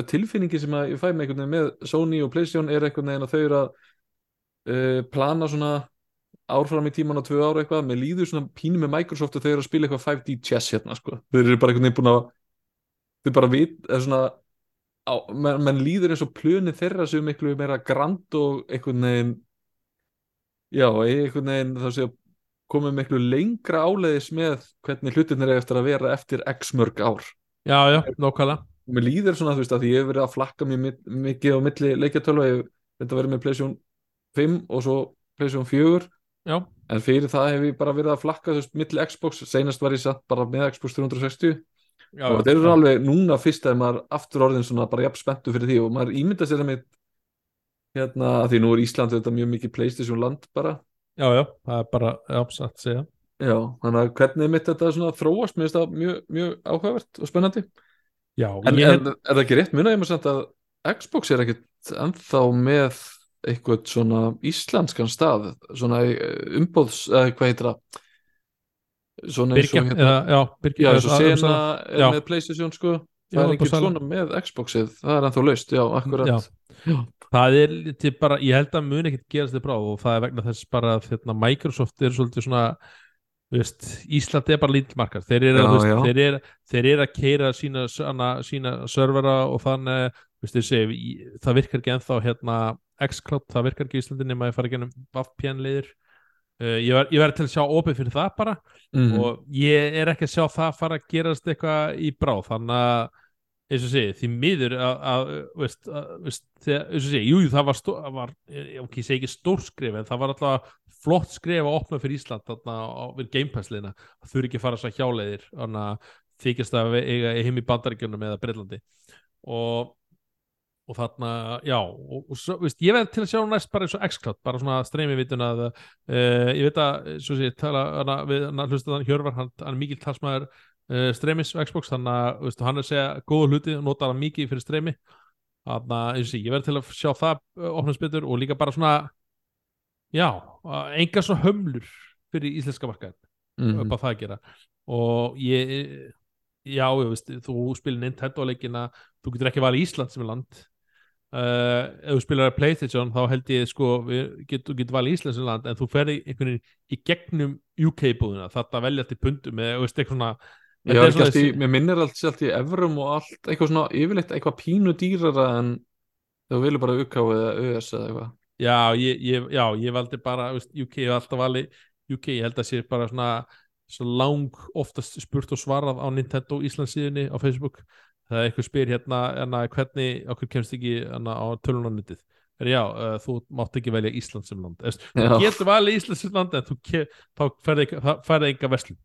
tilfinningi sem að ég fæ með einhvern veginn með Sony og Playstation er einhvern veginn að þau eru að uh, plana svona árfram í tíman á tvö ára eitthvað, með líður svona pínu með Microsoft og þau eru að spila eitthvað 5D chess hérna sko, þau eru bara einhvern veginn búin að þau bara vit, eða svona á, menn, menn líður eins og plöni þeirra sem miklu meira grand og einhvern veginn já, einhvern veginn þá sé komið miklu lengra áleiðis með hvernig hlutinir er eftir að vera eftir x mörg ár. Já, já, nokkala mér líður svona þú veist að ég hef verið að flakka mér mi- mikið á milli leikjartölva ég hef þetta verið með PlayStation 5 og svo PlayStation 4 já, en fyrir það hef ég bara verið að flakka þú veist milli Xbox, seinast var ég satt bara með Xbox 360 já, og þetta er alveg núna fyrst að maður aftur orðin svona bara jafn spenntu fyrir því. Og maður ímynda sér að mitt hérna, að því nú er Ísland þetta mjög mikið PlayStation land bara já, já, það er bara já, satt að segja. Já, þannig að hvernig mitt þetta svona þróast mér finnst það mjög, mjög áhugavert og spennandi. Já, en ég, er, er það ekki rétt munið ég maður samt að Xbox er ekkert ennþá með eitthvað svona íslenskan stað svona eh, umbóðs, eða hvað heitir það? Svona eins og hérna eða, já, Birgja Já, eins og Sena er Já. með Playstation sko Það er sala. svona með Xboxið Það er ennþá laust, já, akkurat Já. Já. það er til bara, ég held að mun ekkert gerast þið bráð og það er vegna þess bara að hérna, Microsoft er svolítið svona veist, Ísland er bara lítilmarkar þeir eru, eru, þeir eru að keira sína, sína, servera og þannig þú veist, þeir segi, í- það virkar ekki ennþá hérna Xcloud, það virkar ekki í Íslandi nema að ég fara ennum VPN leiðir uh, ég verð ver til að sjá opið fyrir það bara Mhm. og ég er ekki að sjá það fara að gerast eitthvað í bráð þannig að eins og segi, því miður að, veist, eins og segi, jú, það var, stó, það var eh, ok, ég segi ekki stór skrif en það var alltaf flott skrif að opna fyrir Ísland þarna við Game Pass liðina. Það þurfi ekki að fara svo hjáleiðir þannig að þykist að eiga heim í bandaríkjunum eða Breitlandi og og þarna, já og, og svo, veist, ég veið til að sjá næst bara eins og X-Cloud bara svona streymi vituna að, uh, ég veit að, svo sé, tala hana, við hana, hlusta þann Hjörvar, hann, hann er mikil talsmaður uh, streymis og Xbox þannig að veist, hann er að segja góða hluti og nota hann mikið fyrir streymi. Þannig að ég, ég veið til að sjá það uh, opnast betur og líka bara svona já, enga svo hömlur fyrir íslenska markaðin mm -hmm. upp á það að gera. Og ég já, ég veist, þú spilir Nintendo leikina, þú getur ekki valið Ísland sem er land. Uh, ef þú spilar að Playstation þá held ég sko við getum get valið Íslandsland en þú ferði einhvern veginn í gegnum UK búðuna þetta velja til pundum eða eitthvað svona Já, ekki allt í, mér minnir allt allt í evrum og allt eitthvað svona yfirleitt eitthvað pínu dýrara en þú vilja bara UK eða US eða eitthvað. Já, ég, ég, já, ég valdi bara UK og alltaf valið. UK, ég held að sé bara svona, svona lang oftast spurt og svarað á Nintendo Íslandsíðinni á Facebook. Það er eitthvað spyr hérna, hérna hvernig okkur kemst ekki hérna, á tölunarnitið já, uh, þú mátt ekki velja Ísland sem land. Þú getur valið Ísland sem land en þá færði enga veslu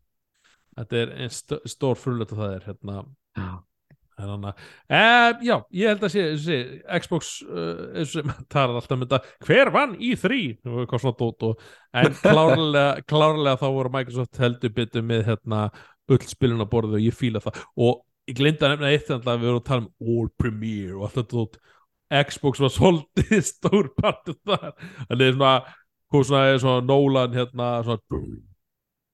þetta er einn st stór frullet og það er hérna. Þannig, uh, já, ég held að sé, sé Xbox uh, sem, það er alltaf mynda hver vann í þrý en klárlega, klárlega þá voru Microsoft heldur byttu með hérna, öll spilun á borðu og ég fíla það. Og ég glinda nefna eitt þannig að við vorum að tala um All Premiere og alltaf tótt Xbox var svolítið stór partur þar. En það er svona, svona, svona Nolan hérna svona,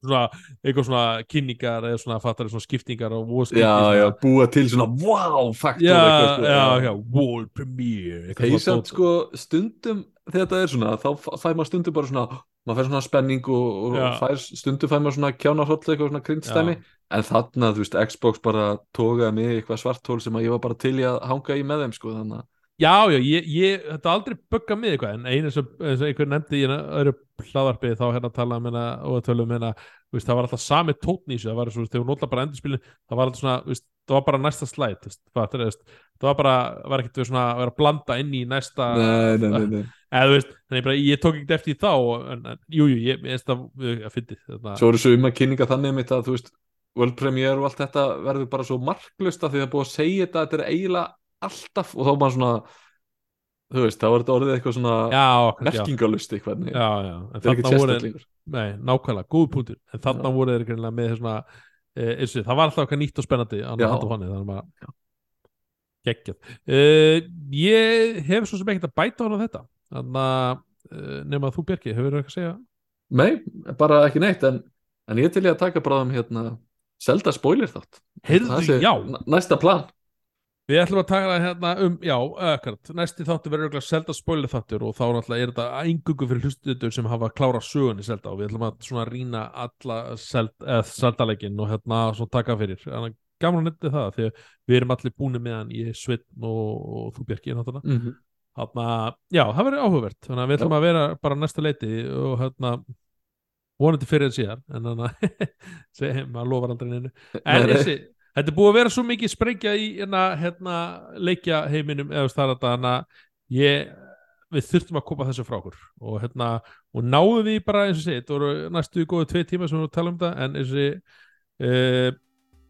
svona eitthvað svona kynningar eða svona fattar svona skiptingar og já, já, búa til svona wow faktor já, eitthvað, já, já, All Premiere þeir samt sko. stundum þegar það er svona þá fær maður stundum bara svona maður fær svona spenning og, og fær, stundum fær maður svona kjánarhóll eitthvað svona grindstæmi en þarna, þú veist, Xbox bara tókaði mig eitthvað svartól sem að ég var bara til í að hanga í með þeim, sko, þannig að Já, já, ég, ég, þetta aldrei bugga mig eitthvað, en einu sem, eins og einhver nefndi í öðru hlaðarpið þá hérna talaðum hérna og tölum hérna, veist, það var alltaf sami tótn í þessu, það var svona, þegar hún nótla bara endurspilin, það var alltaf svona, veist, það var bara næsta slæt, það var bara, var ekkert svona að vera að blanda inn í næsta, nei, nei, nei, nei. eða þú veist, þannig bara, ég tók ekkert eftir þá, en, en jú, jú, ég veist það, að fyndi. Svo eru svo um að kynninga þannig mitt að, þú veist, World Premiere og allt þetta verður bara svo marklust að því það er búið að segja þetta þetta er eiginlega alltaf og þá bara svona þú veist, þá er þetta orðið eitthvað svona merkingalust eitthvað já, en þarna voru nei, nákvæmlega, góð punktur. En þarna já. voru þeir greinlega með svona e, þessu, það var alltaf eitthvað nýtt og spennandi þannig að þannig að maður geggjað. Uh, ég hef svo sem ekkert að bæta á þetta. Þannig að uh, nema að þú Björki, hefur þú eitthvað að segja? Nei, bara ekki neitt en, en ég til ég að taka bráðum hérna Selda spoiler þátt. Heyrðu, já. Næsta plan Við ætlum að taka það hérna um, já, ökkart Næsti þáttu verður auðvitað Selda spoiler þáttur og þá náttúrulega er þetta engungu fyrir hlustuður sem hafa klára sögun í Selda og við ætlum að svona rína alla Selda-leikin og hérna svona taka fyrir. Þannig að nefndi það því að við erum allir búin með hann í Svinn og, og þú Björki náttúrulega. Mm -hmm. Þannig að, já, það verður áhugavert. Þannig að við ætlum að vera bara næsta leiti og hérna vonandi fyrir en síðan en þannig að maður lofar aldrei neinu. En þessi, þetta er búið að vera svo mikið sprengja í hérna, hérna leikja heiminum eða starf þannig að ég, við þurftum að koma þessu frá okkur. Og hérna, og náðum við bara eins og sé, þetta voru næstu góðu tvei tíma sem við tala um þetta, en þessi uh,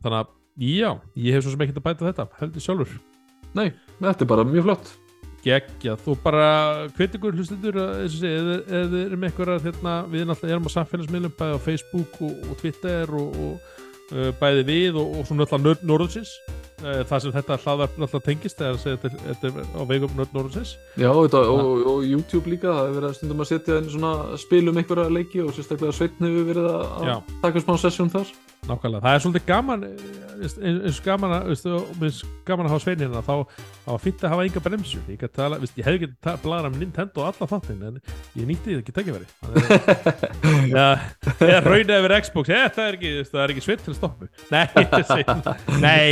þannig að já, ég hef svo sem ekki að bæta þetta heldur sjálfur. Nei, þetta er bara mjög flott. Geggja, þú bara hveit ykkur hlustendur eða þið erum eitthvað hérna, við erum á samfélagsmiðlum bæði á Facebook og, og Twitter og, og bæði við og, og svona alltaf Norðursins. uh, það sem þetta hlaðvarp alltaf tengist eða þetta, þetta er á vegum Norðursins. Já, þetta, og YouTube líka það hefur verið að stundum að setja einn svona spilum einhverja leiki og sérstaklega Sveitn hefur verið að taka smá sessjón þar. Nákvæmlega, það er svolítið gaman eins og gaman að gaman að hafa svein hérna þá var fint að hafa enga bremsu. Ég, tala, viðst, ég hef ekki bladað um Nintendo alla þáttin en ég nýtti því ekki takkifæri eða raunið yfir Xbox eða það er ekki, ekki sveit til að stoppu nei, nei,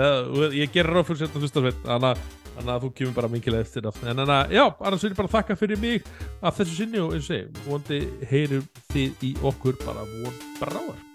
nei ég ger ráð fyrir sérna fyrsta sveit þannig að þú kemur bara mingilega eftir en þannig að, já, annars vil ég bara þakka fyrir mig af þessu sinni og eins og segi, vondi heyrum þið í okkur bara von bráðar